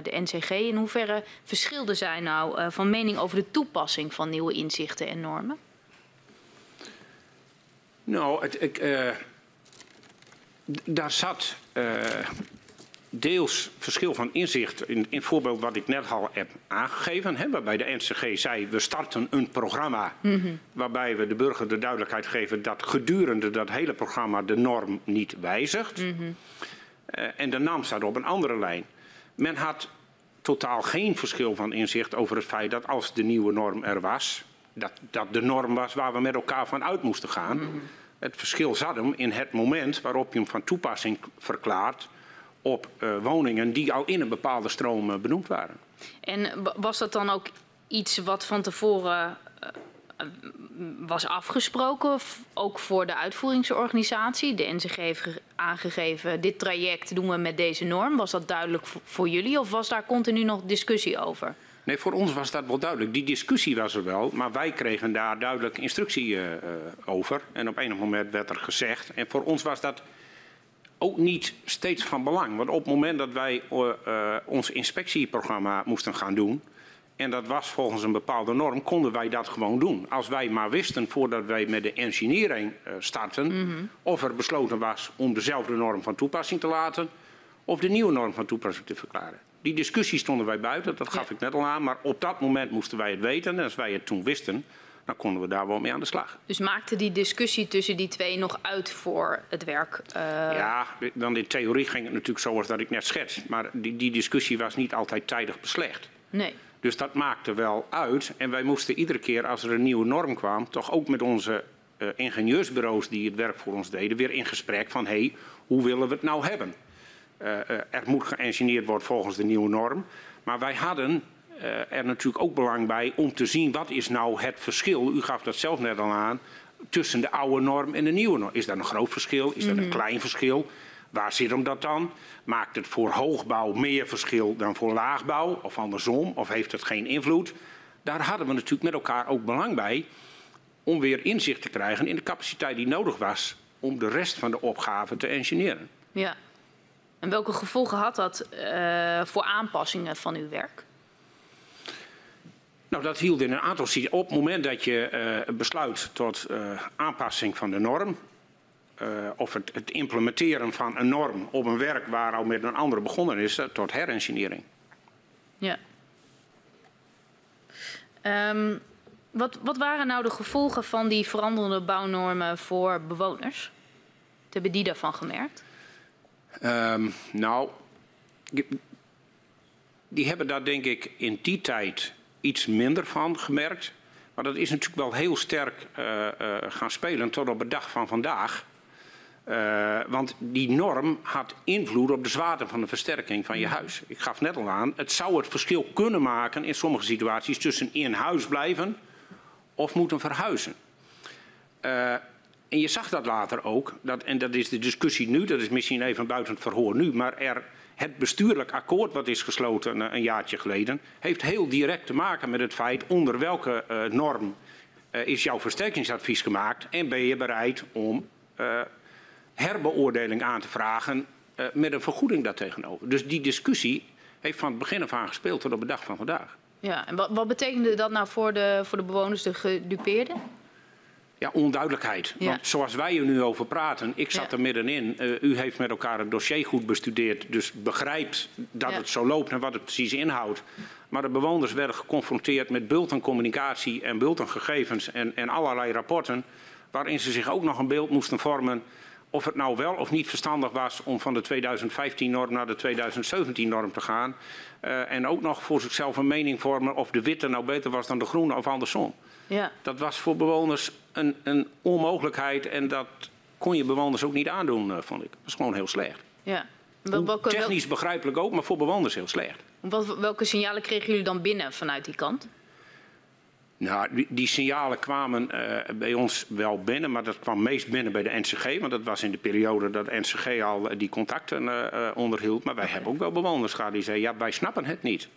de NCG. In hoeverre verschilden zij nou van mening over de toepassing van nieuwe inzichten en normen? Nou, het, ik, daar zat uh, deels verschil van inzicht in, in het voorbeeld wat ik net al heb aangegeven. Hè, waarbij de NCG zei, we starten een programma mm -hmm. waarbij we de burger de duidelijkheid geven dat gedurende dat hele programma de norm niet wijzigt. Mm -hmm. uh, en de NAM staat op een andere lijn. Men had totaal geen verschil van inzicht over het feit dat als de nieuwe norm er was, dat dat de norm was waar we met elkaar van uit moesten gaan. Mm -hmm. Het verschil zat hem in het moment waarop je hem van toepassing verklaart op uh, woningen die al in een bepaalde stroom uh, benoemd waren. En was dat dan ook iets wat van tevoren uh, was afgesproken, ook voor de uitvoeringsorganisatie? De NCG heeft aangegeven, dit traject doen we met deze norm. Was dat duidelijk voor jullie of was daar continu nog discussie over? Nee, voor ons was dat wel duidelijk. Die discussie was er wel, maar wij kregen daar duidelijk instructie uh, over. En op enig moment werd er gezegd. En voor ons was dat ook niet steeds van belang. Want op het moment dat wij uh, ons inspectieprogramma moesten gaan doen. En dat was volgens een bepaalde norm, konden wij dat gewoon doen. Als wij maar wisten voordat wij met de engineering starten. Mm -hmm. of er besloten was om dezelfde norm van toepassing te laten. of de nieuwe norm van toepassing te verklaren. Die discussie stonden wij buiten, dat gaf ja. ik net al aan. Maar op dat moment moesten wij het weten. En als wij het toen wisten, dan konden we daar wel mee aan de slag. Dus maakte die discussie tussen die twee nog uit voor het werk? Uh... Ja, dan in theorie ging het natuurlijk zoals dat ik net schets. Maar die, die discussie was niet altijd tijdig beslecht. Nee. Dus dat maakte wel uit. En wij moesten iedere keer als er een nieuwe norm kwam, toch ook met onze uh, ingenieursbureaus die het werk voor ons deden, weer in gesprek van hé, hey, hoe willen we het nou hebben? Uh, er moet geëngineerd worden volgens de nieuwe norm. Maar wij hadden uh, er natuurlijk ook belang bij om te zien wat is nou het verschil. U gaf dat zelf net al aan. Tussen de oude norm en de nieuwe norm. Is dat een groot verschil? Is dat een klein verschil? Waar zit hem dat dan? Maakt het voor hoogbouw meer verschil dan voor laagbouw? Of andersom? Of heeft het geen invloed? Daar hadden we natuurlijk met elkaar ook belang bij. Om weer inzicht te krijgen in de capaciteit die nodig was. Om de rest van de opgave te engineeren. Ja. En welke gevolgen had dat uh, voor aanpassingen van uw werk? Nou, dat hield in een aantal situaties. Op het moment dat je uh, besluit tot uh, aanpassing van de norm, of het, het, implementeren van een norm op een werk waar al met een andere begonnen is, tot herengineering. Ja. Um, wat, wat, waren nou de gevolgen van die veranderende bouwnormen voor bewoners? Wat hebben die daarvan gemerkt? Um, nou, die hebben daar denk ik in die tijd iets minder van gemerkt. Maar dat is natuurlijk wel heel sterk uh, uh, gaan spelen tot op de dag van vandaag. Uh, want die norm had invloed op de zwaarte van de versterking van je huis. Ik gaf net al aan, het zou het verschil kunnen maken in sommige situaties tussen in huis blijven of moeten verhuizen. En je zag dat later ook, dat, en dat is de discussie nu, dat is misschien even buiten het verhoor nu, maar er, het bestuurlijk akkoord wat is gesloten een, een jaartje geleden, heeft heel direct te maken met het feit onder welke uh, norm uh, is jouw versterkingsadvies gemaakt en ben je bereid om herbeoordeling aan te vragen met een vergoeding daartegenover. Dus die discussie heeft van het begin af aan gespeeld tot op de dag van vandaag. Ja, en wat, wat betekende dat nou voor de, voor de bewoners, de gedupeerden? Ja, onduidelijkheid. Ja. Want zoals wij er nu over praten, ik zat Ja. er middenin. Eh, u heeft met elkaar het dossier goed bestudeerd, dus begrijpt dat het zo loopt en wat het precies inhoudt. Maar de bewoners werden geconfronteerd met bulten communicatie en bulten gegevens en, en allerlei rapporten, waarin ze zich ook nog een beeld moesten vormen of het nou wel of niet verstandig was om van de 2015-norm naar de 2017-norm te gaan. Eh, en ook nog voor zichzelf een mening vormen of de witte nou beter was dan de groene of andersom. Ja. Dat was voor bewoners een, een onmogelijkheid en dat kon je bewoners ook niet aandoen, eh, vond ik. Dat was gewoon heel slecht. ja. Wel- Welke, Technisch begrijpelijk ook, maar voor bewoners heel slecht. wat- welke signalen kregen jullie dan binnen vanuit die kant? Nou, die, die signalen kwamen eh, bij ons wel binnen, maar dat kwam meest binnen bij de NCG. Want dat was in de periode dat de NCG al eh, die contacten onderhield. Maar wij hebben ook wel bewoners gehad die zeiden, ja, wij snappen het niet.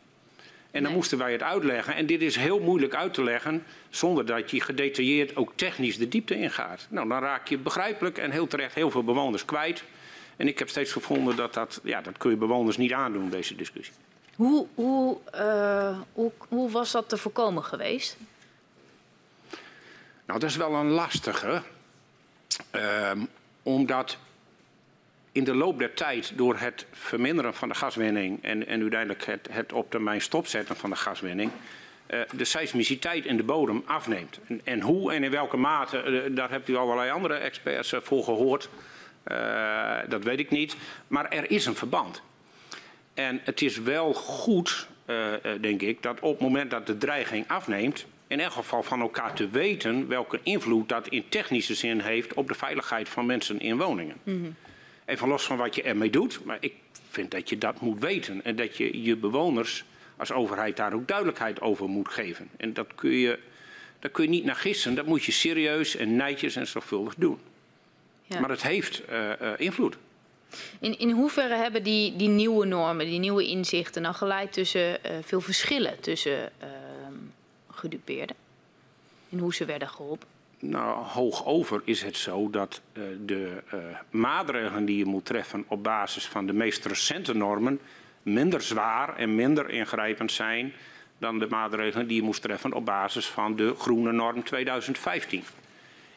En dan Nee. moesten wij het uitleggen. En dit is heel moeilijk uit te leggen zonder dat je gedetailleerd ook technisch de diepte ingaat. Nou, dan raak je begrijpelijk en heel terecht heel veel bewoners kwijt. En ik heb steeds gevonden dat dat, ja, dat kun je bewoners niet aandoen, deze discussie. Hoe, hoe, eh, hoe, hoe was dat te voorkomen geweest? Nou, dat is wel een lastige. Ehm, omdat in de loop der tijd, door het verminderen van de gaswinning en, en uiteindelijk het, het op termijn stopzetten van de gaswinning, eh, de seismiciteit in de bodem afneemt. En, en hoe en in welke mate, eh, daar hebt u allerlei andere experts eh, voor gehoord. Eh, dat weet ik niet. Maar er is een verband. En het is wel goed, denk ik, dat op het moment dat de dreiging afneemt, in elk geval van elkaar te weten welke invloed dat in technische zin heeft op de veiligheid van mensen in woningen. Even los van wat je ermee doet, maar ik vind dat je dat moet weten en dat je je bewoners als overheid daar ook duidelijkheid over moet geven. En dat kun je, daar kun je niet naar gissen, dat moet je serieus en netjes en zorgvuldig doen. Ja. Maar het heeft eh, eh, invloed. In, in hoeverre hebben die, die nieuwe normen, die nieuwe inzichten nou geleid tussen eh, veel verschillen tussen ehm gedupeerden? In hoe ze werden geholpen? Nou, hoogover is het zo dat eh, de eh, maatregelen die je moet treffen op basis van de meest recente normen minder zwaar en minder ingrijpend zijn dan de maatregelen die je moest treffen op basis van de groene norm 2015.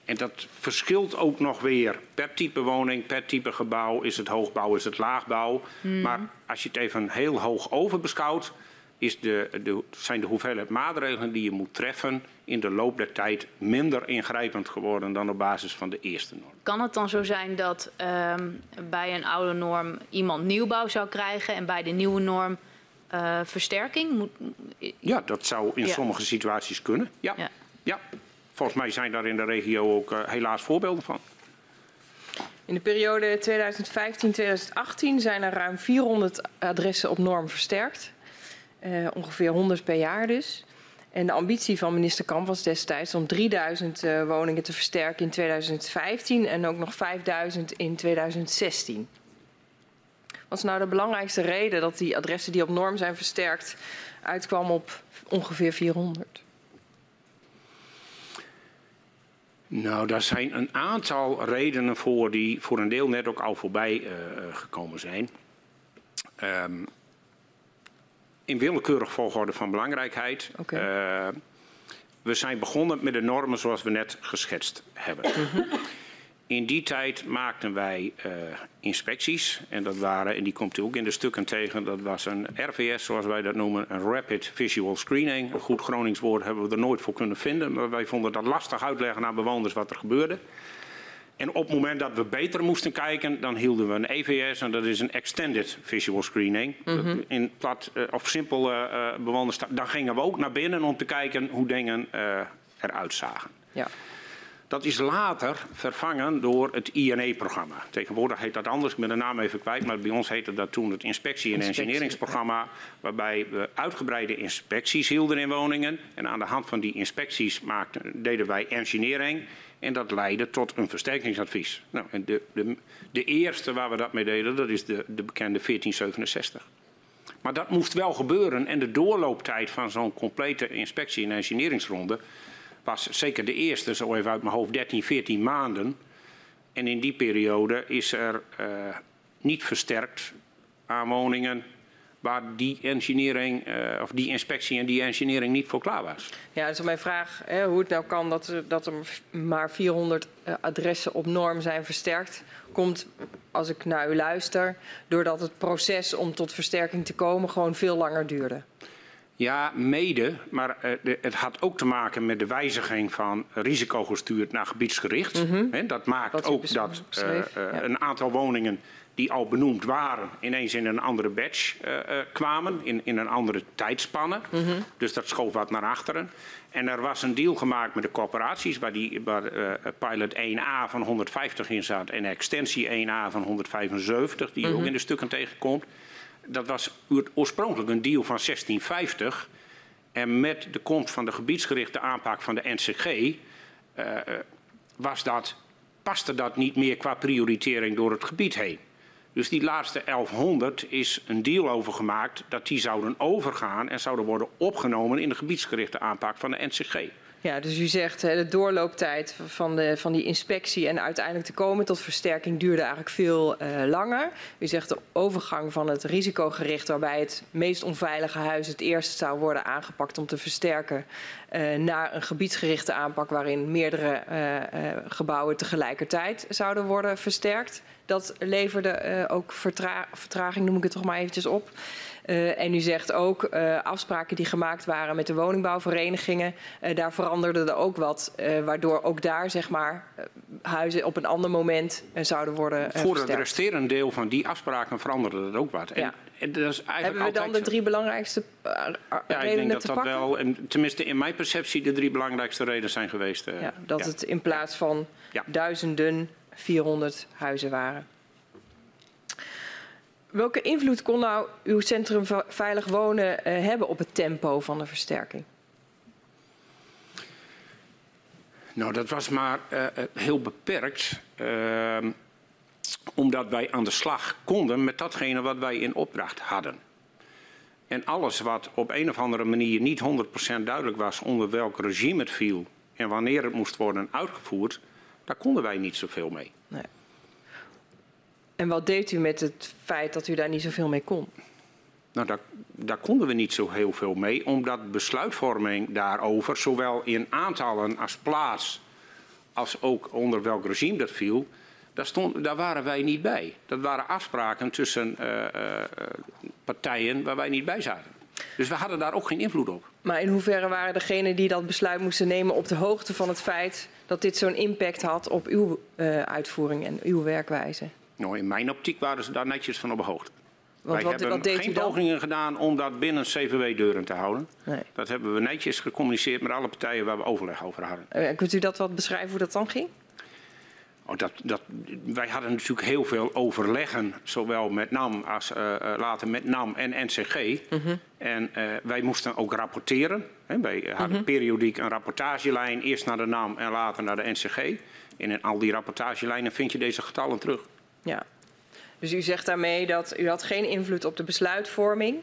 En dat verschilt ook nog weer per type woning, per type gebouw. Is het hoogbouw, is het laagbouw. Maar als je het even heel hoog over beschouwt, is de, de, zijn de hoeveelheid maatregelen die je moet treffen in de loop der tijd minder ingrijpend geworden dan op basis van de eerste norm. Kan het dan zo zijn dat ehm, bij een oude norm iemand nieuwbouw zou krijgen en bij de nieuwe norm eh, versterking? Moet, Ja, dat zou in Ja. sommige situaties kunnen. Ja. Ja. Ja. Volgens mij zijn daar in de regio ook eh, helaas voorbeelden van. In de periode 2015-2018 zijn er ruim 400 adressen op norm versterkt. Eh, ongeveer 100 per jaar dus. En de ambitie van minister Kamp was destijds om 3000 eh, woningen te versterken in 2015 en ook nog 5000 in 2016. Wat is nou de belangrijkste reden dat die adressen die op norm zijn versterkt uitkwam op ongeveer 400? Nou, daar zijn een aantal redenen voor die voor een deel net ook al voorbij eh, gekomen zijn. Ehm, in willekeurig volgorde van belangrijkheid. Eh, we zijn begonnen met de normen zoals we net geschetst hebben. In die tijd maakten wij eh, inspecties. En dat waren, en die komt u ook in de stukken tegen, dat was een RVS, zoals wij dat noemen, een Rapid Visual Screening. Een goed Gronings woord hebben we er nooit voor kunnen vinden, maar wij vonden dat lastig uitleggen aan bewoners wat er gebeurde. En op het moment dat we beter moesten kijken, dan hielden we een EVS en dat is een Extended Visual Screening. Dat In plat eh, of simpel eh, eh, bewoners, dan gingen we ook naar binnen om te kijken hoe dingen eh, eruit zagen. Ja. Dat is later vervangen door het INE-programma. Tegenwoordig heet dat anders, ik ben de naam even kwijt, maar bij ons heette dat toen het inspectie- en engineeringsprogramma, waarbij we uitgebreide inspecties hielden in woningen. En aan de hand van die inspecties maakten, deden wij engineering en dat leidde tot een versterkingsadvies. Nou, en de, de, de eerste waar we dat mee deden, dat is de, de bekende 1467. Maar dat moest wel gebeuren en de doorlooptijd van zo'n complete inspectie- en engineeringsronde was zeker de eerste, zo even uit mijn hoofd, 13, 14 maanden. En in die periode is er eh, niet versterkt aan woningen waar die engineering, uh, of die inspectie en die engineering niet voor klaar was. Ja, dus mijn vraag hè, hoe het nou kan dat er, dat er maar 400 uh, adressen op norm zijn versterkt, komt als ik naar u luister, doordat het proces om tot versterking te komen gewoon veel langer duurde. Ja, mede, maar uh, de, het had ook te maken met de wijziging van risicogestuurd naar gebiedsgericht. Mm -hmm. He, dat maakt dat ook dat ja. een aantal woningen die al benoemd waren, ineens in een andere batch kwamen, in, in een andere tijdspanne. Mm -hmm. Dus dat schoof wat naar achteren. En er was een deal gemaakt met de corporaties, waar, die, waar pilot 1A van 150 in zat en extensie 1A van 175, die mm -hmm. ook in de stukken tegenkomt dat was oorspronkelijk een deal van 1650. En met de komst van de gebiedsgerichte aanpak van de NCG uh, was dat, paste dat niet meer qua prioritering door het gebied heen. Dus die laatste 1100 is een deal over gemaakt dat die zouden overgaan en zouden worden opgenomen in de gebiedsgerichte aanpak van de NCG. Ja, dus u zegt de doorlooptijd van, de, van die inspectie en uiteindelijk te komen tot versterking duurde eigenlijk veel uh, langer. U zegt de overgang van het risicogericht, waarbij het meest onveilige huis het eerst zou worden aangepakt om te versterken, uh, naar een gebiedsgerichte aanpak waarin meerdere uh, gebouwen tegelijkertijd zouden worden versterkt. Dat leverde ook vertra vertraging, noem ik het toch maar eventjes op. Uh, en u zegt ook uh, afspraken die gemaakt waren met de woningbouwverenigingen, uh, daar veranderde er ook wat, waardoor ook daar zeg maar huizen op een ander moment zouden worden Voor versterkt. het resterende deel van die afspraken veranderde er ook wat. En, ja. en dat is Hebben we dan de drie belangrijkste ja, redenen ik denk dat te dat pakken? wel, en tenminste in mijn perceptie, de drie belangrijkste redenen zijn geweest. ja, dat ja. het in plaats van ja. duizenden 400 huizen waren. Welke invloed kon nou uw Centrum Veilig Wonen uh, hebben op het tempo van de versterking? Nou, dat was maar uh, heel beperkt. Uh, omdat wij aan de slag konden met datgene wat wij in opdracht hadden. En alles wat op een of andere manier niet 100% duidelijk was onder welk regime het viel en wanneer het moest worden uitgevoerd, daar konden wij niet zoveel mee. Nee. En wat deed u met het feit dat u daar niet zoveel mee kon? Nou, daar, daar, konden we niet zo heel veel mee, omdat besluitvorming daarover, zowel in aantallen als plaats, als ook onder welk regime dat viel, daar, stond, daar waren wij niet bij. Dat waren afspraken tussen uh, uh, partijen waar wij niet bij zaten. Dus we hadden daar ook geen invloed op. Maar in hoeverre waren degenen die dat besluit moesten nemen op de hoogte van het feit dat dit zo'n impact had op uw uh, uitvoering en uw werkwijze? Nou, in mijn optiek waren ze daar netjes van op hoogte. Want Wij wat, hebben wat geen pogingen gedaan om dat binnen CVW-deuren te houden. Nee. Dat hebben we netjes gecommuniceerd met alle partijen waar we overleg over hadden. Uh, kunt u dat wat beschrijven hoe dat dan ging? Oh, dat, dat, wij hadden natuurlijk heel veel overleggen, zowel met NAM als uh, later met NAM en NCG. Mm -hmm. En uh, wij moesten ook rapporteren. Hè. Wij hadden mm -hmm. periodiek een rapportagelijn, eerst naar de NAM en later naar de NCG. En in al die rapportagelijnen vind je deze getallen terug. Ja, dus u zegt daarmee dat u had geen invloed op de besluitvorming.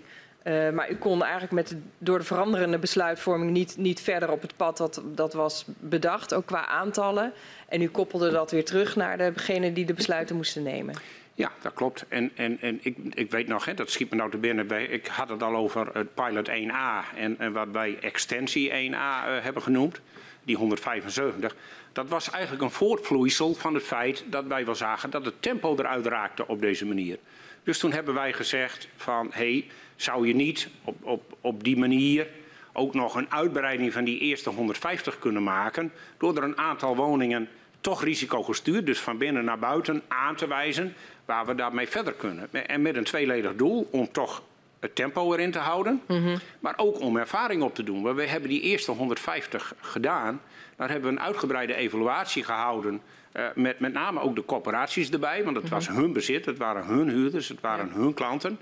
Uh, maar u kon eigenlijk met door de veranderende besluitvorming niet, niet verder op het pad dat, dat was bedacht, ook qua aantallen. En u koppelde dat weer terug naar degene die de besluiten moesten nemen. Ja, dat klopt. En, en, en ik, ik weet nog, hè, dat schiet me nou te binnen. Ik had het al over het pilot 1A en, en wat wij extensie 1A uh, hebben genoemd, die 175. Dat was eigenlijk een voortvloeisel van het feit dat wij wel zagen dat het tempo eruit raakte op deze manier. Dus toen hebben wij gezegd van, hé, hey, zou je niet op, op, op die manier ook nog een uitbreiding van die eerste 150 kunnen maken, door er een aantal woningen toch risicogestuurd, dus van binnen naar buiten, aan te wijzen waar we daarmee verder kunnen. En met een tweeledig doel om toch het tempo erin te houden, mm -hmm. maar ook om ervaring op te doen. We hebben die eerste 150 gedaan. Daar hebben we een uitgebreide evaluatie gehouden. Uh, met met name ook de corporaties erbij, want het mm -hmm. was hun bezit, het waren hun huurders, het waren ja. hun klanten.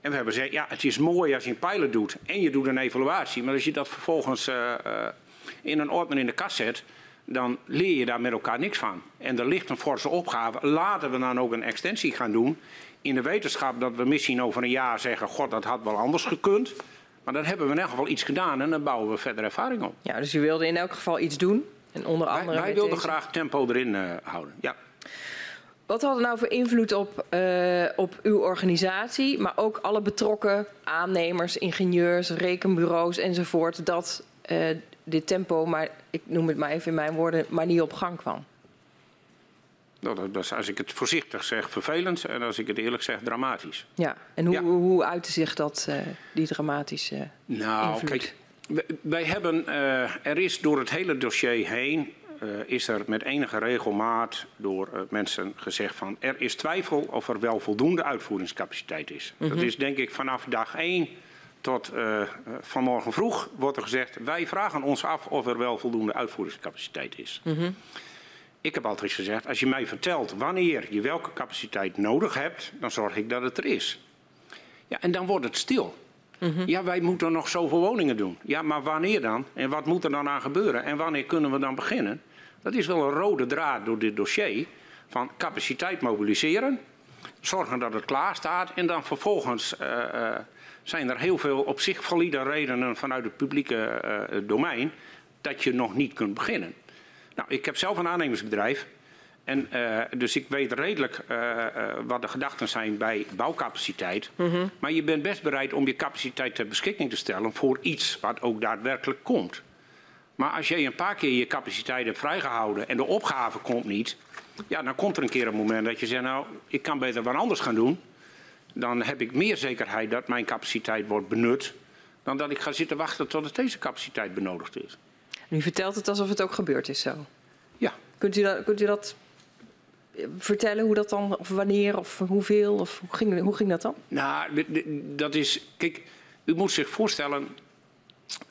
En we hebben gezegd, ja, het is mooi als je een pilot doet en je doet een evaluatie. Maar als je dat vervolgens uh, uh, in een ordner in de kast zet, dan leer je daar met elkaar niks van. En er ligt een forse opgave. Laten we dan ook een extensie gaan doen. In de wetenschap dat we misschien over een jaar zeggen, god, dat had wel anders gekund. Maar dan hebben we in elk geval iets gedaan en dan bouwen we verder ervaring op. Ja, dus u wilde in elk geval iets doen. En onder andere wij wij wilden deze... graag tempo erin uh, houden, ja. Wat had het nou voor invloed op, uh, op uw organisatie, maar ook alle betrokken aannemers, ingenieurs, rekenbureaus enzovoort, dat uh, dit tempo, maar ik noem het maar even in mijn woorden, maar niet op gang kwam? Nou, dat is, als ik het voorzichtig zeg, vervelend en als ik het eerlijk zeg, dramatisch. Ja, en hoe, ja. hoe uitte zich dat, uh, die dramatische Nou, invloed? kijk, wij hebben, er is door het hele dossier heen uh, is er met enige regelmaat door mensen gezegd van er is twijfel of er wel voldoende uitvoeringscapaciteit is. Mm -hmm. Dat is denk ik vanaf dag 1 tot vanmorgen vroeg wordt er gezegd wij vragen ons af of er wel voldoende uitvoeringscapaciteit is. Mm -hmm. Ik heb altijd gezegd als je mij vertelt wanneer je welke capaciteit nodig hebt dan zorg ik dat het er is. Ja, en dan wordt het stil. Mm -hmm. Ja, wij moeten nog zoveel woningen doen. Ja, maar wanneer dan? En wat moet er dan aan gebeuren? En wanneer kunnen we dan beginnen? Dat is wel een rode draad door dit dossier. Van capaciteit mobiliseren, zorgen dat het klaar staat en dan vervolgens uh, uh, zijn er heel veel op zich valide redenen vanuit het publieke uh, domein dat je nog niet kunt beginnen. Nou, ik heb zelf een aannemersbedrijf en dus ik weet redelijk wat de gedachten zijn bij bouwcapaciteit. Mm -hmm. Maar je bent best bereid om je capaciteit ter beschikking te stellen voor iets wat ook daadwerkelijk komt. Maar als je een paar keer je capaciteit hebt vrijgehouden en de opgave komt niet, ja, dan komt er een keer een moment dat je zegt, nou, ik kan beter wat anders gaan doen. Dan heb ik meer zekerheid dat mijn capaciteit wordt benut, dan dat ik ga zitten wachten totdat deze capaciteit benodigd is. U vertelt het alsof het ook gebeurd is zo. Ja. Kunt u dat, kunt u dat vertellen hoe dat dan, of wanneer, of hoeveel, of hoe ging, hoe ging dat dan? Nou, dat is, kijk, u moet zich voorstellen,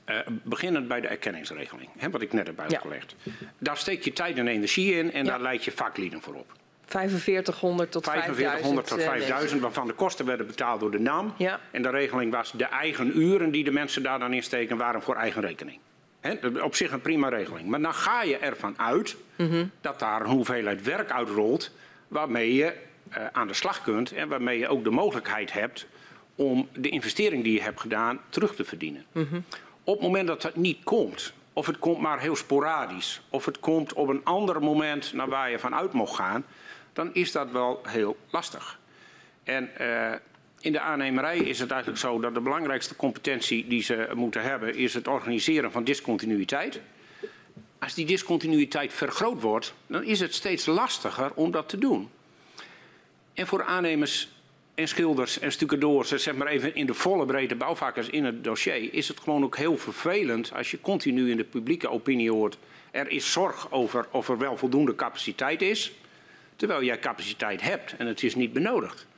uh, beginnend bij de erkenningsregeling, hè, wat ik net heb uitgelegd. Ja. Daar steek je tijd en energie in en ja. daar leid je vaklieden voor op. 4500 tot 4500 tot 5000, waarvan de kosten werden betaald door de NAM. Ja. En de regeling was de eigen uren die de mensen daar dan insteken waren voor eigen rekening. He, op zich een prima regeling. Maar dan ga je ervan uit mm -hmm. dat daar een hoeveelheid werk uitrolt waarmee je uh, aan de slag kunt en waarmee je ook de mogelijkheid hebt om de investering die je hebt gedaan terug te verdienen. Mm -hmm. Op het moment dat dat niet komt, of het komt maar heel sporadisch, of het komt op een ander moment naar waar je van uit mocht gaan, dan is dat wel heel lastig. En uh, in de aannemerij is het eigenlijk zo dat de belangrijkste competentie die ze moeten hebben is het organiseren van discontinuïteit. Als die discontinuïteit vergroot wordt, dan is het steeds lastiger om dat te doen. En voor aannemers en schilders en stucadoors, zeg maar even in de volle breedte bouwvakkers in het dossier, is het gewoon ook heel vervelend als je continu in de publieke opinie hoort. Er is zorg over of er wel voldoende capaciteit is, terwijl jij capaciteit hebt en het is niet benodigd.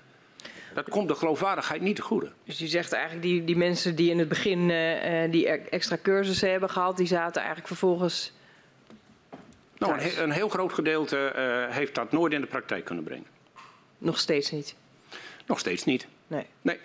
Dat komt de geloofwaardigheid niet te goede. Dus u zegt eigenlijk die, die mensen die in het begin uh, die extra cursussen hebben gehad, die zaten eigenlijk vervolgens. Nou, een, een, heel groot gedeelte uh, heeft dat nooit in de praktijk kunnen brengen. Nog steeds niet? Nog steeds niet. Nee. nee.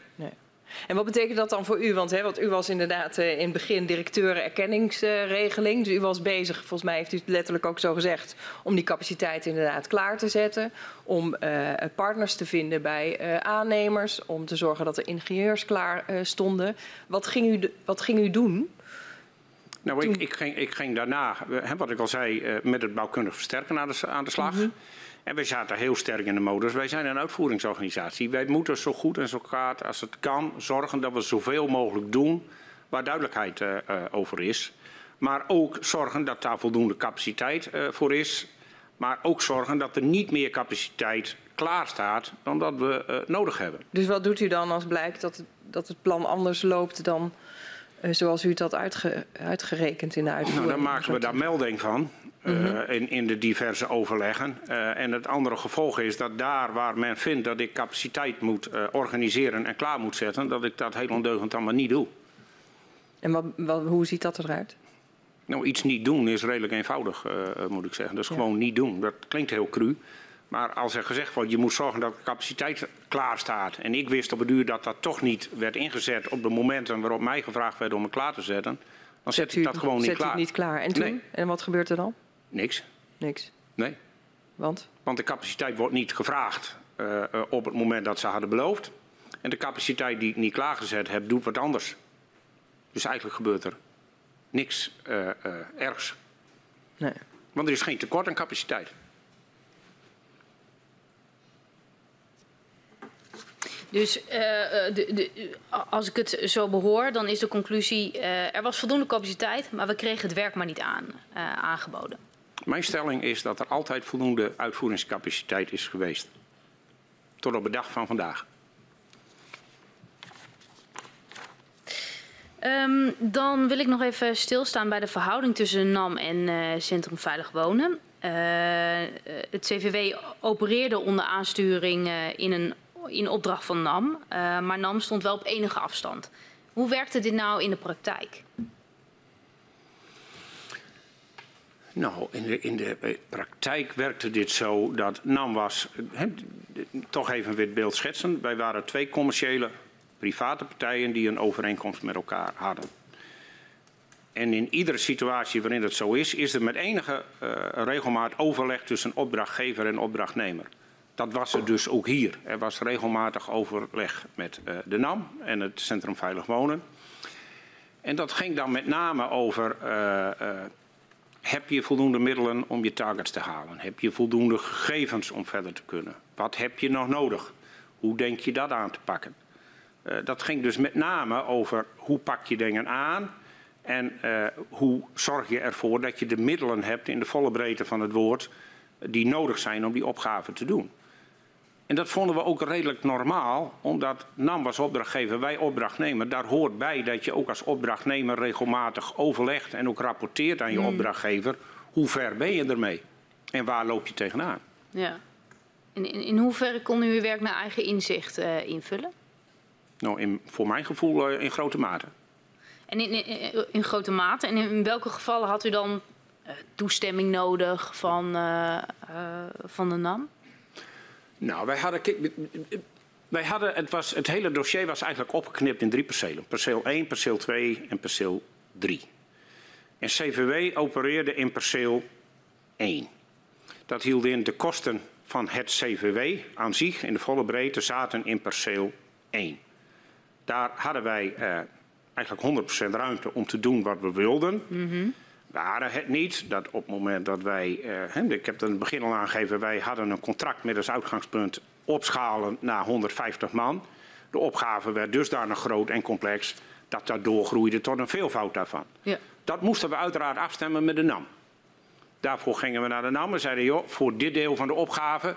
En wat betekent dat dan voor u? Want, hè, want u was inderdaad uh, in het begin directeur erkenningsregeling. Dus u was bezig, volgens mij heeft u het letterlijk ook zo gezegd, om die capaciteit inderdaad klaar te zetten. Om uh, partners te vinden bij uh, aannemers. Om te zorgen dat de ingenieurs klaar stonden. Wat ging u, wat ging u doen? Nou, ik, ik, ging, ik, ging, daarna, hè, wat ik al zei, met het bouwkundig versterken aan de, aan de slag. Mm -hmm. En wij zaten heel sterk in de modus. Wij zijn een uitvoeringsorganisatie. Wij moeten zo goed en zo kwaad als het kan zorgen dat we zoveel mogelijk doen waar duidelijkheid uh, uh, over is. Maar ook zorgen dat daar voldoende capaciteit uh, voor is. Maar ook zorgen dat er niet meer capaciteit klaar staat dan dat we nodig hebben. Dus wat doet u dan als blijkt dat het, dat het plan anders loopt dan zoals u het had uitge, uitgerekend in de uitvoering? Nou, dan maken we daar melding van. Uh, in, in, de diverse overleggen. Uh, en het andere gevolg is dat daar waar men vindt dat ik capaciteit moet uh, organiseren en klaar moet zetten, dat ik dat heel ondeugend allemaal niet doe. En wat, wat, hoe ziet dat eruit? Nou, iets niet doen is redelijk eenvoudig, moet ik zeggen. Dus ja. gewoon niet doen. Dat klinkt heel cru. Maar als er gezegd wordt, je moet zorgen dat de capaciteit klaar staat. En ik wist op het duur dat dat toch niet werd ingezet op de momenten waarop mij gevraagd werd om het klaar te zetten. Dan zet, zet ik dat gewoon niet zet klaar. Zet niet klaar. En toen? Nee. En wat gebeurt er dan? Niks. Niks? Nee. Want? Want de capaciteit wordt niet gevraagd uh, uh, op het moment dat ze hadden beloofd. En de capaciteit die ik niet klaargezet heb, doet wat anders. Dus eigenlijk gebeurt er niks uh, ergs. Nee. Want er is geen tekort aan capaciteit. Dus uh, de, de, als ik het zo behoor, dan is de conclusie... Uh, er was voldoende capaciteit, maar we kregen het werk maar niet aan, uh, aangeboden. Mijn stelling is dat er altijd voldoende uitvoeringscapaciteit is geweest. Tot op de dag van vandaag. Um, dan wil ik nog even stilstaan bij de verhouding tussen NAM en uh, Centrum Veilig Wonen. Uh, het CVW opereerde onder aansturing in, een, in opdracht van NAM, maar NAM stond wel op enige afstand. Hoe werkte dit nou in de praktijk? Nou, in de, in de praktijk werkte dit zo dat NAM was, toch even wit beeld schetsen. Wij waren twee commerciële private partijen die een overeenkomst met elkaar hadden. En in iedere situatie waarin dat zo is, is er met enige uh, regelmaat overleg tussen opdrachtgever en opdrachtnemer. Dat was er dus ook hier. Er was regelmatig overleg met uh, de NAM en het Centrum Veilig Wonen. En dat ging dan met name over, heb je voldoende middelen om je targets te halen? Heb je voldoende gegevens om verder te kunnen? Wat heb je nog nodig? Hoe denk je dat aan te pakken? Uh, dat ging dus met name over hoe pak je dingen aan en uh, hoe zorg je ervoor dat je de middelen hebt in de volle breedte van het woord die nodig zijn om die opgave te doen. En dat vonden we ook redelijk normaal, omdat NAM was opdrachtgever, wij opdrachtnemer. Daar hoort bij dat je ook als opdrachtnemer regelmatig overlegt en ook rapporteert aan je mm. opdrachtgever. Hoe ver ben je ermee en waar loop je tegenaan? Ja. In, in, in hoeverre kon u uw werk naar eigen inzicht uh, invullen? Nou, in, voor mijn gevoel uh, in grote mate. En in, in, in, grote mate? En in welke gevallen had u dan uh, toestemming nodig van, van de NAM? Nou, wij hadden, wij hadden het, was, het hele dossier was eigenlijk opgeknipt in drie percelen. Perceel 1, perceel 2 en perceel 3. En CVW opereerde in perceel 1. Dat hield in de kosten van het CVW aan zich in de volle breedte zaten in perceel 1. Daar hadden wij uh, eigenlijk 100% ruimte om te doen wat we wilden. Mm. We hadden het niet dat op het moment dat wij, uh, ik heb het in het begin al aangegeven, wij hadden een contract met als uitgangspunt opschalen naar 150 man. De opgave werd dusdanig groot en complex dat dat doorgroeide tot een veelvoud daarvan. Ja. Dat moesten we uiteraard afstemmen met de NAM. Daarvoor gingen we naar de NAM en zeiden, joh, voor dit deel van de opgave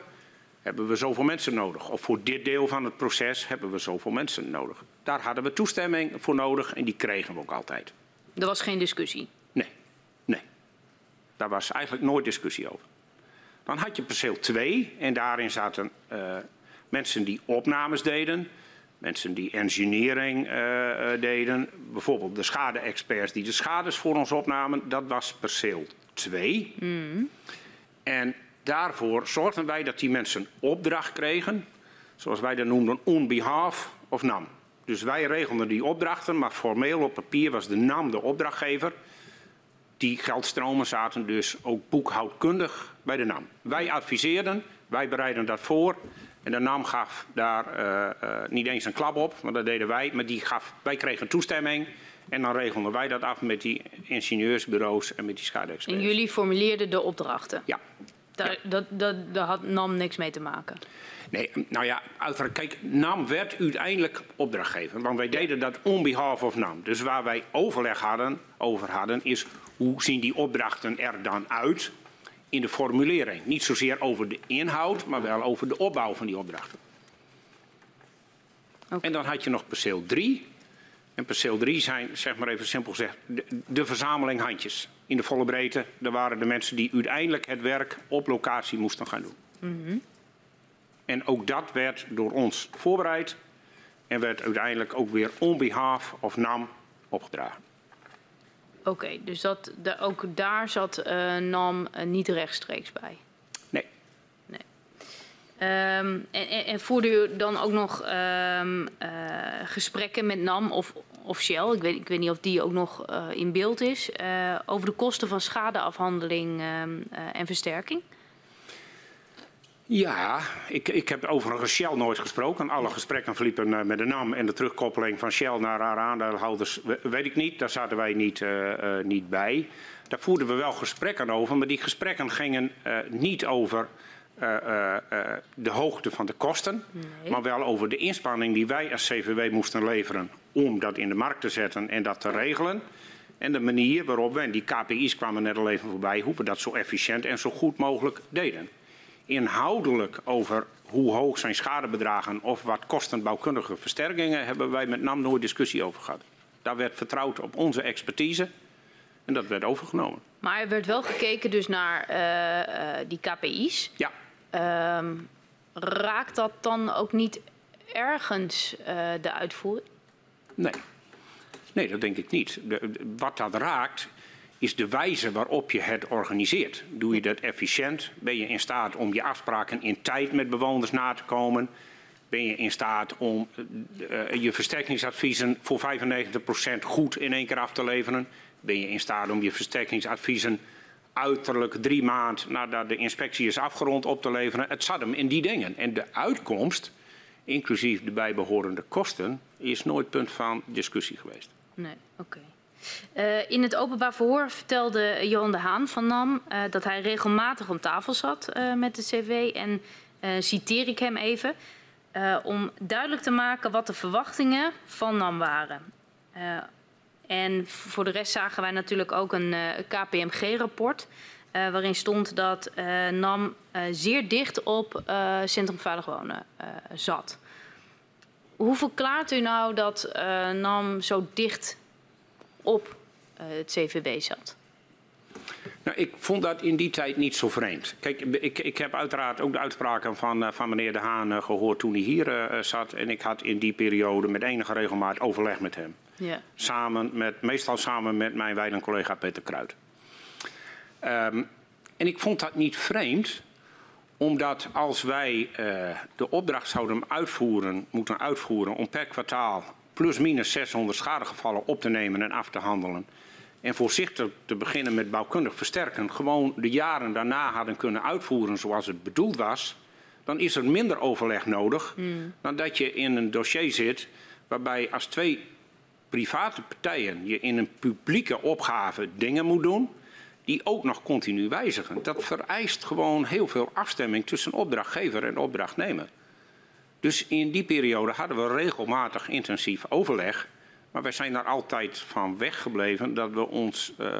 hebben we zoveel mensen nodig. Of voor dit deel van het proces hebben we zoveel mensen nodig. Daar hadden we toestemming voor nodig en die kregen we ook altijd. Er was geen discussie? Daar was eigenlijk nooit discussie over. Dan had je perceel 2 en daarin zaten uh, mensen die opnames deden, mensen die engineering uh, uh, deden, bijvoorbeeld de schade-experts die de schades voor ons opnamen, dat was perceel 2. Mm. En daarvoor zorgden wij dat die mensen opdracht kregen, zoals wij dat noemden, on behalf of NAM. Dus wij regelden die opdrachten, maar formeel op papier was de NAM de opdrachtgever. Die geldstromen zaten dus ook boekhoudkundig bij de NAM. Wij adviseerden, wij bereiden dat voor. En de NAM gaf daar uh, uh, niet eens een klap op, want dat deden wij. Maar die gaf, wij kregen toestemming. En dan regelden wij dat af met die ingenieursbureaus en met die schade-experts. En jullie formuleerden de opdrachten? Ja. Daar, ja. dat, dat, daar had NAM niks mee te maken? Nee, nou ja, uiteraard, kijk, NAM werd uiteindelijk opdrachtgever. Want wij deden dat on behalf of NAM. Dus waar wij overleg hadden, over hadden, is hoe zien die opdrachten er dan uit in de formulering. Niet zozeer over de inhoud, maar wel over de opbouw van die opdrachten. Okay. En dan had je nog perceel 3. En perceel 3 zijn, zeg maar even simpel gezegd, de, de verzameling handjes. In de volle breedte, daar waren de mensen die uiteindelijk het werk op locatie moesten gaan doen. Mm -hmm. En ook dat werd door ons voorbereid en werd uiteindelijk ook weer on behalf of NAM opgedragen. Oké, okay, dus dat, de, ook daar zat uh, NAM uh, niet rechtstreeks bij? Nee. nee. Um, en, en, voerde u dan ook nog um, uh, gesprekken met NAM of, of Shell, ik weet, ik weet niet of die ook nog in beeld is, over de kosten van schadeafhandeling um, en versterking? Ja, ik, ik heb overigens Shell nooit gesproken. Alle gesprekken verliepen met de NAM en de terugkoppeling van Shell naar haar aandeelhouders weet ik niet. Daar zaten wij niet, uh, uh, niet bij. Daar voerden we wel gesprekken over, maar die gesprekken gingen niet over de hoogte van de kosten, nee. maar wel over de inspanning die wij als CVW moesten leveren om dat in de markt te zetten en dat te regelen. En de manier waarop we, en die KPI's kwamen net al even voorbij, hoe we dat zo efficiënt en zo goed mogelijk deden. Inhoudelijk over hoe hoog zijn schadebedragen of wat kosten bouwkundige versterkingen, hebben wij met NAM nooit discussie over gehad. Daar werd vertrouwd op onze expertise en dat werd overgenomen. Maar er werd wel gekeken dus naar uh, uh, die KPI's. Ja. Uh, raakt dat dan ook niet ergens uh, de uitvoering? Nee. Nee, dat denk ik niet. De, wat dat raakt is de wijze waarop je het organiseert. Doe je dat efficiënt? Ben je in staat om je afspraken in tijd met bewoners na te komen? Ben je in staat om uh, je versterkingsadviezen voor 95% goed in één keer af te leveren? Ben je in staat om je versterkingsadviezen uiterlijk drie maanden nadat de inspectie is afgerond op te leveren? Het zat hem in die dingen. En de uitkomst, inclusief de bijbehorende kosten, is nooit punt van discussie geweest. Nee, oké. Okay. Uh, in het openbaar verhoor vertelde Johan de Haan van NAM uh, dat hij regelmatig om tafel zat uh, met de CV. En citeer ik hem even. om duidelijk te maken wat de verwachtingen van NAM waren. en voor de rest zagen wij natuurlijk ook een KPMG-rapport. waarin stond dat NAM zeer dicht op Centrum Veilig Wonen zat. Hoe verklaart u nou dat NAM zo dicht op uh, het CVB zat? Nou, ik vond dat in die tijd niet zo vreemd. Kijk, ik, ik heb uiteraard ook de uitspraken van, uh, van meneer De Haan uh, gehoord toen hij hier uh, zat. En ik had in die periode met enige regelmaat overleg met hem. Ja. Samen met, meestal samen met mijn wijlen collega Peter Kruid. Um, en ik vond dat niet vreemd, omdat als wij uh, de opdracht zouden uitvoeren, moeten uitvoeren om per kwartaal plus minus 600 schadegevallen op te nemen en af te handelen. En voorzichtig te beginnen met bouwkundig versterken, gewoon de jaren daarna hadden kunnen uitvoeren zoals het bedoeld was, dan is er minder overleg nodig mm. dan dat je in een dossier zit waarbij als twee private partijen je in een publieke opgave dingen moet doen die ook nog continu wijzigen. Dat vereist gewoon heel veel afstemming tussen opdrachtgever en opdrachtnemer. Dus in die periode hadden we regelmatig intensief overleg. Maar wij zijn daar altijd van weggebleven dat we ons uh,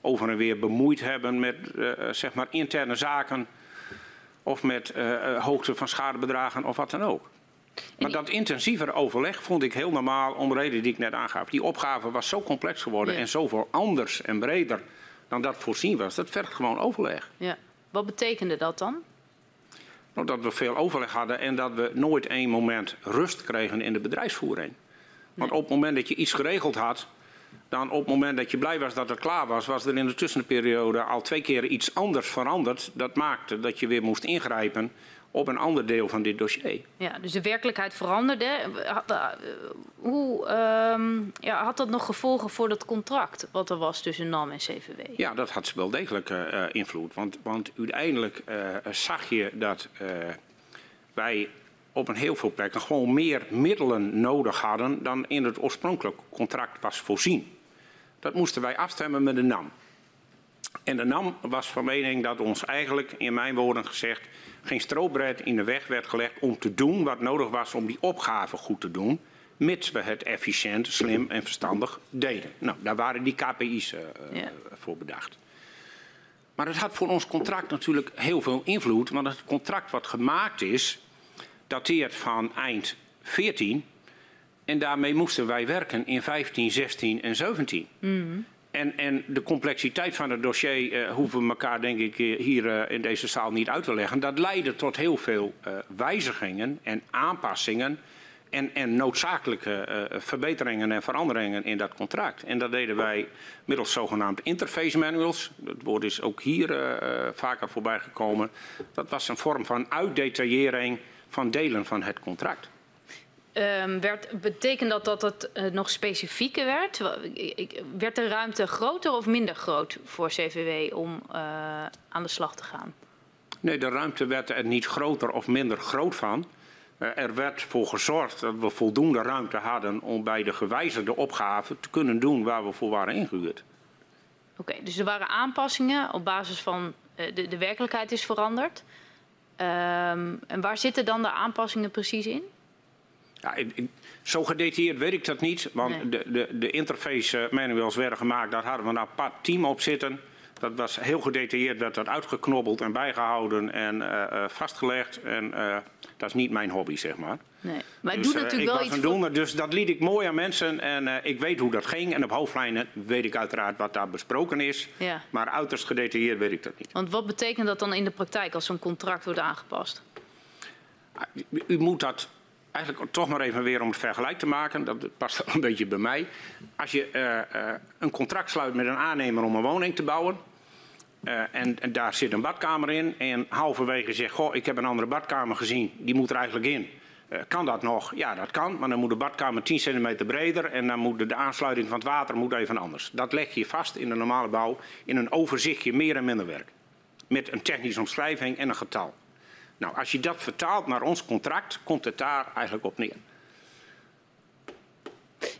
over en weer bemoeid hebben met uh, zeg maar interne zaken. Of met uh, hoogte van schadebedragen of wat dan ook. Maar dat intensievere overleg vond ik heel normaal om de reden die ik net aangaf. Die opgave was zo complex geworden ja. en zoveel anders en breder dan dat voorzien was. Dat vergt gewoon overleg. Ja. Wat betekende dat dan? Nou, dat we veel overleg hadden en dat we nooit één moment rust kregen in de bedrijfsvoering. Want op het moment dat je iets geregeld had, dan op het moment dat je blij was dat het klaar was, was er in de tussenperiode al twee keer iets anders veranderd. Dat maakte dat je weer moest ingrijpen op een ander deel van dit dossier. Ja, dus de werkelijkheid veranderde. Hoe um, ja, had dat nog gevolgen voor dat contract wat er was tussen NAM en CVW? Ja, dat had wel degelijk uh, invloed. Want, want uiteindelijk uh, zag je dat uh, wij op een heel veel plekken gewoon meer middelen nodig hadden dan in het oorspronkelijke contract was voorzien. Dat moesten wij afstemmen met de NAM. En de NAM was van mening dat ons eigenlijk, in mijn woorden gezegd, geen strobreed in de weg werd gelegd om te doen wat nodig was om die opgave goed te doen, mits we het efficiënt, slim en verstandig deden. Nou, daar waren die KPI's uh, ja. voor bedacht. Maar het had voor ons contract natuurlijk heel veel invloed, want het contract wat gemaakt is, dateert van eind 14 en daarmee moesten wij werken in 15, 16 en 17. Mm. En, en, de complexiteit van het dossier uh, hoeven we elkaar denk ik hier uh, in deze zaal niet uit te leggen. Dat leidde tot heel veel uh, wijzigingen en aanpassingen en, en noodzakelijke verbeteringen en veranderingen in dat contract. En dat deden wij middels zogenaamde interface manuals. Dat woord is ook hier vaker voorbij gekomen. Dat was een vorm van uitdetaillering van delen van het contract. Um, werd, betekent dat dat het uh, nog specifieker werd? Werd de ruimte groter of minder groot voor CVW om uh, aan de slag te gaan? Nee, de ruimte werd er niet groter of minder groot van. Uh, er werd voor gezorgd dat we voldoende ruimte hadden om bij de gewijzigde opgave te kunnen doen waar we voor waren ingehuurd. Oké, okay, dus er waren aanpassingen op basis van de, de werkelijkheid is veranderd. Ehm, en waar zitten dan de aanpassingen precies in? Ja, zo gedetailleerd weet ik dat niet, want Nee. de, de, de interface eh, manuals werden gemaakt, daar hadden we een apart team op zitten. Dat was heel gedetailleerd, werd dat uitgeknobbeld en bijgehouden en eh, eh, vastgelegd. En dat is niet mijn hobby, zeg maar. Nee. Maar Dus, doet eh, natuurlijk ik wel was iets doener, dus dat liet ik mooi aan mensen en ik weet hoe dat ging. En op hoofdlijnen weet ik uiteraard wat daar besproken is. Ja. Maar uiterst gedetailleerd weet ik dat niet. Want wat betekent dat dan in de praktijk als zo'n contract wordt aangepast? U- U moet dat eigenlijk toch maar even weer om het vergelijk te maken. Dat past wel een beetje bij mij. Als je eh, eh, een contract sluit met een aannemer om een woning te bouwen. eh, en, en daar zit een badkamer in. En halverwege zegt, goh, ik heb een andere badkamer gezien. Die moet er eigenlijk in. Kan dat nog? Ja, dat kan. Maar dan moet de badkamer 10 centimeter breder. En dan moet de, de aansluiting van het water moet even anders. Dat leg je vast in de normale bouw. In een overzichtje meer en minder werk. Met een technische omschrijving en een getal. Nou, als je dat vertaalt naar ons contract, komt het daar eigenlijk op neer.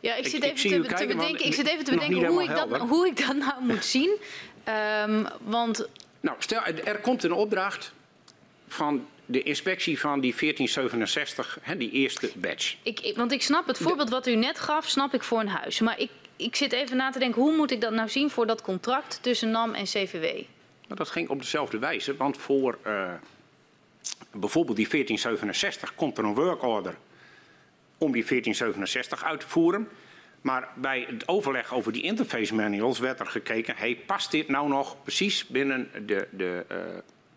Ja, ik zit ik even te, te maar bedenken, ik zit even te bedenken hoe, ik dat, hoe ik dat nou moet zien. Ehm, want Nou, stel, er komt een opdracht van de inspectie van die 1467, hè, die eerste badge. ik, ik- want ik snap het voorbeeld wat u net gaf, snap ik voor een huis. Maar ik, ik zit even na te denken, hoe moet ik dat nou zien voor dat contract tussen NAM en CVW? Nou, dat ging op dezelfde wijze, want voor eh, bijvoorbeeld die 1467 komt er een workorder om die 1467 uit te voeren. Maar bij het overleg over die interface manuals werd er gekeken, hey, past dit nou nog precies binnen de, de eh,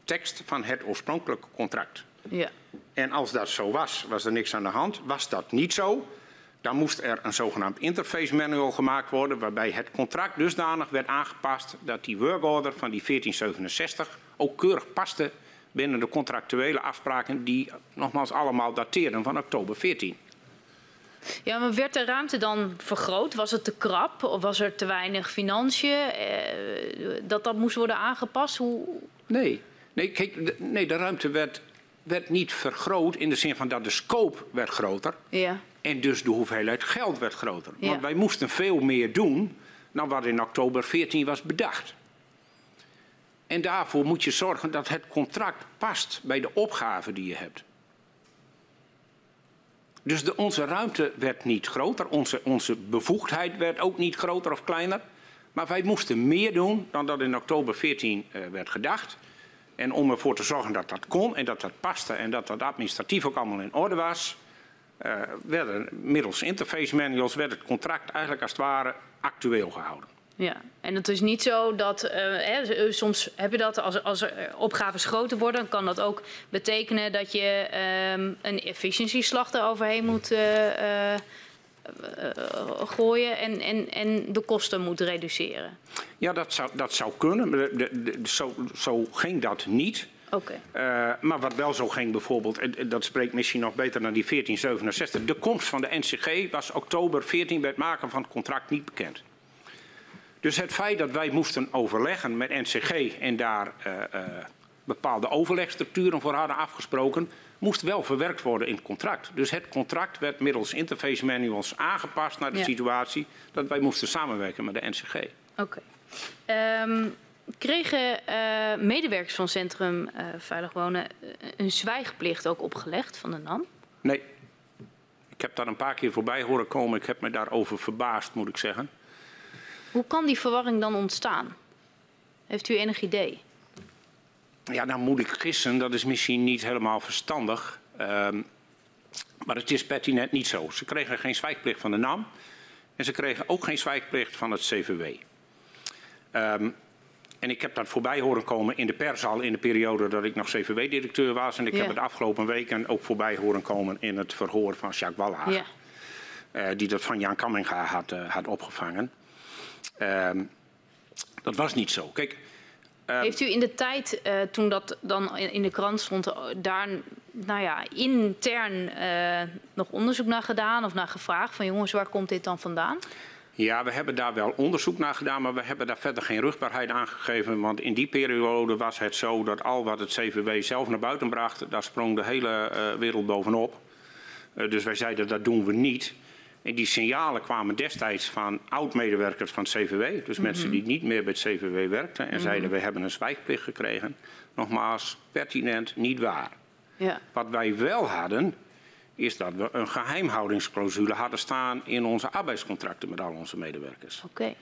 tekst van het oorspronkelijke contract? Ja. En als dat zo was, was er niks aan de hand. Was dat niet zo, dan moest er een zogenaamd interface manual gemaakt worden... waarbij het contract dusdanig werd aangepast... dat die workorder van die 1467 ook keurig paste... binnen de contractuele afspraken die nogmaals allemaal dateerden van oktober 14. ja, maar werd de ruimte dan vergroot? Was het te krap of was er te weinig financiën? Eh, dat dat moest worden aangepast? Hoe... Nee, nee, kijk, de, nee, de ruimte werd, werd niet vergroot... in de zin van dat de scope werd groter... Ja. En dus de hoeveelheid geld werd groter. Ja. Want wij moesten veel meer doen dan wat in oktober 14 was bedacht. En daarvoor moet je zorgen dat het contract past bij de opgave die je hebt. Dus de, onze ruimte werd niet groter, onze, onze bevoegdheid werd ook niet groter of kleiner. Maar wij moesten meer doen dan dat in oktober 14 eh, werd gedacht. En om ervoor te zorgen dat dat kon en dat dat paste en dat dat administratief ook allemaal in orde was, eh, werden middels interface manuals werd het contract eigenlijk als het ware actueel gehouden. Ja, en het is niet zo dat, eh, hè, soms heb je dat als, als er opgaves groter worden, dan kan dat ook betekenen dat je ehm, een efficiëntieslag eroverheen moet eh, eh, eh, gooien en, en, en de kosten moet reduceren. Ja, dat zou, dat zou kunnen, maar de, de- de- zo, zo ging dat niet. Oké, Eh, maar wat wel zo ging bijvoorbeeld, en en dat spreekt misschien nog beter dan die 1467. De komst van de NCG was oktober 14 bij het maken van het contract niet bekend. Dus het feit dat wij moesten overleggen met NCG en daar eh, eh, bepaalde overlegstructuren voor hadden afgesproken, moest wel verwerkt worden in het contract. Dus het contract werd middels interface manuals aangepast naar de Ja. situatie dat wij moesten samenwerken met de NCG. oké. Ehm, kregen eh, medewerkers van Centrum Veilig Wonen een zwijgplicht ook opgelegd van de NAM? Nee. Ik heb daar een paar keer voorbij horen komen. Ik heb me daarover verbaasd, moet ik zeggen. Hoe kan die verwarring dan ontstaan? Heeft u enig idee? Ja, dan moet ik gissen. Dat is misschien niet helemaal verstandig. Ehm, maar het is pertinent niet zo. Ze kregen geen zwijgplicht van de NAM. En ze kregen ook geen zwijgplicht van het CVW. Ehm, en ik heb dat voorbij horen komen in de pers al in de periode dat ik nog CVW-directeur was. En ik Ja. heb het afgelopen weken ook voorbij horen komen in het verhoor van Jacques Wallhagen. Ja. eh, die dat van Jan Kamminga had, eh, had opgevangen. Ehm, dat was niet zo. Kijk, Heeft u in de tijd, eh, toen dat dan in de krant stond, eh, daar nou ja, intern eh, nog onderzoek naar gedaan of naar gevraagd van jongens, waar komt dit dan vandaan? ja, we hebben daar wel onderzoek naar gedaan, maar we hebben daar verder geen rugbaarheid aan gegeven. Want in die periode was het zo dat al wat het CVW zelf naar buiten bracht, daar sprong de hele wereld bovenop. Dus wij zeiden dat doen we niet. En die signalen kwamen destijds van oud-medewerkers van het CVW. Dus mensen die niet meer bij het CVW werkten. En zeiden we hebben een zwijgplicht gekregen. nogmaals, pertinent niet waar. Ja. Wat wij wel hadden, is dat we een geheimhoudingsclausule hadden staan in onze arbeidscontracten met al onze medewerkers. Oké.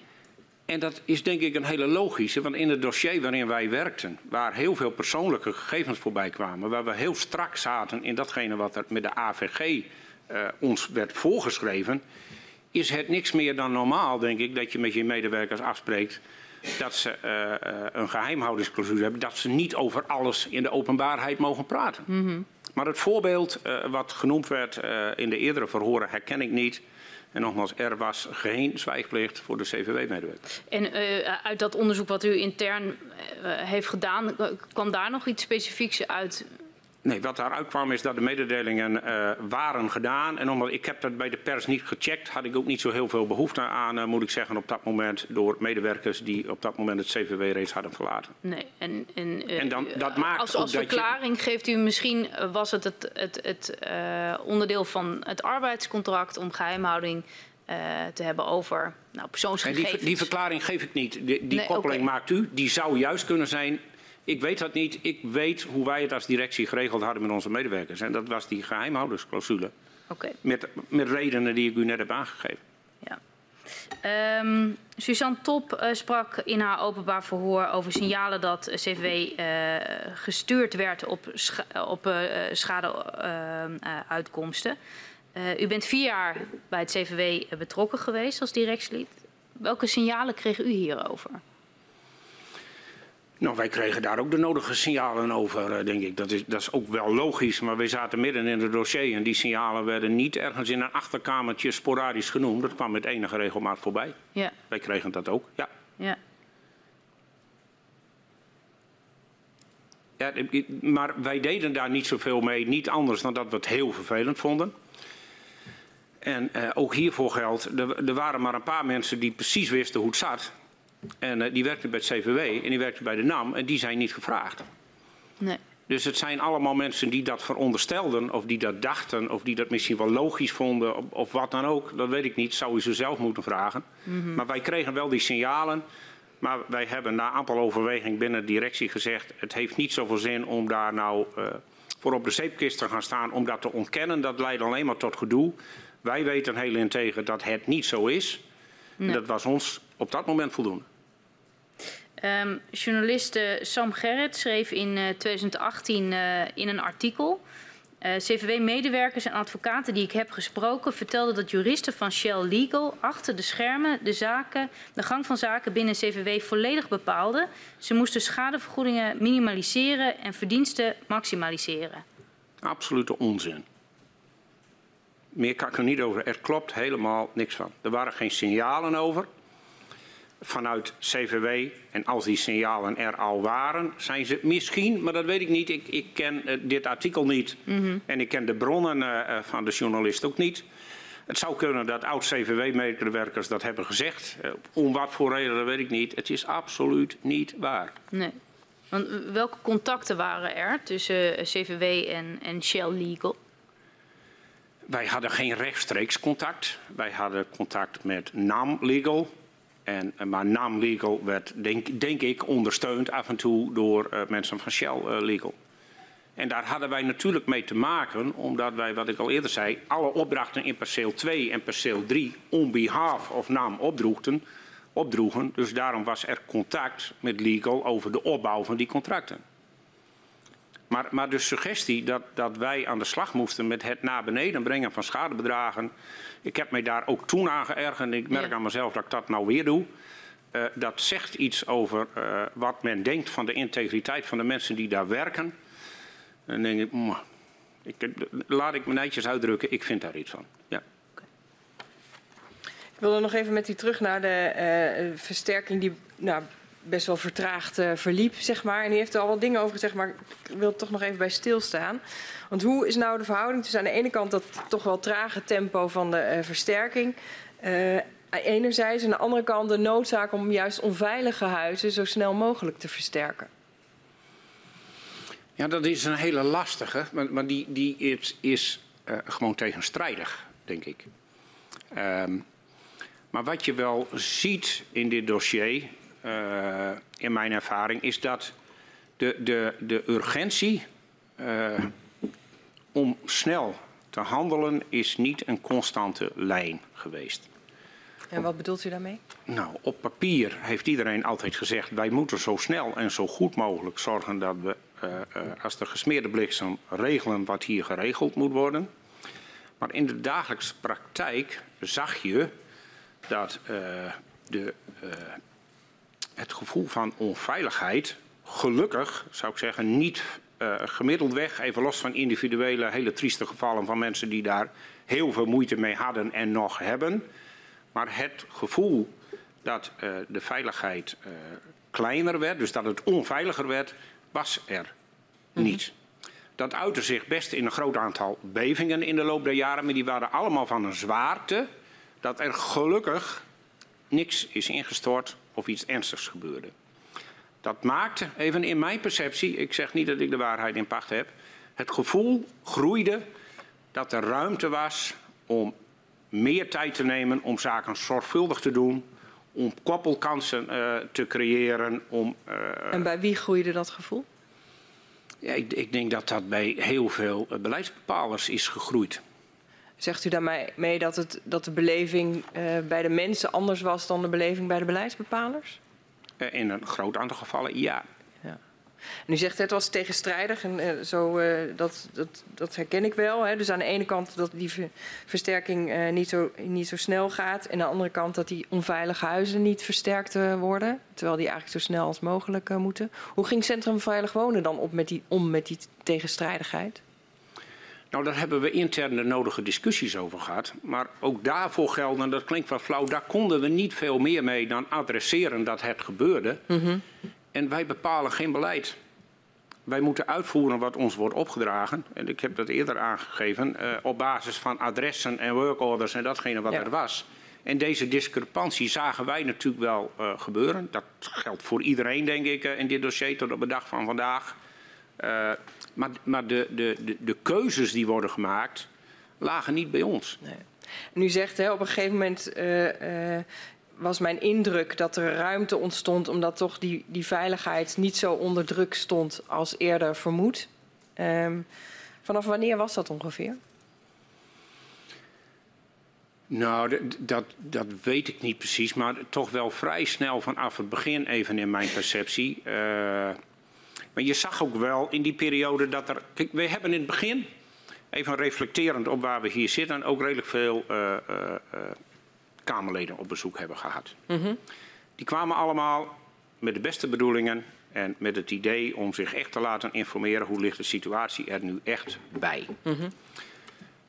En dat is denk ik een hele logische, want in het dossier waarin wij werkten, waar heel veel persoonlijke gegevens voorbij kwamen, waar we heel strak zaten in datgene wat er met de AVG uh, ons werd voorgeschreven, is het niks meer dan normaal, denk ik, dat je met je medewerkers afspreekt dat ze uh, een geheimhoudingsclausule hebben, dat ze niet over alles in de openbaarheid mogen praten. Mm -hmm. Maar het voorbeeld uh, wat genoemd werd in de eerdere verhoren herken ik niet. En nogmaals, er was geen zwijgplicht voor de CVW-medewerkers. En uit dat onderzoek wat u intern heeft gedaan, kwam daar nog iets specifieks uit Nee, wat daaruit kwam is dat de mededelingen uh, waren gedaan. En omdat ik heb dat bij de pers niet gecheckt, had ik ook niet zo heel veel behoefte aan, uh, moet ik zeggen, op dat moment door medewerkers die op dat moment het CVW reeds hadden verlaten. Nee, en, en, uh, en dan, dat maakt als, als verklaring je... geeft u misschien, was het het, het, het onderdeel van het arbeidscontract om geheimhouding te hebben over nou, persoonsgegevens. Die, die, verklaring geef ik niet. Die, die nee, koppeling okay. maakt u. Die zou juist kunnen zijn ik weet dat niet. Ik weet hoe wij het als directie geregeld hadden met onze medewerkers. En dat was die geheimhoudersclausule. Okay. Met, met redenen die ik u net heb aangegeven. Ja. Um, Suzanne Top uh, sprak in haar openbaar verhoor over signalen dat CVW uh, gestuurd werd op, scha op uh, schadeuitkomsten. u bent vier jaar bij het CVW betrokken geweest als directielid. Welke signalen kreeg u hierover? Nou, wij kregen daar ook de nodige signalen over, eh, denk ik. Dat is, dat is ook wel logisch, maar wij zaten midden in het dossier en die signalen werden niet ergens in een achterkamertje sporadisch genoemd. Dat kwam met enige regelmaat voorbij. Ja. Wij kregen dat ook, ja. Ja. Ja, maar wij deden daar niet zoveel mee, niet anders dan dat we het heel vervelend vonden. En uh, ook hiervoor geldt, er, er waren maar een paar mensen die precies wisten hoe het zat. En uh, die werkte bij het CVW en die werkte bij de NAM en die zijn niet gevraagd. Nee. Dus het zijn allemaal mensen die dat veronderstelden of die dat dachten of die dat misschien wel logisch vonden of, of wat dan ook. Dat weet ik niet, zou u ze zelf moeten vragen. Mm -hmm. Maar wij kregen wel die signalen. Maar wij hebben na amper overweging binnen de directie gezegd... het heeft niet zoveel zin om daar nou uh, voor op de zeepkist te gaan staan... om dat te ontkennen. Dat leidt alleen maar tot gedoe. Wij weten heel integer dat het niet zo is. Nee. En dat was ons op dat moment voldoende. Um, journaliste Sam Gerrit schreef in uh, 2018 uh, in een artikel... Uh, CVW-medewerkers en advocaten die ik heb gesproken vertelden dat juristen van Shell Legal achter de schermen de, zaken, de gang van zaken binnen CVW volledig bepaalden. Ze moesten schadevergoedingen minimaliseren en verdiensten maximaliseren. Absolute onzin. Meer kan ik er niet over. Er klopt helemaal niks van. Er waren geen signalen over vanuit CVW. En als die signalen er al waren, zijn ze misschien, maar dat weet ik niet. Ik, ik ken uh, dit artikel niet mm -hmm. en ik ken de bronnen uh, van de journalist ook niet. Het zou kunnen dat oud-CVW-medewerkers dat hebben gezegd. Uh, om wat voor reden, dat weet ik niet. Het is absoluut niet waar. Nee. Want welke contacten waren er tussen CVW en, en Shell Legal? Wij hadden geen rechtstreeks contact. Wij hadden contact met NAM Legal, en, maar NAM Legal werd, denk, denk, ik, ondersteund af en toe door uh, mensen van Shell uh, Legal. En daar hadden wij natuurlijk mee te maken, omdat wij, wat ik al eerder zei, alle opdrachten in perceel 2 en perceel 3 on behalf of opdroegden, opdroegen. Dus daarom was er contact met Legal over de opbouw van die contracten. Maar, maar de suggestie dat, dat wij aan de slag moesten met het naar beneden brengen van schadebedragen. Ik heb mij daar ook toen aan geërgerd en ik merk ja. aan mezelf dat ik dat nou weer doe. Uh, dat zegt iets over uh, wat men denkt van de integriteit van de mensen die daar werken. En dan denk ik, ik, laat ik me netjes uitdrukken, ik vind daar iets van. Ja. Ik wilde nog even met u terug naar de uh, versterking die nou, best wel vertraagd uh, verliep, zeg maar. En u heeft er al wat dingen over gezegd, maar ik wil toch nog even bij stilstaan. Want hoe is nou de verhouding tussen aan de ene kant dat toch wel trage tempo van de uh, versterking... Uh, enerzijds, en aan de andere kant de noodzaak om juist onveilige huizen zo snel mogelijk te versterken? Ja, dat is een hele lastige, maar, maar die, die is, is gewoon tegenstrijdig, denk ik. Um, maar wat je wel ziet in dit dossier, in mijn ervaring, is dat de, de, de urgentie uh, om snel te handelen is niet een constante lijn geweest. En wat bedoelt u daarmee? Nou, op papier heeft iedereen altijd gezegd... wij moeten zo snel en zo goed mogelijk zorgen dat we, uh, uh, als de gesmeerde bliksem, regelen wat hier geregeld moet worden. Maar in de dagelijkse praktijk zag je dat uh, de, het gevoel van onveiligheid gelukkig, zou ik zeggen, niet uh, gemiddeld weg, even los van individuele hele trieste gevallen van mensen die daar heel veel moeite mee hadden en nog hebben. Maar het gevoel dat uh, de veiligheid uh, kleiner werd, dus dat het onveiliger werd, was er mm -hmm. niet. Dat uitte zich best in een groot aantal bevingen in de loop der jaren, maar die waren allemaal van een zwaarte dat er gelukkig niks is ingestort of iets ernstigs gebeurde. Dat maakte, even in mijn perceptie, ik zeg niet dat ik de waarheid in pacht heb, het gevoel groeide dat er ruimte was om meer tijd te nemen om zaken zorgvuldig te doen, om koppelkansen uh, te creëren. Om, uh, en bij wie groeide dat gevoel? Ja, ik, ik denk dat dat bij heel veel uh, beleidsbepalers is gegroeid. Zegt u daarmee mee dat, het, dat de beleving bij de mensen anders was dan de beleving bij de beleidsbepalers? In een groot aantal gevallen, ja. ja. En u zegt het was tegenstrijdig en uh, zo, uh, dat, dat, dat herken ik wel. Hè. Dus aan de ene kant dat die ver, versterking niet, zo, niet zo snel gaat. En aan de andere kant dat die onveilige huizen niet versterkt worden. Terwijl die eigenlijk zo snel als mogelijk moeten. Hoe ging Centrum Veilig Wonen dan op met die, om met die tegenstrijdigheid? Nou, daar hebben we intern de nodige discussies over gehad. Maar ook daarvoor gelden, dat klinkt wat flauw, daar konden we niet veel meer mee dan adresseren dat het gebeurde. Mm -hmm. En wij bepalen geen beleid. Wij moeten uitvoeren wat ons wordt opgedragen. En ik heb dat eerder aangegeven. Uh, op basis van adressen en workorders en datgene wat ja. er was. En deze discrepantie zagen wij natuurlijk wel uh, gebeuren. Dat geldt voor iedereen, denk ik, uh, in dit dossier tot op de dag van vandaag. Maar maar de, de, de, de, keuzes die worden gemaakt, lagen niet bij ons. Nee. En u zegt hè, op een gegeven moment was mijn indruk dat er ruimte ontstond omdat toch die, die veiligheid niet zo onder druk stond als eerder vermoed. Um, vanaf wanneer was dat ongeveer? Nou, dat, dat weet ik niet precies, maar toch wel vrij snel vanaf het begin even in mijn perceptie. Uh, maar je zag ook wel in die periode dat er... Kijk, we hebben in het begin, even reflecterend op waar we hier zitten, ook redelijk veel uh, uh, Kamerleden op bezoek hebben gehad. Mm -hmm. Die kwamen allemaal met de beste bedoelingen en met het idee om zich echt te laten informeren hoe ligt de situatie er nu echt bij. Mm -hmm.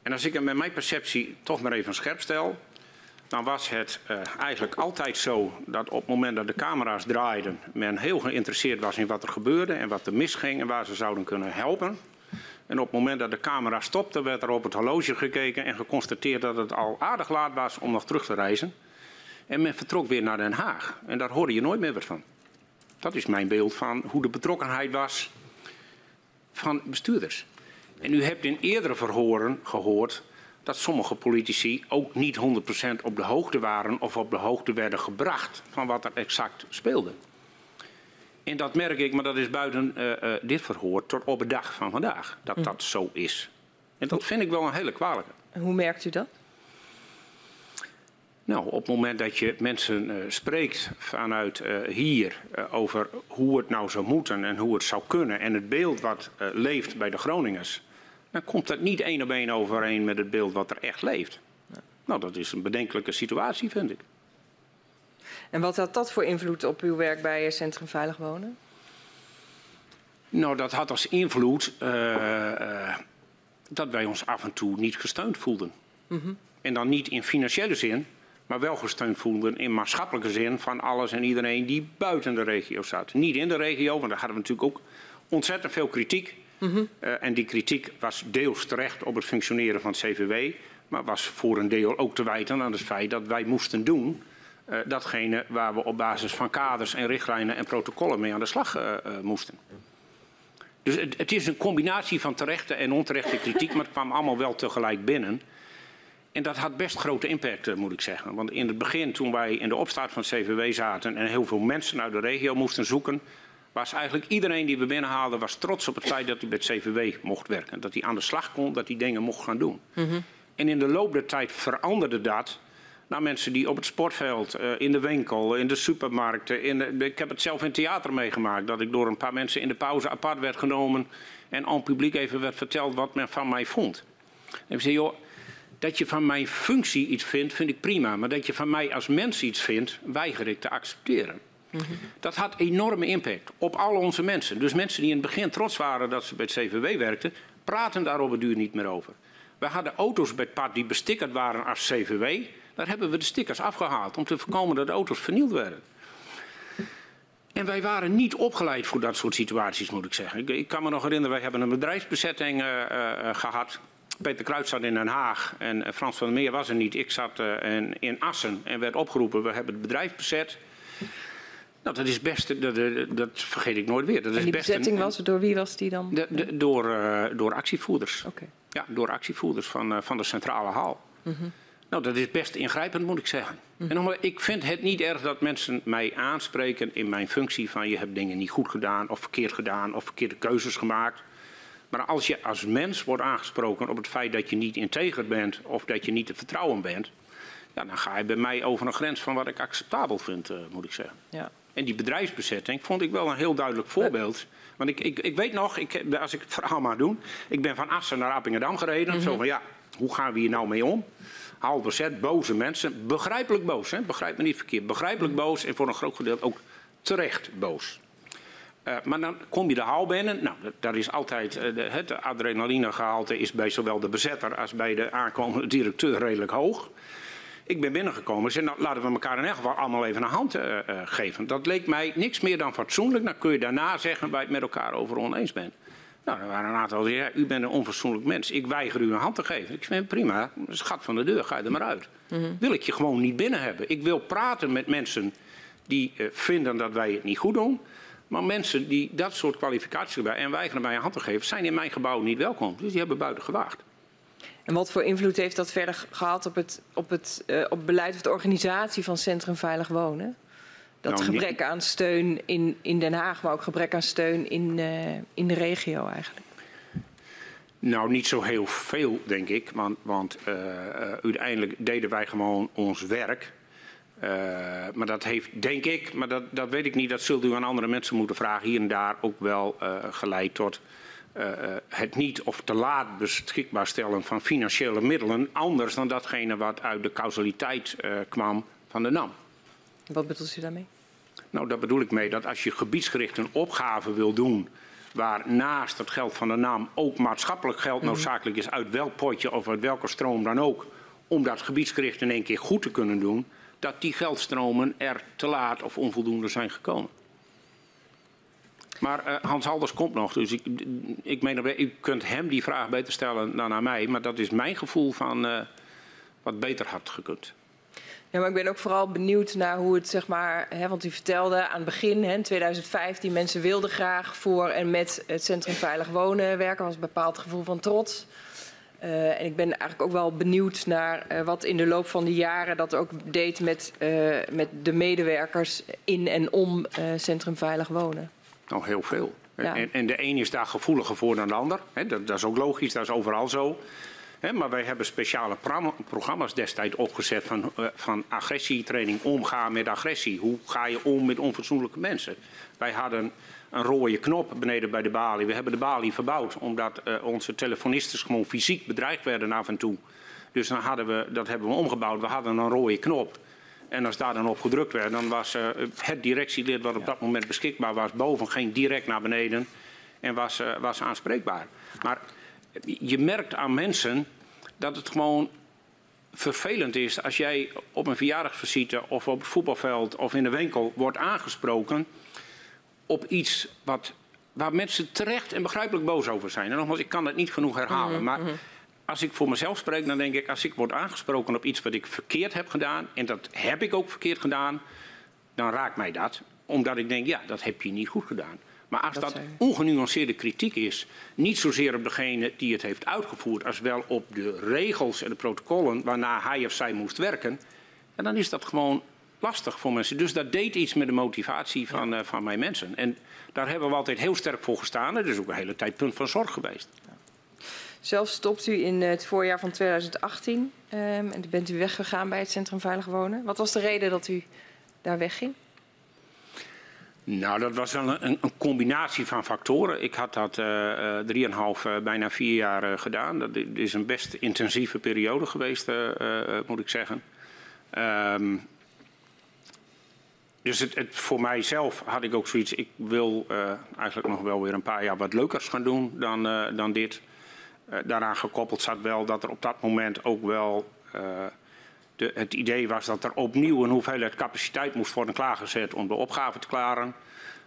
En als ik het met mijn perceptie toch maar even scherp stel, dan was het uh, eigenlijk altijd zo dat op het moment dat de camera's draaiden, men heel geïnteresseerd was in wat er gebeurde en wat er misging en waar ze zouden kunnen helpen. En op het moment dat de camera stopte, werd er op het horloge gekeken en geconstateerd dat het al aardig laat was om nog terug te reizen. En men vertrok weer naar Den Haag. En daar hoorde je nooit meer wat van. Dat is mijn beeld van hoe de betrokkenheid was van bestuurders. En u hebt in eerdere verhoren gehoord dat sommige politici ook niet 100% op de hoogte waren of op de hoogte werden gebracht van wat er exact speelde. En dat merk ik, maar dat is buiten uh, uh, dit verhoor tot op de dag van vandaag, dat mm. dat zo is. En dat vind ik wel een hele kwalijke. En hoe merkt u dat? Nou, op het moment dat je mensen uh, spreekt vanuit hier over hoe het nou zou moeten en hoe het zou kunnen en het beeld wat leeft bij de Groningers, dan komt dat niet één op één overeen met het beeld wat er echt leeft. Ja. Nou, dat is een bedenkelijke situatie, vind ik. En wat had dat voor invloed op uw werk bij Centrum Veilig Wonen? Nou, dat had als invloed uh, uh, dat wij ons af en toe niet gesteund voelden. Mm -hmm. En dan niet in financiële zin, maar wel gesteund voelden in maatschappelijke zin van alles en iedereen die buiten de regio zat. Niet in de regio, want daar hadden we natuurlijk ook ontzettend veel kritiek. -hmm. uh, en die kritiek was deels terecht op het functioneren van het CVW, maar was voor een deel ook te wijten aan het feit dat wij moesten doen uh, datgene waar we op basis van kaders en richtlijnen en protocollen mee aan de slag uh, moesten. Dus het, het, is een combinatie van terechte en onterechte kritiek, maar het kwam allemaal wel tegelijk binnen. En dat had best grote impact, moet ik zeggen. Want in het begin, toen wij in de opstart van het CVW zaten en heel veel mensen uit de regio moesten zoeken, was eigenlijk iedereen die we binnenhaalden was trots op het feit dat hij bij het CVW mocht werken. Dat hij aan de slag kon, dat hij dingen mocht gaan doen. En in de loop der tijd veranderde dat naar mensen die op het sportveld, eh, in de winkel, in de supermarkten. In de, ik heb het zelf in het theater meegemaakt. Dat ik door een paar mensen in de pauze apart werd genomen. En aan het publiek even werd verteld wat men van mij vond. En ik zei, joh, dat je van mijn functie iets vindt, vind ik prima. Maar dat je van mij als mens iets vindt, weiger ik te accepteren. Dat had enorme impact op al onze mensen. Dus mensen die in het begin trots waren dat ze bij het CVW werkten, praten daar op het duur niet meer over. We hadden auto's bij het pad die bestickerd waren als CVW. Daar hebben we de stickers afgehaald om te voorkomen dat auto's vernield werden. En wij waren niet opgeleid voor dat soort situaties, moet ik zeggen. Ik, kan me nog herinneren, wij hebben een bedrijfsbezetting uh, uh, gehad. Peter Kruid zat in Den Haag en Frans van der Meer was er niet. Ik zat in, in Assen en werd opgeroepen, we hebben het bedrijf bezet. Nou, dat is best, dat, dat vergeet ik nooit weer. Dat en is die best bezetting een, was, door wie was die dan? de, de, door, uh, door actievoerders. Oké. Ja, door actievoerders van, uh, van de centrale haal. Mm -hmm. Nou, dat is best ingrijpend, moet ik zeggen. Mm -hmm. En nogmaals, ik vind het niet erg dat mensen mij aanspreken in mijn functie van je hebt dingen niet goed gedaan of verkeerd gedaan of verkeerde keuzes gemaakt. Maar als je als mens wordt aangesproken op het feit dat je niet integer bent of dat je niet te vertrouwen bent, ja, dan ga je bij mij over een grens van wat ik acceptabel vind, uh, moet ik zeggen. Ja. En die bedrijfsbezetting vond ik wel een heel duidelijk voorbeeld. Want ik, ik, ik weet nog, ik, als ik het verhaal maar doe. Ik ben van Assen naar Appingedam gereden. Mm -hmm. Zo van ja, hoe gaan we hier nou mee om? Haal bezet, boze mensen. Begrijpelijk boos, hè? begrijp me niet verkeerd. Begrijpelijk boos en voor een groot gedeelte ook terecht boos. Uh, maar dan kom je de haal binnen. Nou, daar is altijd uh, de, het adrenalinegehalte is bij zowel de bezetter als bij de aankomende directeur redelijk hoog. Ik ben binnengekomen en zei, nou, laten we elkaar in elk geval allemaal even een hand uh, uh, geven. Dat leek mij niks meer dan fatsoenlijk. Dan kun je daarna zeggen waar je het met elkaar over oneens bent. Nou, er waren een aantal die zeiden, u bent een onfatsoenlijk mens. Ik weiger u een hand te geven. Ik vind prima, schat van de deur, ga je er maar uit. Mm -hmm. Wil ik je gewoon niet binnen hebben. Ik wil praten met mensen die uh, vinden dat wij het niet goed doen. Maar mensen die dat soort kwalificaties hebben en weigeren mij een hand te geven, zijn in mijn gebouw niet welkom. Dus die hebben buiten gewaagd. En wat voor invloed heeft dat verder gehad op het, op het, uh, op beleid of de organisatie van Centrum Veilig Wonen? Dat nou, gebrek niet... aan steun in, in Den Haag, maar ook gebrek aan steun in, uh, in de regio eigenlijk? Nou, niet zo heel veel, denk ik. Want, want uh, uiteindelijk deden wij gewoon ons werk. maar dat heeft, denk ik, maar dat, dat weet ik niet, dat zult u aan andere mensen moeten vragen, hier en daar ook wel geleid tot uh, het niet of te laat beschikbaar stellen van financiële middelen anders dan datgene wat uit de causaliteit uh, kwam van de NAM. Wat bedoelt u daarmee? Nou, daar bedoel ik mee dat als je gebiedsgericht een opgave wil doen waar naast het geld van de NAM ook maatschappelijk geld noodzakelijk is uit welk potje of uit welke stroom dan ook, om dat gebiedsgericht in één keer goed te kunnen doen, dat die geldstromen er te laat of onvoldoende zijn gekomen. Maar uh, Hans Halders komt nog, dus ik, ik meen, u kunt hem die vraag beter stellen dan aan mij. Maar dat is mijn gevoel van uh, wat beter had gekund. Ja, maar ik ben ook vooral benieuwd naar hoe het, zeg maar, hè, want u vertelde aan het begin, hè, in 2015, mensen wilden graag voor en met het Centrum Veilig Wonen werken. was een bepaald gevoel van trots. Uh, en ik ben eigenlijk ook wel benieuwd naar wat in de loop van de jaren dat ook deed met, met de medewerkers in en om Centrum Veilig Wonen. Nou, heel veel. Ja. En, en, de een is daar gevoeliger voor dan de ander. He, dat, dat, is ook logisch, dat is overal zo. He, maar wij hebben speciale programma's destijds opgezet van, uh, van agressietraining, omgaan met agressie. Hoe ga je om met onfatsoenlijke mensen? Wij hadden een rode knop beneden bij de balie. We hebben de balie verbouwd omdat uh, onze telefonisten gewoon fysiek bedreigd werden af en toe. Dus dan hadden we, dat hebben we omgebouwd. We hadden een rode knop. En als daar dan op gedrukt werd, dan was uh, het directielid wat op dat moment beschikbaar was, boven ging direct naar beneden en was, uh, was aanspreekbaar. Maar je merkt aan mensen dat het gewoon vervelend is als jij op een verjaardagsvisite of op het voetbalveld of in de winkel wordt aangesproken op iets wat, waar mensen terecht en begrijpelijk boos over zijn. En nogmaals, ik kan het niet genoeg herhalen. Mm -hmm. Maar als ik voor mezelf spreek, dan denk ik, als ik word aangesproken op iets wat ik verkeerd heb gedaan, en dat heb ik ook verkeerd gedaan, dan raakt mij dat. Omdat ik denk, ja, dat heb je niet goed gedaan. Maar als dat, dat ongenuanceerde kritiek is, niet zozeer op degene die het heeft uitgevoerd, als wel op de regels en de protocollen waarna hij of zij moest werken, en dan is dat gewoon lastig voor mensen. Dus dat deed iets met de motivatie van, uh, van mijn mensen. En daar hebben we altijd heel sterk voor gestaan. Dat is ook een hele tijd punt van zorg geweest. Zelf stopt u in het voorjaar van 2018 um, en bent u weggegaan bij het Centrum Veilig Wonen. Wat was de reden dat u daar wegging? Nou, dat was wel een, een combinatie van factoren. Ik had dat drieënhalf, uh, uh, bijna vier jaar uh, gedaan. Dat is een best intensieve periode geweest, moet ik zeggen. Um, dus het, voor mijzelf had ik ook zoiets. Ik wil eigenlijk nog wel weer een paar jaar wat leukers gaan doen dan, dan dit. Daaraan gekoppeld zat wel dat er op dat moment ook wel de, het idee was dat er opnieuw een hoeveelheid capaciteit moest worden klaargezet om de opgave te klaren.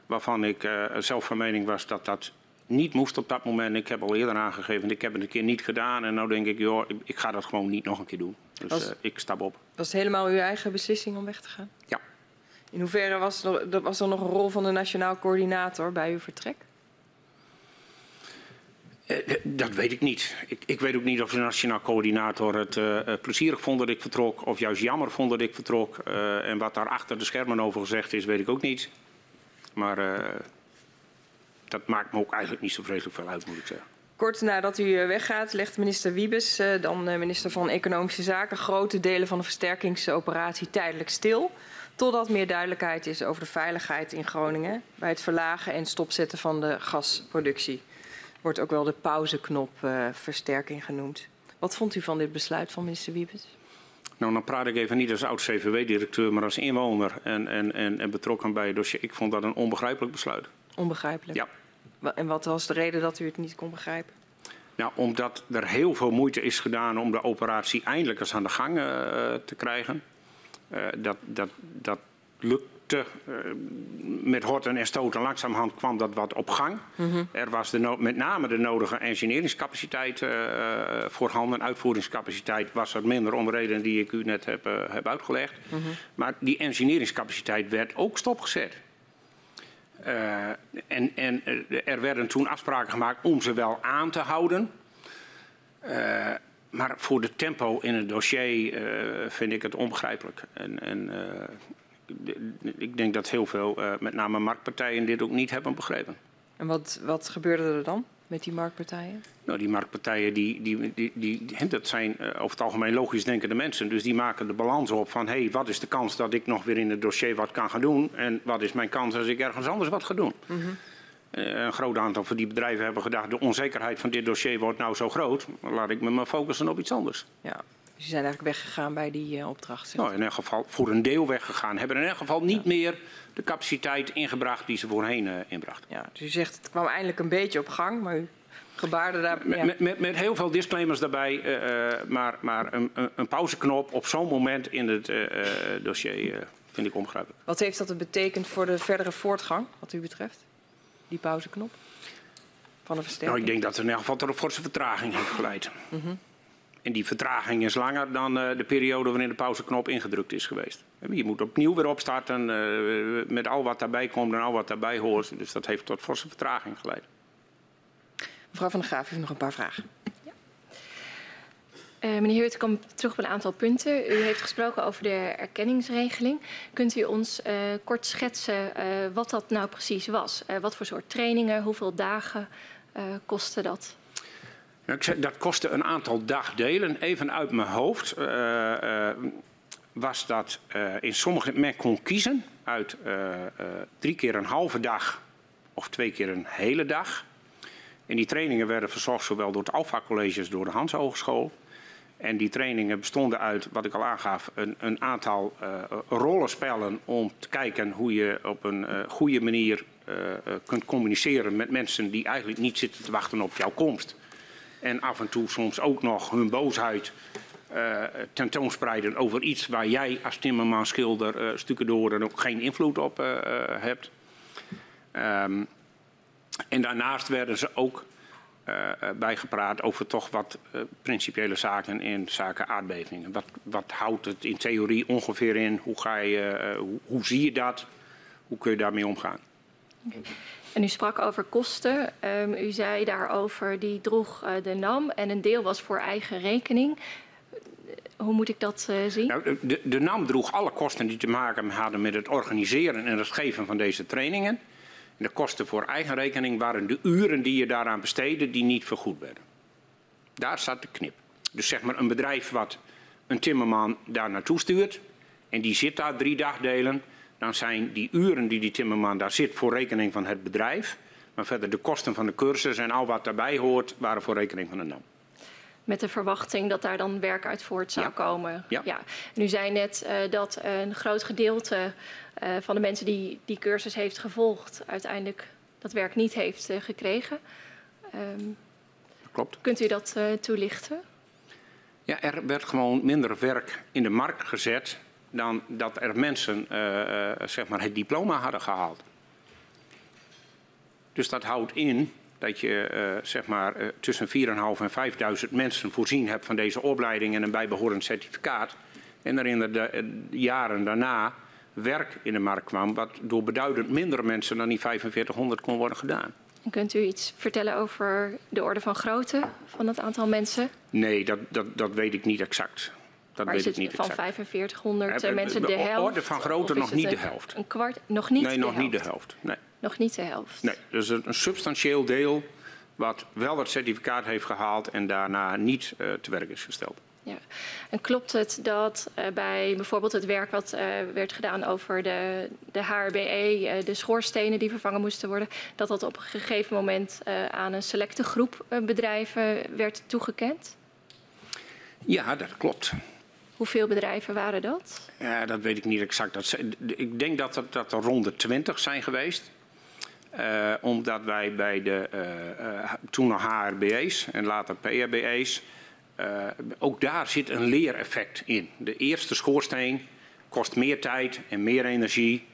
Waarvan ik uh, zelf van mening was dat dat niet moest op dat moment. Ik heb al eerder aangegeven, ik heb het een keer niet gedaan. En nu denk ik, joh, ik, ik ga dat gewoon niet nog een keer doen. Dus was, uh, ik stap op. Was het helemaal uw eigen beslissing om weg te gaan? Ja. In hoeverre was er, was er nog een rol van de nationaal coördinator bij uw vertrek? Uh, dat weet ik niet. Ik, ik, weet ook niet of de nationaal coördinator het uh, plezierig vond dat ik vertrok. Of juist jammer vond dat ik vertrok. Uh, en wat daar achter de schermen over gezegd is, weet ik ook niet. Maar dat maakt me ook eigenlijk niet zo vreselijk veel uit, moet ik zeggen. Kort nadat u weggaat, legt minister Wiebes, dan minister van Economische Zaken, grote delen van de versterkingsoperatie tijdelijk stil. Totdat meer duidelijkheid is over de veiligheid in Groningen bij het verlagen en stopzetten van de gasproductie wordt ook wel de pauzeknop uh, versterking genoemd. Wat vond u van dit besluit van minister Wiebes? Nou, dan praat ik even niet als oud-CVW-directeur, maar als inwoner en, en, en, en, betrokken bij het dossier. Ik vond dat een onbegrijpelijk besluit. Onbegrijpelijk? Ja. En wat was de reden dat u het niet kon begrijpen? Nou, omdat er heel veel moeite is gedaan om de operatie eindelijk eens aan de gang uh, te krijgen. Uh, dat, dat, dat lukt te, uh, met horten en stoten langzamerhand kwam dat wat op gang. Mm -hmm. Er was de no met name de nodige engineeringscapaciteit uh, voorhanden. Uitvoeringscapaciteit was er minder om redenen die ik u net heb, uh, heb uitgelegd. Mm -hmm. Maar die engineeringscapaciteit werd ook stopgezet. en, en er werden toen afspraken gemaakt om ze wel aan te houden. maar voor de tempo in het dossier vind ik het onbegrijpelijk. En, en ik denk dat heel veel, uh, met name marktpartijen, dit ook niet hebben begrepen. En wat, wat gebeurde er dan met die marktpartijen? Nou, die marktpartijen, die, die, die, die, dat zijn uh, over het algemeen logisch denkende mensen. Dus die maken de balans op van, hé, hey, wat is de kans dat ik nog weer in het dossier wat kan gaan doen? En wat is mijn kans als ik ergens anders wat ga doen? Mm -hmm. uh, een groot aantal van die bedrijven hebben gedacht, de onzekerheid van dit dossier wordt nou zo groot. Laat ik me maar focussen op iets anders. Ja, dus die zijn eigenlijk weggegaan bij die uh, opdracht. Nou, in elk geval voor een deel weggegaan. Hebben in elk geval niet ja. meer de capaciteit ingebracht die ze voorheen uh, inbrachten. Ja, dus u zegt het kwam eindelijk een beetje op gang, maar u gebaarde daar... Met, ja. met, met, met heel veel disclaimers daarbij, uh, maar, maar een, een, pauzeknop op zo'n moment in het dossier vind ik onbegrijpelijk. Wat heeft dat betekend voor de verdere voortgang, wat u betreft? Die pauzeknop van de versterking? Nou, ik denk dat er in elk geval tot een forse vertraging heeft geleid. Mm -hmm. En die vertraging is langer dan uh, de periode waarin de pauzeknop ingedrukt is geweest. Je moet opnieuw weer opstarten uh, met al wat daarbij komt en al wat daarbij hoort. Dus dat heeft tot forse vertraging geleid. Mevrouw van der Graaf heeft nog een paar vragen. Ja. Uh, meneer Heert, ik kom terug op een aantal punten. U heeft gesproken over de erkenningsregeling. Kunt u ons kort schetsen wat dat nou precies was? wat voor soort trainingen, hoeveel dagen kostte dat? Dat kostte een aantal dagdelen. Even uit mijn hoofd uh, uh, was dat uh, in sommige... Men kon kiezen uit drie keer een halve dag of twee keer een hele dag. En die trainingen werden verzorgd zowel door het Alpha College als door de Hans Hogeschool. En die trainingen bestonden uit, wat ik al aangaf, een, een aantal rollenspellen om te kijken hoe je op een goede manier kunt communiceren met mensen die eigenlijk niet zitten te wachten op jouw komst en af en toe soms ook nog hun boosheid uh, tentoonspreiden over iets waar jij als timmerman, schilder, uh, stukendoor dan ook geen invloed op uh, hebt. Um, en daarnaast werden ze ook bijgepraat over toch wat principiële zaken in zaken aardbevingen. Wat, wat, houdt het in theorie ongeveer in? Hoe, ga je, hoe, zie je dat? Hoe kun je daarmee omgaan? En u sprak over kosten. Um, u zei daarover, die droeg uh, de NAM en een deel was voor eigen rekening. hoe moet ik dat uh, zien? Nou, de, de NAM droeg alle kosten die te maken hadden met het organiseren en het geven van deze trainingen. En de kosten voor eigen rekening waren de uren die je daaraan besteedde die niet vergoed werden. Daar zat de knip. Dus zeg maar een bedrijf wat een timmerman daar naartoe stuurt en die zit daar drie dagdelen, dan zijn die uren die die timmerman daar zit voor rekening van het bedrijf. Maar verder de kosten van de cursus en al wat daarbij hoort, waren voor rekening van de NAM. Met de verwachting dat daar dan werk uit voort zou Ja. komen. Ja. Nu zei net eh, dat een groot gedeelte eh, van de mensen die die cursus heeft gevolgd, uiteindelijk dat werk niet heeft eh, gekregen. Ehm, Klopt. kunt u dat toelichten? Ja, er werd gewoon minder werk in de markt gezet dan dat er mensen eh, eh, zeg maar het diploma hadden gehaald. Dus dat houdt in dat je eh, zeg maar, tussen 4.500 en 5.000 mensen voorzien hebt van deze opleiding en een bijbehorend certificaat. En er in de, de jaren daarna werk in de markt kwam, wat door beduidend minder mensen dan die 4500 kon worden gedaan. En kunt u iets vertellen over de orde van grootte van het aantal mensen? Nee, dat, dat, dat weet ik niet exact. Dat weet ik het niet van exact. 4500 Eh, eh, mensen de de helft? orde van grootte is nog niet de helft. Een kwart? Nog niet nee, nog helft? niet de helft. Nee. Nog niet de helft. nee, dus een, een substantieel deel wat wel het certificaat heeft gehaald en daarna niet eh, te werk is gesteld. Ja. En klopt het dat eh, bij bijvoorbeeld het werk wat eh, werd gedaan over de, de HRBE, de schoorstenen die vervangen moesten worden, dat dat op een gegeven moment aan een selecte groep bedrijven werd toegekend? Ja, dat klopt. Hoeveel bedrijven waren dat? Ja, dat weet ik niet exact. Dat, ik denk dat er, dat er rond de 20 zijn geweest. Eh, omdat wij bij de eh, eh, toen nog HRBE's en later PRBE's. ook daar zit een leereffect in. De eerste schoorsteen kost meer tijd en meer energie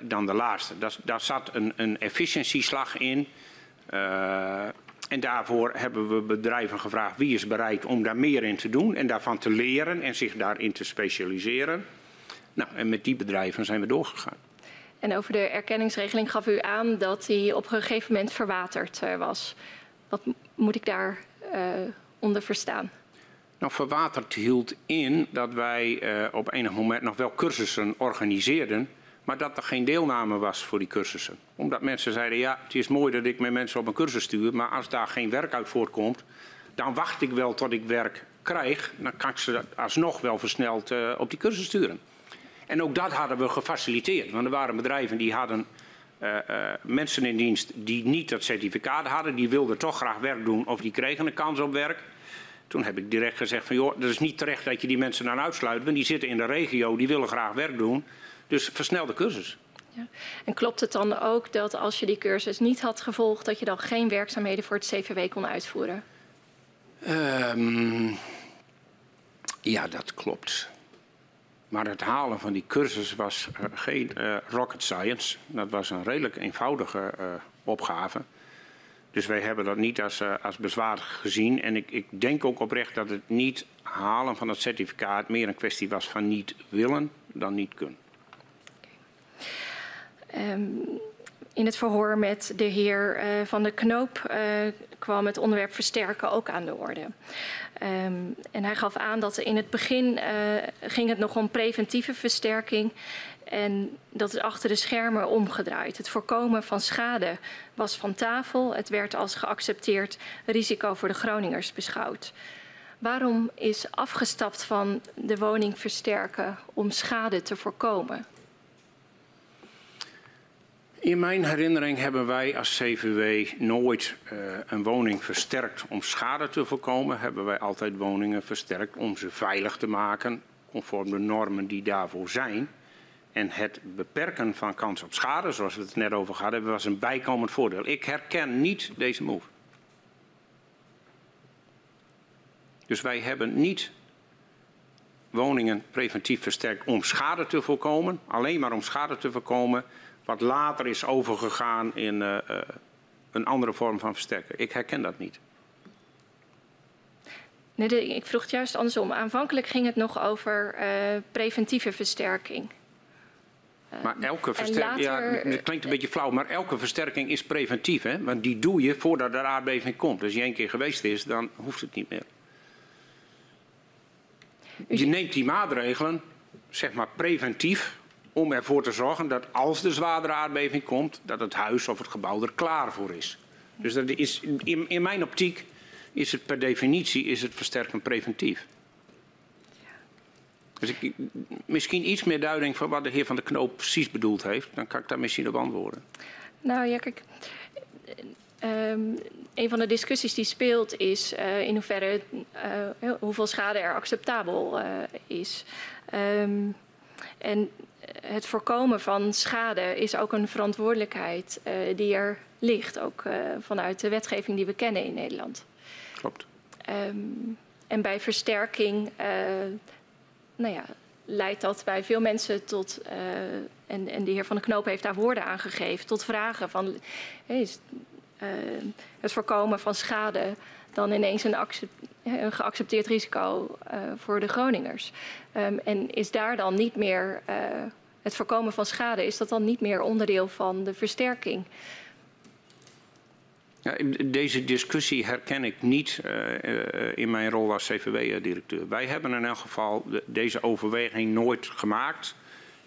dan de laatste. Daar, daar zat een, een efficiëntieslag in. En daarvoor hebben we bedrijven gevraagd wie is bereid om daar meer in te doen en daarvan te leren en zich daarin te specialiseren. Nou, en met die bedrijven zijn we doorgegaan. En over de erkenningsregeling gaf u aan dat die op een gegeven moment verwaterd eh, was. Wat moet ik daar eh, onder verstaan? Nou, verwaterd hield in dat wij eh, op enig moment nog wel cursussen organiseerden, maar dat er geen deelname was voor die cursussen. Omdat mensen zeiden, ja, het is mooi dat ik met mensen op een cursus stuur, maar als daar geen werk uit voortkomt, dan wacht ik wel tot ik werk krijg. Dan kan ik ze alsnog wel versneld eh, op die cursus sturen. En ook dat hadden we gefaciliteerd, want er waren bedrijven die hadden eh, eh, mensen in dienst die niet dat certificaat hadden, die wilden toch graag werk doen of die kregen een kans op werk. Toen heb ik direct gezegd van joh, het is niet terecht dat je die mensen dan uitsluit, want die zitten in de regio, die willen graag werk doen. Dus versnel de cursus. En klopt het dan ook dat als je die cursus niet had gevolgd, dat je dan geen werkzaamheden voor het CVW kon uitvoeren? Ehm, ja, dat klopt. Maar het halen van die cursus was eh, geen eh, rocket science. Dat was een redelijk eenvoudige eh, opgave. Dus wij hebben dat niet als, als bezwaar gezien. En ik, ik denk ook oprecht dat het niet halen van het certificaat meer een kwestie was van niet willen dan niet kunnen. Ehm, in het verhoor met de heer eh, Van der Knoop eh, kwam het onderwerp versterken ook aan de orde. Ehm, en hij gaf aan dat in het begin eh, ging het nog om preventieve versterking. En dat is achter de schermen omgedraaid. Het voorkomen van schade was van tafel. Het werd als geaccepteerd risico voor de Groningers beschouwd. Waarom is afgestapt van de woning versterken om schade te voorkomen? In mijn herinnering hebben wij als CVW nooit eh, een woning versterkt om schade te voorkomen. Hebben wij altijd woningen versterkt om ze veilig te maken, conform de normen die daarvoor zijn. En het beperken van kans op schade, zoals we het net over hadden, was een bijkomend voordeel. Ik herken niet deze move. Dus wij hebben niet woningen preventief versterkt om schade te voorkomen, alleen maar om schade te voorkomen, wat later is overgegaan in uh, uh, een andere vorm van versterken. Ik herken dat niet. Nee, de, ik vroeg het juist andersom. Aanvankelijk ging het nog over uh, preventieve versterking. Maar elke versterking, later, ja, het klinkt een beetje flauw, maar elke versterking is preventief. Hè? Want die doe je voordat er aardbeving komt. Als je één keer geweest is, dan hoeft het niet meer. je neemt die maatregelen, zeg maar preventief, om ervoor te zorgen dat als de zwaardere aardbeving komt, dat het huis of het gebouw er klaar voor is. Dus dat is, in, in mijn optiek is het per definitie is het versterkend preventief. Dus ik, misschien iets meer duiding van wat de heer Van der Knoop precies bedoeld heeft. Dan kan ik daar misschien op antwoorden. Nou ja, kijk. Um, een van de discussies die speelt is uh, in hoeverre uh, hoeveel schade er acceptabel uh, is. Um, en het voorkomen van schade is ook een verantwoordelijkheid die er ligt, ook vanuit de wetgeving die we kennen in Nederland. Klopt. Um, en bij versterking nou ja, leidt dat bij veel mensen tot, en, en de heer Van den Knoop heeft daar woorden aan gegeven, tot vragen van is het voorkomen van schade dan ineens een, een geaccepteerd risico uh, voor de Groningers. Um, en is daar dan niet meer het voorkomen van schade, is dat dan niet meer onderdeel van de versterking? Ja, deze discussie herken ik niet uh, in mijn rol als CVW-directeur. Wij hebben in elk geval de, deze overweging nooit gemaakt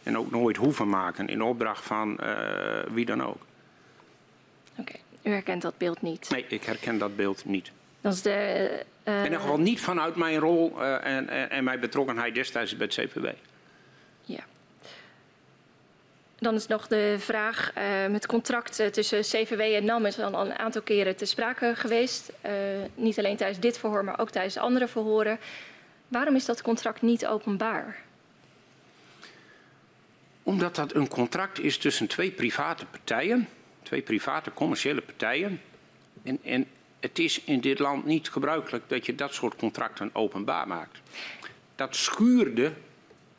en ook nooit hoeven maken in opdracht van wie dan ook. Oké, okay. u herkent dat beeld niet? Nee, ik herken dat beeld niet. Dat is de, in geval niet vanuit mijn rol en, en, en, mijn betrokkenheid destijds bij het CVW. Ja. Dan is nog de vraag, uh, het contract tussen CVW en NAM is al een aantal keren te sprake geweest. Uh, niet alleen tijdens dit verhoor, maar ook tijdens andere verhoren. Waarom is dat contract niet openbaar? Omdat dat een contract is tussen twee private partijen, twee private commerciële partijen. En, en het is in dit land niet gebruikelijk dat je dat soort contracten openbaar maakt. Dat schuurde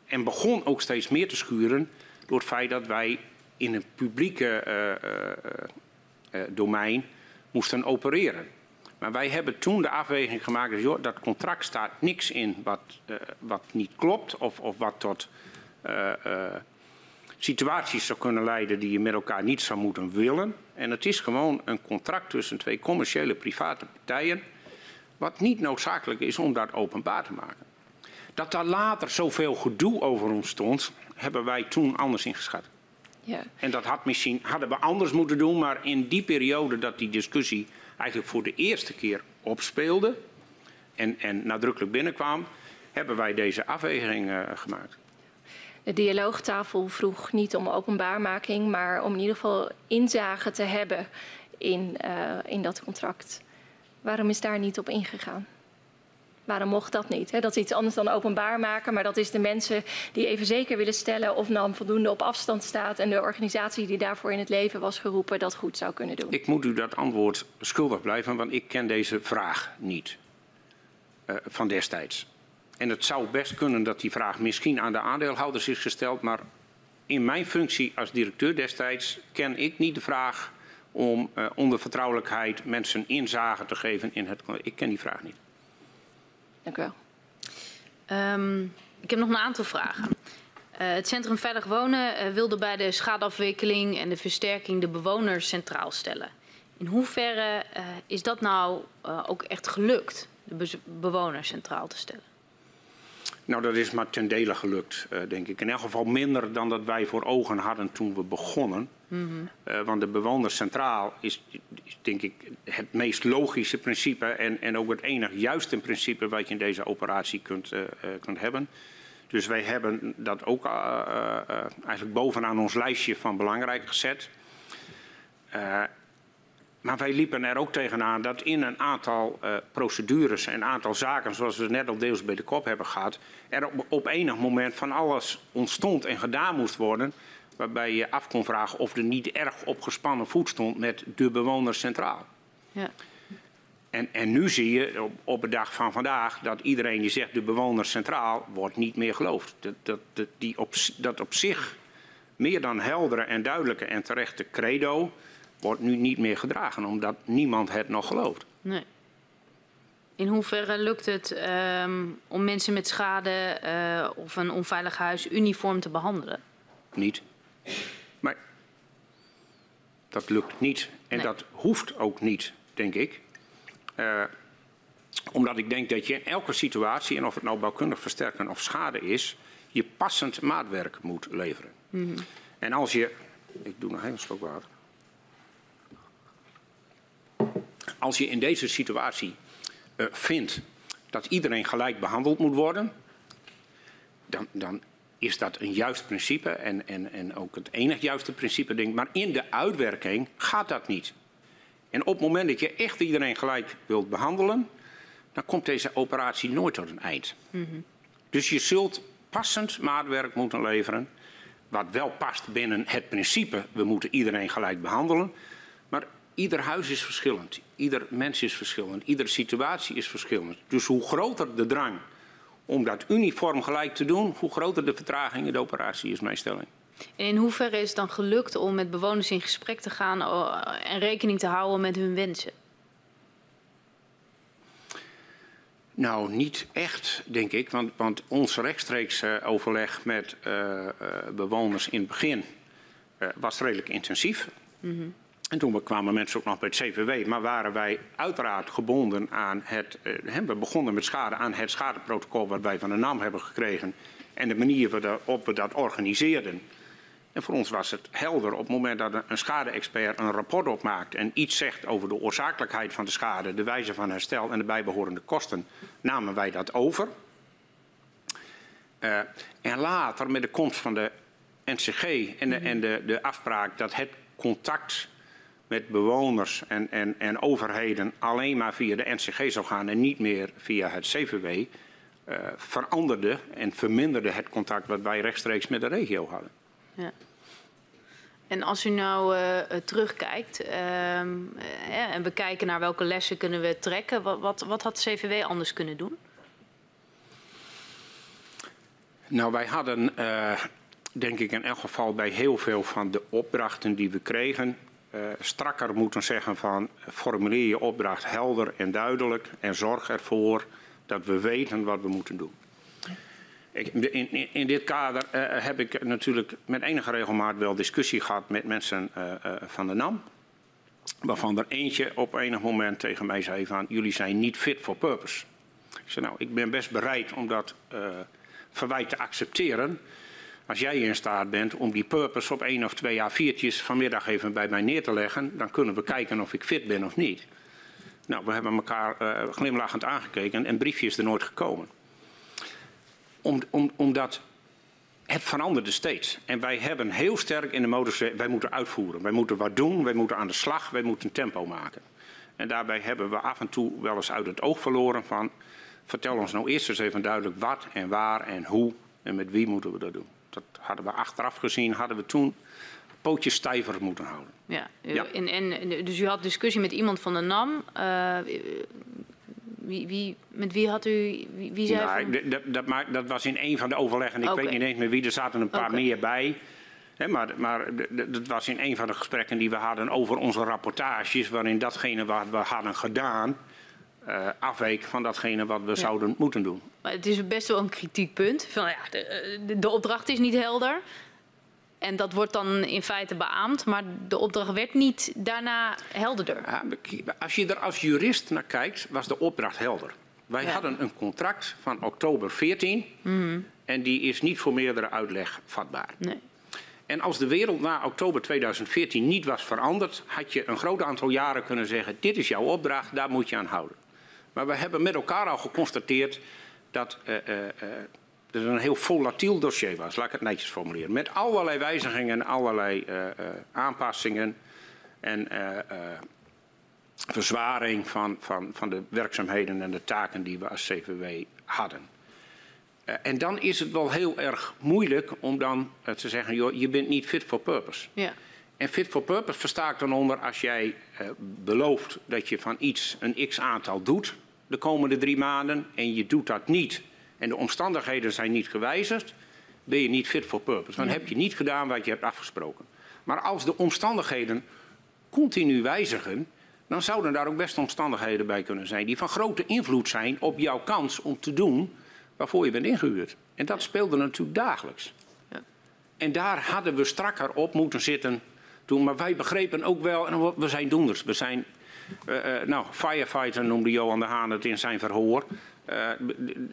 en begon ook steeds meer te schuren door het feit dat wij in een publieke uh, uh, domein moesten opereren. Maar wij hebben toen de afweging gemaakt, dat dat contract staat niks in wat, wat niet klopt of, of wat tot situaties zou kunnen leiden die je met elkaar niet zou moeten willen. En het is gewoon een contract tussen twee commerciële private partijen, wat niet noodzakelijk is om dat openbaar te maken. Dat daar later zoveel gedoe over ontstond, hebben wij toen anders ingeschat. Ja. En dat had misschien, hadden we anders moeten doen, maar in die periode dat die discussie eigenlijk voor de eerste keer opspeelde en, en nadrukkelijk binnenkwam, hebben wij deze afweging uh, gemaakt. De dialoogtafel vroeg niet om openbaarmaking, maar om in ieder geval inzage te hebben in, uh, in dat contract. Waarom is daar niet op ingegaan? Waarom mocht dat niet? Dat is iets anders dan openbaar maken, maar dat is de mensen die even zeker willen stellen of NAM voldoende op afstand staat en de organisatie die daarvoor in het leven was geroepen dat goed zou kunnen doen. Ik moet u dat antwoord schuldig blijven, want ik ken deze vraag niet uh, van destijds. En het zou best kunnen dat die vraag misschien aan de aandeelhouders is gesteld, maar in mijn functie als directeur destijds ken ik niet de vraag om uh, onder vertrouwelijkheid mensen inzage te geven in het. Ik ken die vraag niet. Dank u wel. Um, ik heb nog een aantal vragen. Uh, het Centrum Veilig Wonen uh, wilde bij de schadeafwikkeling en de versterking de bewoners centraal stellen. In hoeverre is dat nou ook echt gelukt, de be bewoners centraal te stellen? Nou, dat is maar ten dele gelukt, denk ik. In elk geval minder dan dat wij voor ogen hadden toen we begonnen. Mm -hmm. uh, want de bewoner centraal is, is, denk ik het meest logische principe en, en ook het enig juiste principe wat je in deze operatie kunt, uh, kunt hebben. Dus wij hebben dat ook eigenlijk bovenaan ons lijstje van belangrijk gezet. Maar wij liepen er ook tegenaan dat in een aantal procedures en een aantal zaken, zoals we net al deels bij de kop hebben gehad, er op, op enig moment van alles ontstond en gedaan moest worden waarbij je af kon vragen of er niet erg op gespannen voet stond met de bewoner centraal. Ja. En, en nu zie je op, op de dag van vandaag dat iedereen die zegt de bewoner centraal wordt niet meer geloofd. Dat, dat, dat, die op, dat op zich meer dan heldere en duidelijke en terechte credo wordt nu niet meer gedragen, omdat niemand het nog gelooft. Nee. In hoeverre lukt het um, om mensen met schade uh, of een onveilig huis uniform te behandelen? Niet. Maar dat lukt niet. En nee. dat hoeft ook niet, denk ik. Uh, Omdat ik denk dat je in elke situatie, en of het nou bouwkundig versterken of schade is, je passend maatwerk moet leveren. En als je. Ik doe nog even een slok water. Als je in deze situatie eh, vindt dat iedereen gelijk behandeld moet worden, dan, dan is dat een juist principe en, en, en ook het enig juiste principe, denk ik. Maar in de uitwerking gaat dat niet. En op het moment dat je echt iedereen gelijk wilt behandelen, dan komt deze operatie nooit tot een eind. Dus je zult passend maatwerk moeten leveren, wat wel past binnen het principe, we moeten iedereen gelijk behandelen. Ieder huis is verschillend, ieder mens is verschillend, iedere situatie is verschillend. Dus hoe groter de drang om dat uniform gelijk te doen, hoe groter de vertraging in de operatie is mijn stelling. En in hoeverre is het dan gelukt om met bewoners in gesprek te gaan oh, en rekening te houden met hun wensen? Nou, niet echt, denk ik. Want, want ons rechtstreeks uh, overleg met uh, uh, bewoners in het begin was redelijk intensief. Mm -hmm. En toen kwamen mensen ook nog bij het CVW. Maar waren wij uiteraard gebonden aan het... we begonnen met schade aan het schadeprotocol wat wij van de NAM hebben gekregen. En de manier waarop we dat organiseerden. En voor ons was het helder op het moment dat een schade-expert een rapport opmaakt en iets zegt over de oorzakelijkheid van de schade, de wijze van herstel en de bijbehorende kosten, namen wij dat over. Uh, en later, met de komst van de NCG en de, en de, de afspraak dat het contact met bewoners en, en, en overheden alleen maar via de NCG zou gaan en niet meer via het CVW, uh, veranderde en verminderde het contact wat wij rechtstreeks met de regio hadden. Ja. En als u nou uh, terugkijkt uh, uh, en we kijken naar welke lessen kunnen we trekken, wat, wat, wat had CVW anders kunnen doen? Nou, wij hadden, denk ik in elk geval bij heel veel van de opdrachten die we kregen, strakker moeten zeggen van formuleer je opdracht helder en duidelijk en zorg ervoor dat we weten wat we moeten doen. In, in, in, dit kader uh, heb ik natuurlijk met enige regelmaat wel discussie gehad met mensen uh, van de NAM. Waarvan er eentje op enig moment tegen mij zei van jullie zijn niet fit for purpose. Ik zei nou ik ben best bereid om dat verwijt te accepteren. Als jij in staat bent om die purpose op één of twee A4'tjes vanmiddag even bij mij neer te leggen. Dan kunnen we kijken of ik fit ben of niet. Nou we hebben elkaar glimlachend aangekeken en briefje is er nooit gekomen om, om, omdat het veranderde steeds. En wij hebben heel sterk in de modus, wij moeten uitvoeren. Wij moeten wat doen, wij moeten aan de slag, wij moeten tempo maken. En daarbij hebben we af en toe wel eens uit het oog verloren van... vertel ons nou eerst eens even duidelijk wat en waar en hoe en met wie moeten we dat doen. Dat hadden we achteraf gezien, hadden we toen pootjes stijver moeten houden. Ja, ja. En, en, dus u had discussie met iemand van de NAM. Uh, wie, wie, met wie had u... Wie, wie zei nou, van... dat, dat, maar, dat was in een van de overleggen. Ik okay. weet niet eens meer wie. Er zaten een paar okay. meer bij. He, maar, maar dat was in een van de gesprekken die we hadden over onze rapportages... waarin datgene wat we hadden gedaan... Uh, afweek van datgene wat we ja. zouden moeten doen. Maar het is best wel een kritiekpunt. Van, ja, de, de, de opdracht is niet helder. En dat wordt dan in feite beaamd, maar de opdracht werd niet daarna helderder. Als je er als jurist naar kijkt, was de opdracht helder. Wij ja. hadden een contract van oktober 14 mm -hmm. en die is niet voor meerdere uitleg vatbaar. Nee. En als de wereld na oktober 2014 niet was veranderd, had je een groot aantal jaren kunnen zeggen: dit is jouw opdracht, daar moet je aan houden. Maar we hebben met elkaar al geconstateerd dat uh, het een heel volatiel dossier was, laat ik het netjes formuleren. Met allerlei wijzigingen, allerlei uh, uh, aanpassingen en verzwaring van, van, van de werkzaamheden en de taken die we als CVW hadden. en dan is het wel heel erg moeilijk om dan te zeggen, joh, je bent niet fit for purpose. Ja. En fit for purpose versta ik dan onder als jij belooft dat je van iets een x aantal doet de komende drie maanden en je doet dat niet en de omstandigheden zijn niet gewijzigd, ben je niet fit for purpose. Dan heb je niet gedaan wat je hebt afgesproken. Maar als de omstandigheden continu wijzigen, dan zouden daar ook best omstandigheden bij kunnen zijn die van grote invloed zijn op jouw kans om te doen waarvoor je bent ingehuurd. En dat speelde natuurlijk dagelijks. Ja. En daar hadden we strakker op moeten zitten toen. Maar wij begrepen ook wel, en we zijn doeners, we zijn Uh, nou, firefighter noemde Johan de Haan het in zijn verhoor. Uh,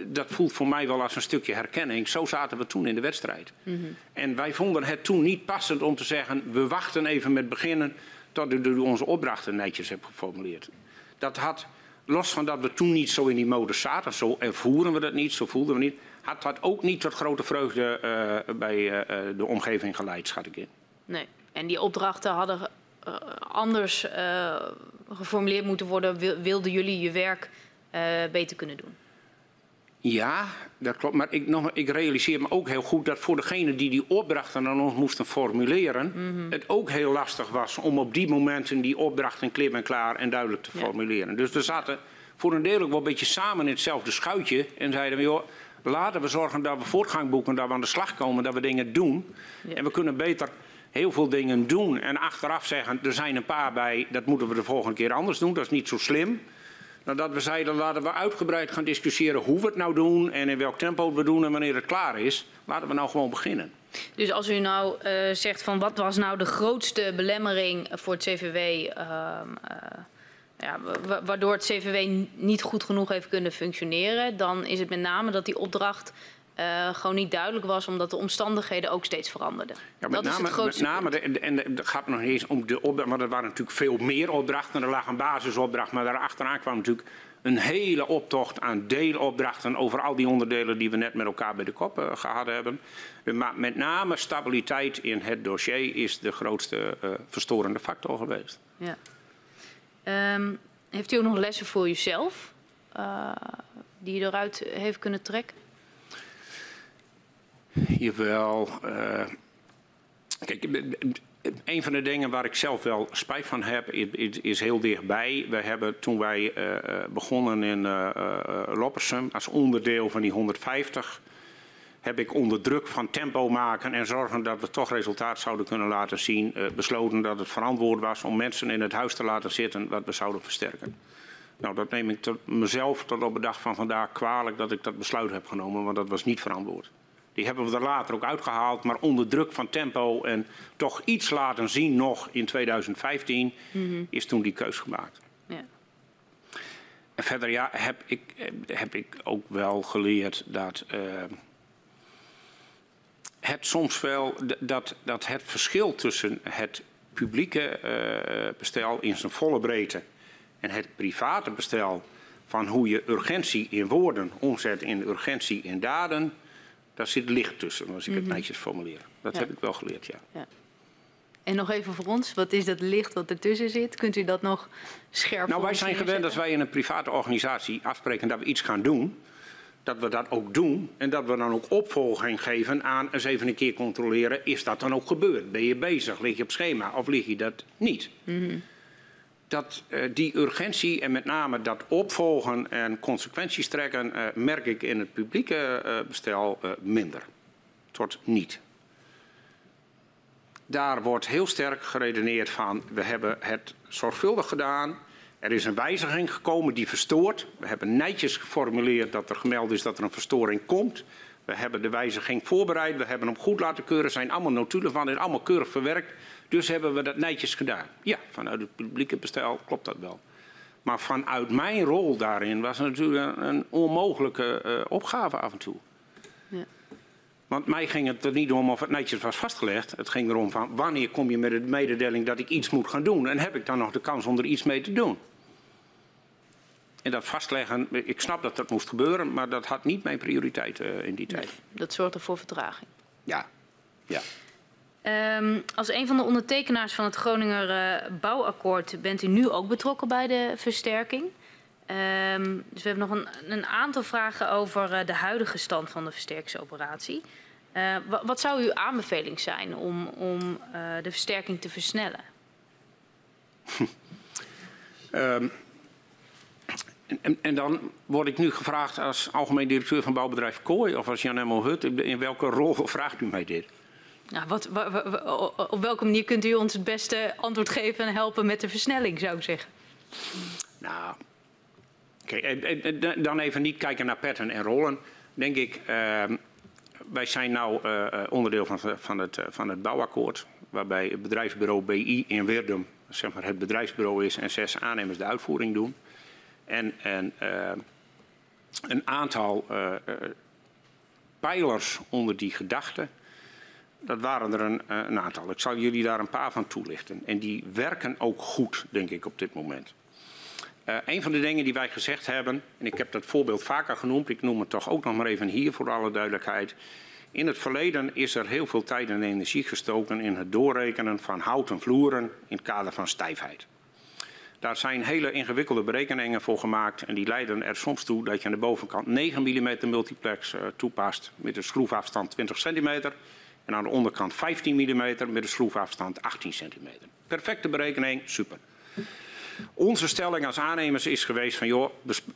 dat voelt voor mij wel als een stukje herkenning. Zo zaten we toen in de wedstrijd. Mm -hmm. En wij vonden het toen niet passend om te zeggen... we wachten even met beginnen tot u onze opdrachten netjes hebt geformuleerd. Dat had, los van dat we toen niet zo in die modus zaten... zo ervoeren we dat niet, zo voelden we niet... had dat ook niet tot grote vreugde uh, bij uh, de omgeving geleid, schat ik in. Nee, en die opdrachten hadden anders geformuleerd moeten worden... wilden jullie je werk beter kunnen doen? Ja, dat klopt. Maar ik, nog, ik, realiseer me ook heel goed dat voor degene die die opdrachten aan ons moesten formuleren, mm -hmm. het ook heel lastig was om op die momenten die opdrachten klim en klaar en duidelijk te formuleren. Dus we zaten voor een deel ook wel een beetje samen in hetzelfde schuitje en zeiden we, joh, laten we zorgen dat we voortgang boeken, dat we aan de slag komen, dat we dingen doen. Ja. En we kunnen beter heel veel dingen doen en achteraf zeggen, er zijn een paar bij, dat moeten we de volgende keer anders doen, dat is niet zo slim. Nadat we zeiden, laten we uitgebreid gaan discussiëren hoe we het nou doen en in welk tempo we doen en wanneer het klaar is. Laten we nou gewoon beginnen. Dus als u nou uh, zegt van wat was nou de grootste belemmering voor het CVW, uh, uh, ja, waardoor het CVW niet goed genoeg heeft kunnen functioneren, dan is het met name dat die opdracht uh, gewoon niet duidelijk was, omdat de omstandigheden ook steeds veranderden. Ja, dat name, is het grootste met name de, en, en het gaat nog niet eens om de opdracht, maar er waren natuurlijk veel meer opdrachten. Er lag een basisopdracht, maar daarachteraan kwam natuurlijk een hele optocht aan deelopdrachten over al die onderdelen die we net met elkaar bij de kop uh, gehad hebben. Maar met name stabiliteit in het dossier is de grootste uh, verstorende factor geweest. Ja. Um, heeft u ook nog lessen voor uzelf die u eruit heeft kunnen trekken? Jawel. Uh, kijk, een van de dingen waar ik zelf wel spijt van heb, is, is heel dichtbij. We hebben toen wij uh, begonnen in uh, Loppersum als onderdeel van die 150, heb ik onder druk van tempo maken en zorgen dat we toch resultaat zouden kunnen laten zien, besloten dat het verantwoord was om mensen in het huis te laten zitten wat we zouden versterken. Nou, dat neem ik mezelf tot op de dag van vandaag kwalijk dat ik dat besluit heb genomen, want dat was niet verantwoord. Die hebben we er later ook uitgehaald, maar onder druk van tempo en toch iets laten zien nog in 2015 mm -hmm. is toen die keus gemaakt. Ja. En verder ja, heb, ik, heb ik ook wel geleerd dat uh, het soms wel dat, dat het verschil tussen het publieke uh, bestel in zijn volle breedte en het private bestel van hoe je urgentie in woorden omzet in urgentie in daden daar zit licht tussen, als ik het mhm. netjes formuleer. Dat ja. heb ik wel geleerd, ja. ja. En nog even voor ons, wat is dat licht wat ertussen zit? Kunt u dat nog scherp Nou, wij zijn gewend als wij in een private organisatie afspreken dat we iets gaan doen, dat we dat ook doen en dat we dan ook opvolging geven aan eens even een keer controleren, is dat dan ook gebeurd? Ben je bezig? Lig je op schema of lig je dat niet? Mm -hmm dat uh, die urgentie en met name dat opvolgen en consequenties trekken, uh, merk ik in het publieke uh, bestel minder. Tot niet. Daar wordt heel sterk geredeneerd van, we hebben het zorgvuldig gedaan. Er is een wijziging gekomen die verstoort. We hebben netjes geformuleerd dat er gemeld is dat er een verstoring komt. We hebben de wijziging voorbereid, we hebben hem goed laten keuren, zijn allemaal notulen van, is allemaal keurig verwerkt. Dus hebben we dat netjes gedaan. Ja, vanuit het publieke bestel klopt dat wel. Maar vanuit mijn rol daarin was het natuurlijk een, onmogelijke uh, opgave af en toe. Ja. Want mij ging het er niet om of het netjes was vastgelegd. Het ging erom van wanneer kom je met de mededeling dat ik iets moet gaan doen. En heb ik dan nog de kans om er iets mee te doen. En dat vastleggen, ik snap dat dat moest gebeuren, maar dat had niet mijn prioriteit uh, in die tijd. Nee, dat zorgde voor vertraging. Ja, ja. Um, als een van de ondertekenaars van het Groninger uh, bouwakkoord bent u nu ook betrokken bij de versterking. Um, dus we hebben nog een, een aantal vragen over uh, de huidige stand van de versterkingsoperatie. Uh, wat zou uw aanbeveling zijn om, om de versterking te versnellen? um, en, en, dan word ik nu gevraagd als algemeen directeur van bouwbedrijf Kooi of als Jan Emmel Hut. In welke rol vraagt u mij dit? Nou, wat, op welke manier kunt u ons het beste antwoord geven en helpen met de versnelling, zou ik zeggen? Nou, dan even niet kijken naar petten en rollen. Denk ik, uh, wij zijn nu uh, onderdeel van, van, het, van het bouwakkoord, waarbij het bedrijfsbureau BI in Weerdum zeg maar het bedrijfsbureau is en zes aannemers de uitvoering doen. En, en uh, een aantal pijlers onder die gedachte, dat waren er een, een, aantal. Ik zal jullie daar een paar van toelichten. En die werken ook goed, denk ik, op dit moment. Uh, een van de dingen die wij gezegd hebben, en ik heb dat voorbeeld vaker genoemd, ik noem het toch ook nog maar even hier voor alle duidelijkheid. In het verleden is er heel veel tijd en energie gestoken in het doorrekenen van houten vloeren in het kader van stijfheid. Daar zijn hele ingewikkelde berekeningen voor gemaakt en die leiden er soms toe dat je aan de bovenkant 9 mm multiplex uh, toepast met een schroefafstand 20 cm en aan de onderkant 15 mm met een schroefafstand 18 cm. Perfecte berekening, super. Onze stelling als aannemers is geweest van joh,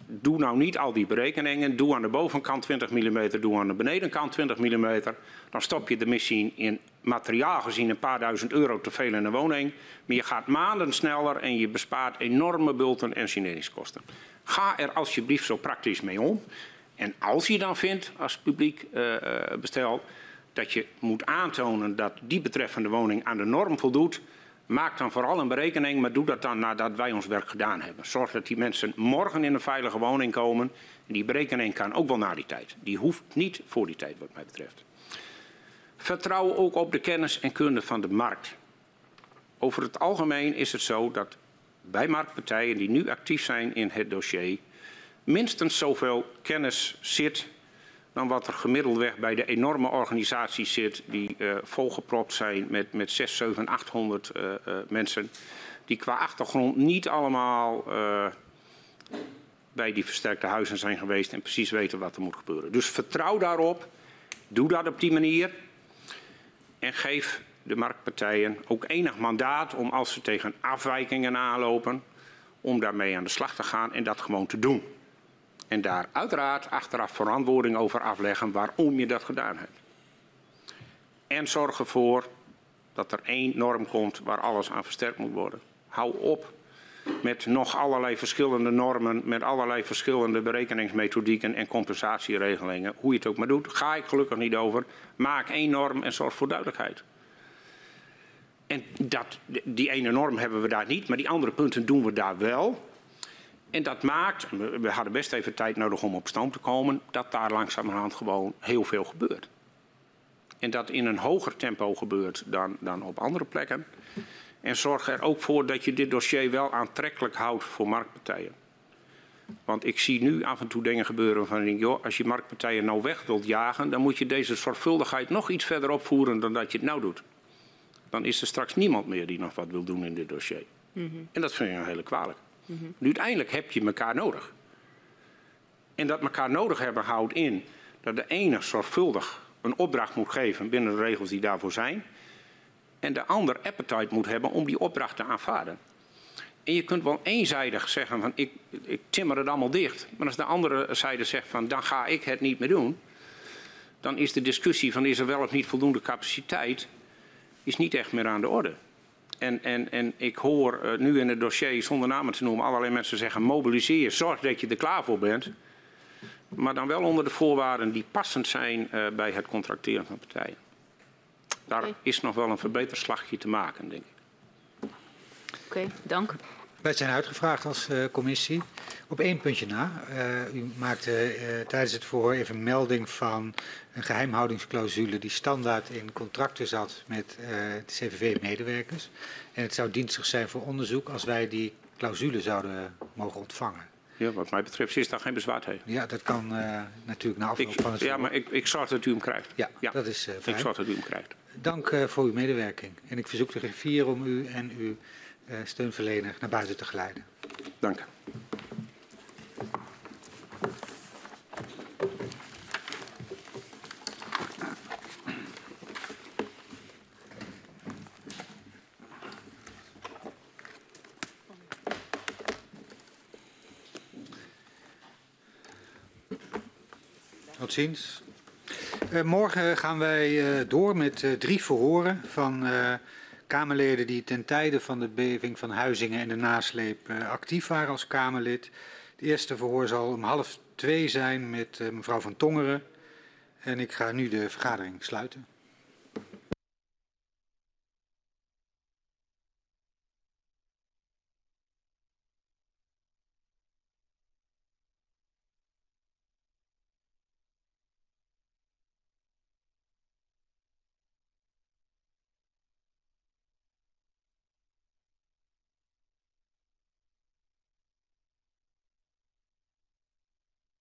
doe nou niet al die berekeningen. Doe aan de bovenkant 20 mm, doe aan de benedenkant 20 mm. Dan stop je de missie in materiaal gezien een paar duizend euro te veel in een woning. Maar je gaat maanden sneller en je bespaart enorme bulten en sineringskosten. Ga er alsjeblieft zo praktisch mee om. En als je dan vindt als publiek uh, bestel dat je moet aantonen dat die betreffende woning aan de norm voldoet Maak dan vooral een berekening, maar doe dat dan nadat wij ons werk gedaan hebben. Zorg dat die mensen morgen in een veilige woning komen. En die berekening kan ook wel na die tijd. Die hoeft niet voor die tijd, wat mij betreft. Vertrouw ook op de kennis en kunde van de markt. Over het algemeen is het zo dat bij marktpartijen die nu actief zijn in het dossier minstens zoveel kennis zit dan wat er gemiddeldweg bij de enorme organisaties zit die uh, volgepropt zijn met, met 6, 7, 800 uh, uh, mensen. Die qua achtergrond niet allemaal uh, bij die versterkte huizen zijn geweest en precies weten wat er moet gebeuren. Dus vertrouw daarop, doe dat op die manier en geef de marktpartijen ook enig mandaat om als ze tegen afwijkingen aanlopen, om daarmee aan de slag te gaan en dat gewoon te doen. En daar uiteraard achteraf verantwoording over afleggen waarom je dat gedaan hebt. En zorg ervoor dat er één norm komt waar alles aan versterkt moet worden. Hou op met nog allerlei verschillende normen, met allerlei verschillende berekeningsmethodieken en compensatieregelingen. Hoe je het ook maar doet, ga ik gelukkig niet over. Maak één norm en zorg voor duidelijkheid. En dat, die ene norm hebben we daar niet, maar die andere punten doen we daar wel. En dat maakt, we hadden best even tijd nodig om op stoom te komen, dat daar langzamerhand gewoon heel veel gebeurt. En dat in een hoger tempo gebeurt dan, dan op andere plekken. En zorg er ook voor dat je dit dossier wel aantrekkelijk houdt voor marktpartijen. Want ik zie nu af en toe dingen gebeuren denk, joh, als je marktpartijen nou weg wilt jagen, dan moet je deze zorgvuldigheid nog iets verder opvoeren dan dat je het nou doet. Dan is er straks niemand meer die nog wat wil doen in dit dossier. Mm -hmm. En dat vind ik een hele kwalijk. -hmm. Uiteindelijk heb je elkaar nodig. En dat elkaar nodig hebben houdt in dat de ene zorgvuldig een opdracht moet geven binnen de regels die daarvoor zijn. En de ander appetite moet hebben om die opdracht te aanvaarden. En je kunt wel eenzijdig zeggen van ik, ik timmer het allemaal dicht. Maar als de andere zijde zegt van dan ga ik het niet meer doen. Dan is de discussie van is er wel of niet voldoende capaciteit is niet echt meer aan de orde. En, en, en ik hoor uh, nu in het dossier, zonder namen te noemen, allerlei mensen zeggen mobiliseer, zorg dat je er klaar voor bent. Maar dan wel onder de voorwaarden die passend zijn uh, bij het contracteren van partijen. Daar okay. is nog wel een verbeterslagje te maken, denk ik. Oké, okay, dank. Wij zijn uitgevraagd als uh, commissie. Op één puntje na. Uh, u maakte uh, tijdens het verhoor even melding van een geheimhoudingsclausule die standaard in contracten zat met de CVV-medewerkers. En het zou dienstig zijn voor onderzoek als wij die clausule zouden mogen ontvangen. Ja, wat mij betreft is daar geen bezwaar tegen. Ja, dat kan natuurlijk na afloop ik, van het Ja, maar ik, ik zorg dat u hem krijgt. Ja, ja. dat is fijn. Ik zorg dat u hem krijgt. Dank voor uw medewerking. En ik verzoek de griffier om u en uw steunverlener naar buiten te geleiden. Dank. Tot ziens. Uh, morgen gaan wij uh, door met uh, drie verhoren van Kamerleden die ten tijde van de beving van Huizingen en de nasleep uh, actief waren als Kamerlid. Het eerste verhoor zal om half twee zijn met uh, mevrouw Van Tongeren. En ik ga nu de vergadering sluiten.